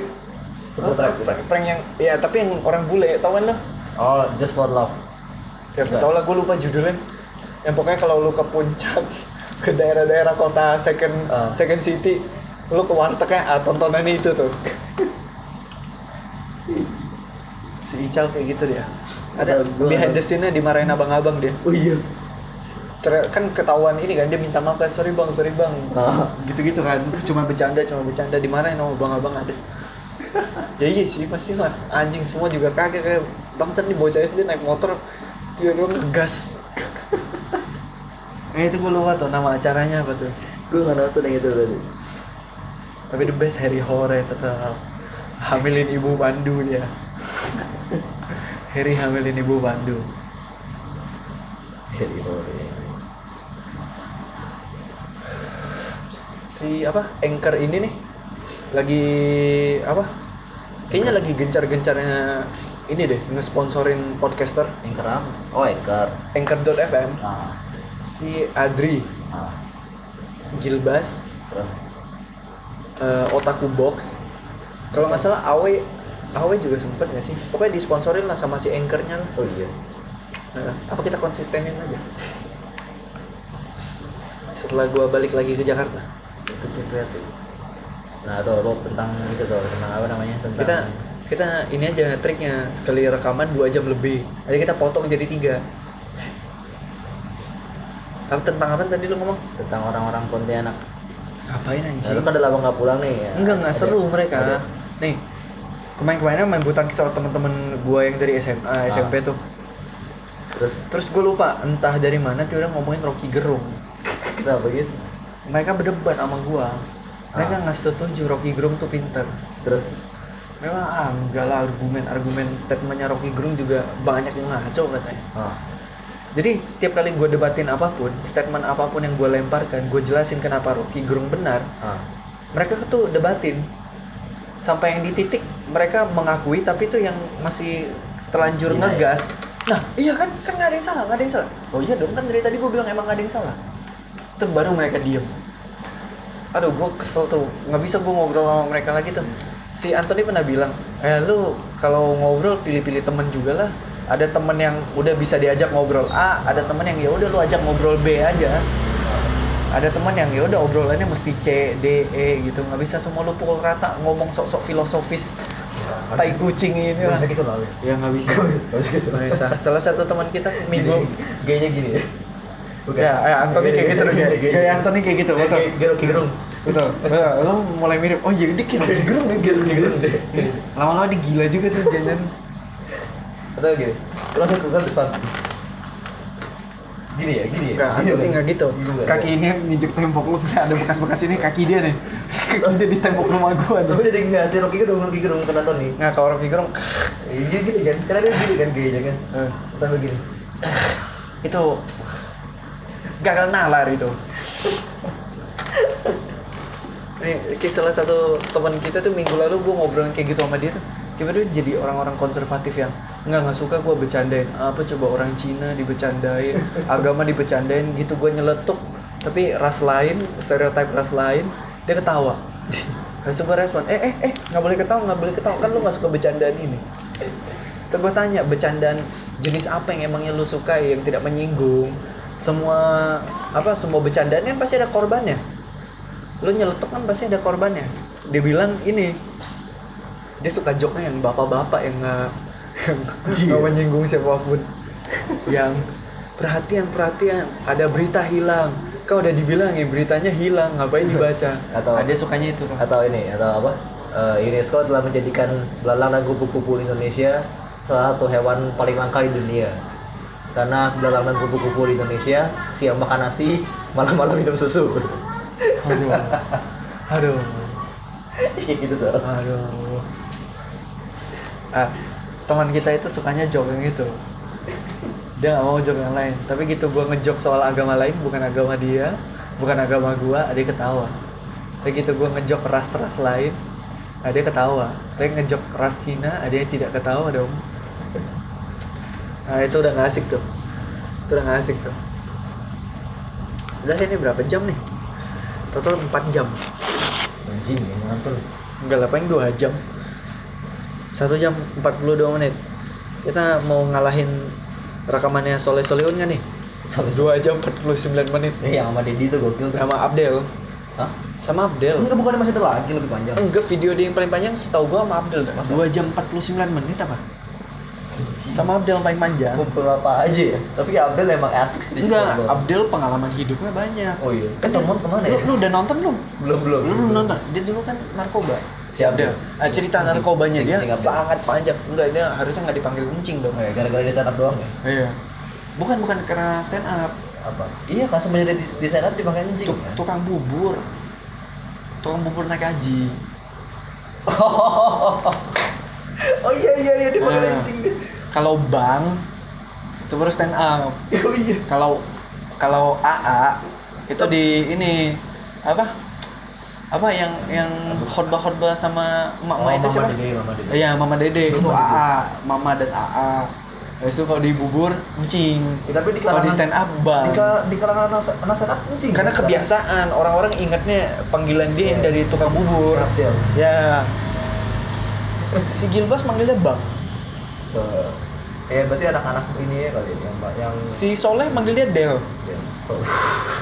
Seputar, prank prank yang ya tapi yang orang bule tau kan lo Oh, just for love. ya tau lah gue lupa judulnya. Yang pokoknya kalau lu ke puncak ke daerah-daerah kota second Ah. second city lu ke wartegnya ah, tontonan itu tuh. Si Ical kayak gitu dia. Ada Udah, behind the scene-nya dimarahin abang-abang dia. Oh iya. Ter- kan ketahuan ini kan dia minta maaf kan sorry bang sorry bang. Ah. gitu-gitu kan. Cuma bercanda cuma bercanda dimarahin sama abang-abang ada. Ya iya sih pasti lah. Anjing semua juga kaget kayak bangsat nih bocah SD naik motor tiba-tiba ngegas eh itu gue lupa tuh nama acaranya apa tuh Gue nggak nonton yang itu tadi. tapi the best Harry Hore tetap hamilin ibu Pandu dia Harry hamilin ibu Pandu Harry Hore. si apa anchor ini nih lagi apa kayaknya lagi gencar-gencarnya ini deh ngesponsorin podcaster Anchor apa? Oh, Anchor. anchor.fm Ah. Si Adri Ah. Gilbas Terus eh, Otaku Box kalau nggak salah Awe Awe juga sempet nggak sih pokoknya disponsorin lah sama si anchornya lah oh iya. Nah, apa kita konsistenin aja setelah gua balik lagi ke Jakarta Itu kreatif. Nah, tuh lo tentang itu tuh tentang apa namanya? Tentang kita kita ini aja triknya sekali rekaman dua jam lebih jadi kita potong jadi tiga apa tentang apa tadi lu ngomong tentang orang-orang Pontianak. ngapain Nah, anjing lu kan udah lama nggak pulang nih ya. enggak enggak Ada- seru mereka ada. nih kemarin-kemarin main butangkis sama temen-temen gua yang dari SMA Ah. SMP tuh Terus terus gue lupa entah dari mana tuh udah ngomongin Rocky Gerung kenapa gitu? mereka berdebat sama gua mereka Ah. nggak setuju Rocky Gerung tuh pinter Terus memang ah enggak lah argumen argumen statementnya Rocky Gerung juga banyak yang ngaco katanya ah, jadi tiap kali gue debatin apa pun statement apa pun yang gue lemparkan gue jelasin kenapa Rocky Gerung benar ah. mereka tuh debatin. Sampai yang di titik mereka mengakui tapi tuh yang masih terlanjur ngegas nah iya kan? Kan nggak ada yang salah nggak ada yang salah. Oh iya dong kan dari tadi gue bilang emang nggak ada yang salah. Itu baru mereka diem. Aduh gue kesel tuh. Nggak bisa gue ngobrol sama mereka lagi tuh. Si Anthony pernah bilang eh lu kalau ngobrol pilih-pilih temen juga lah ada temen yang udah bisa diajak ngobrol A ada temen yang ya udah lu ajak ngobrol B aja. Ada teman yang ya udah obrolannya mesti C D E gitu. Nggak bisa semua lu pukul rata ngomong sok-sok filosofis tai kucing ini. Gak bisa gitu lah. ya nggak bisa. Gak bisa gitu. nggak bisa. Salah satu teman kita minggu Gayanya gini ya. ya eh, Anthony kayak gitu. Gaya- gaya- kayak Anthony kayak gitu betul. gerung gerung. betul. Lu mulai mirip. Oh iya dia gerung ya gerung Gerung. Deh. lama-lama dia gila juga tuh jangan Atau gini. Terus aku kan terusan. Gini ya, gini ya. Enggak, Gini Anthony kan? nggak gitu. Gini? Kaki ini nginjek tembok lu ada bekas-bekas ini kaki dia nih. Kaki dia di tembok rumah gua Tapi nih. jadi enggak sih Rocky gerung, Rocky gerung kena Tony. Nah, kalau Rocky Gerung Iya gini kan, karena dia gini kan gayanya kan. eh, Sampai gini. itu gagal nalar itu. Ini kayak salah satu teman kita tuh minggu lalu gue ngobrol kayak gitu sama dia tuh tiba-tiba jadi orang-orang konservatif yang nggak nggak suka gue bercandain. Apa coba orang Cina dibecandain agama dibecandain gitu gue nyeletuk. Tapi ras lain stereotip ras lain dia ketawa. Itu gue respon. Eh eh eh nggak boleh ketawa nggak boleh ketawa. Kan lu nggak suka bercandaan ini. Terus gue tanya bercandaan jenis apa yang emangnya lu sukai yang tidak menyinggung? Semua apa semua bercandaan kan pasti ada korbannya. Lu nyeletuk kan pasti ada korbannya. Dia bilang ini dia suka joknya yang bapak-bapak yang nggak menyinggung siapa pun yang perhatian perhatian ada berita hilang kau udah dibilangin beritanya hilang ngapain dibaca Atau- dia sukanya itu tuh Atau ini, atau apa? Eh, UNESCO telah menjadikan belalang dan kupu-kupu Indonesia salah satu hewan paling langka di dunia. Karena belalang dan kupu-kupu di Indonesia siang makan nasi, malam-malam minum susu. aduh aduh Kayak gitu tuh. Aduh. Ah, teman kita itu sukanya joke yang itu. Dia nggak mau joke yang lain. Tapi gitu gua ngejok soal agama lain, bukan agama dia, bukan agama gua, dia ketawa. Tapi gitu gua ngejok ras-ras lain, ah, dia ketawa. Tapi ngejok ras Cina, ah, dia tidak ketawa dong. Nah itu udah nggak asik tuh. Itu udah nggak asik tuh. Udah ini berapa jam nih? Total 4 jam. Anjing, ya ngantuk. Enggak lah, paling 2 jam. 1 jam 42 menit. Kita mau ngalahin rekamannya Soleh Solihun kan nih? Soleh 2 jam 49 menit. Yang sama Dedi tuh gokil tuh. Sama Abdel. Hah? Sama Abdel. Enggak bukannya masih ada lagi lebih panjang. Enggak, video dia yang paling panjang setahu gua sama Abdel. Masa? 2 jam 49 menit apa? Sama Abdel paling panjang. Kumpul apa aja ya? Tapi Abdel emang asik sih. Enggak. Abdel pengalaman hidupnya banyak. Oh iya. Eh, temen ke mana ya? lu udah nonton belum? Belum, belum. Lu belum nonton? Dia dulu kan narkoba. Si Abdel. Ah, cerita narkobanya dia Kencing Abdel. sangat panjang. Enggak, dia harusnya nggak dipanggil kencing dong. Oh, ya, gara-gara dia stand up doang ya? Iya. Bukan bukan karena stand up, Apa? Iya, kan sebenarnya di, di stand up dipakai anjing. Tuk- ya? tukang bubur. Tukang bubur naik haji. oh iya iya iya dia pakai Ah. anjing deh. Kalau bang itu baru stand up. Oh iya. Kalau kalau AA itu di ini apa? Apa yang yang khotbah-khotbah sama emak-emak itu siapa? Oh, Dede, Mama Dede. Iya, Mama Dede itu Mama Dede. AA, Mama dan AA. Habis itu kalau di bubur encing. Ya, tapi di Kalau di kalangan stand up bang. di, kal- di kalangan anak, stand up. Karena kebiasaan orang-orang ingatnya panggilan dia yang Iya. dari tukang bubur. Abdel. Ya. Si Gilbas manggilnya Bang. Eh, Eh, berarti anak-anak ini ya kali yang yang Si Soleh manggilnya Del. ya, so,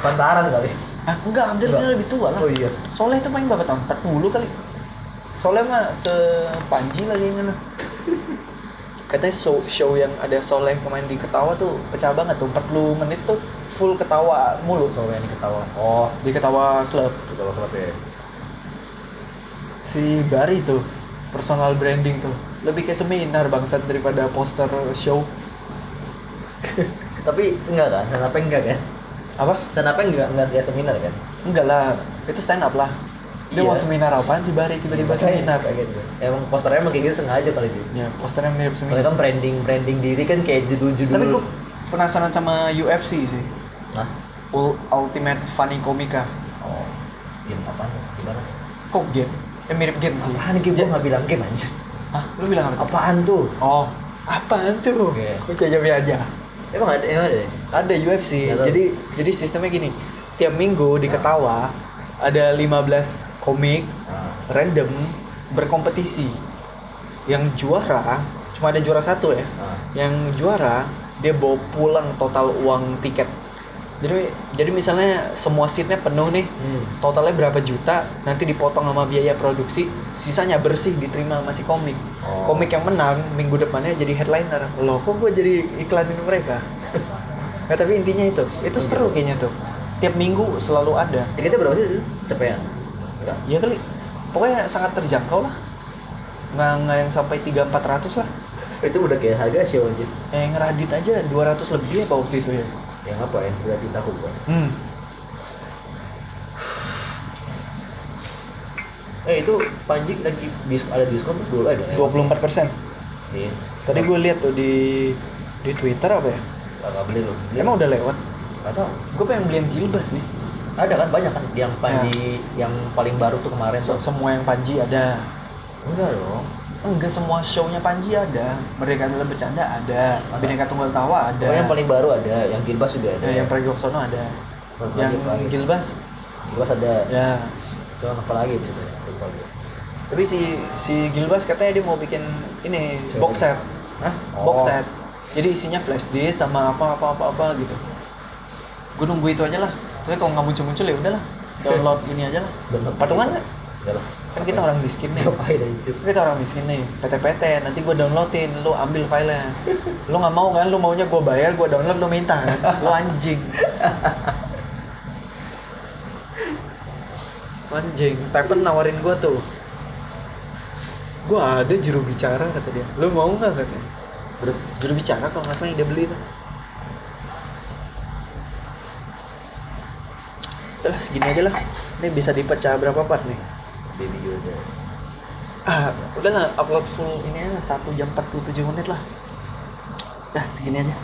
pantaran kali. Ah, enggak, Abdel Enggak. lebih tua lah. Oh iya. Soleh itu paling berapa tahun? 40 kali. Soleh mah sepanji lagi yang Katanya show, show yang ada Soleh pemain di Ketawa tuh pecah banget tuh 40 menit tuh full ketawa mulu Soalnya ini ketawa. Oh, di Ketawa Club. ketawa klub ya. Si Bari tuh personal branding tuh lebih kayak seminar bangsat daripada poster show Tapi enggak kan? Up enggak kan? Apa Stand up enggak enggak kayak seminar kan? enggak lah itu stand up lah dia Iya. mau seminar apaan sih Bari tiba-tiba seminar kayak gitu. Emang posternya emang kayak gitu sengaja kali dia. ya posternya mirip Soalnya seminar kan branding branding diri kan kayak judul-judul. tapi gue penasaran sama UFC sih Nah, Ul- Ultimate Funny Comica oh, game apa? Gimana? kok game eh mirip game sih Apaan game? Gue nggak bilang game anjir. Hah? lu bilang apa Apaan tuh? oh apaan tuh Oke. Lu jajabi aja Emang ada, emang ada. Ada UFC tahu. jadi jadi sistemnya gini tiap minggu di Ketawa ada 15 komik random berkompetisi yang juara cuma ada juara satu ya nah. yang juara dia bawa pulang total uang tiket jadi jadi misalnya semua seatnya penuh nih Hmm. totalnya berapa juta nanti dipotong sama biaya produksi sisanya bersih diterima sama si komik Oh. komik yang menang minggu depannya jadi headliner loh kok gue jadi iklanin mereka nah, tapi intinya itu itu seru kayaknya tuh tiap minggu selalu ada Tiketnya berapa sih? Cepetan? Enggak. ya kali pokoknya sangat terjangkau lah nggak nggak yang sampai tiga empat ratus lah Itu udah kayak harga show anjir. yang ngeradit aja 200 lebih apa waktu itu ya Yang apa yang sudah cintaku gua. hmm. Eh itu Panji lagi disk ada diskon tuh dulu ada. ya? 24 persen Iya. tadi gue lihat tuh di di Twitter apa ya Nggak beli loh. Beli. emang udah lewat Nggak tahu. gue pengen beli yang Gilbas sih Ada kan banyak kan yang Panji yang paling baru tuh kemarin tuh. semua yang Panji ada Enggak dong. enggak semua show-nya Panji ada Merdeka dalam bercanda ada Masa? Bineka Tunggal Tawa ada Pokoknya yang paling baru ada, yang Gilbas juga ada. Ya, yang Pragiwaksono ada yang lagi? Gilbas Gilbas ada. ya Cuma apa lagi gitu? Lupa gue. tapi si si Gilbas katanya dia mau bikin ini Show. box set Hah? box Oh. set jadi isinya flash disk sama apa apa apa apa gitu. Gue nunggu itu aja lah. Tapi kalau nggak muncul muncul ya udahlah download ini aja lah. Patungan nggak lah. kan kita orang miskin nih. Kita orang miskin nih. PT-PT nanti gue downloadin lu ambil filenya. Lu nggak mau kan? Lu maunya gue bayar gue download lu minta kan? Lu anjing. Anjing. Tepen nawarin gue tuh. Gue ada juru bicara kata dia. Lu mau nggak? Katanya Terus juru bicara kalau nggak salah yang dia beli tuh Udah segini aja lah. Ini bisa dipecah berapa part nih? Baby juga. ah udahlah upload full ini aja satu jam 47 menit lah. Dah segini aja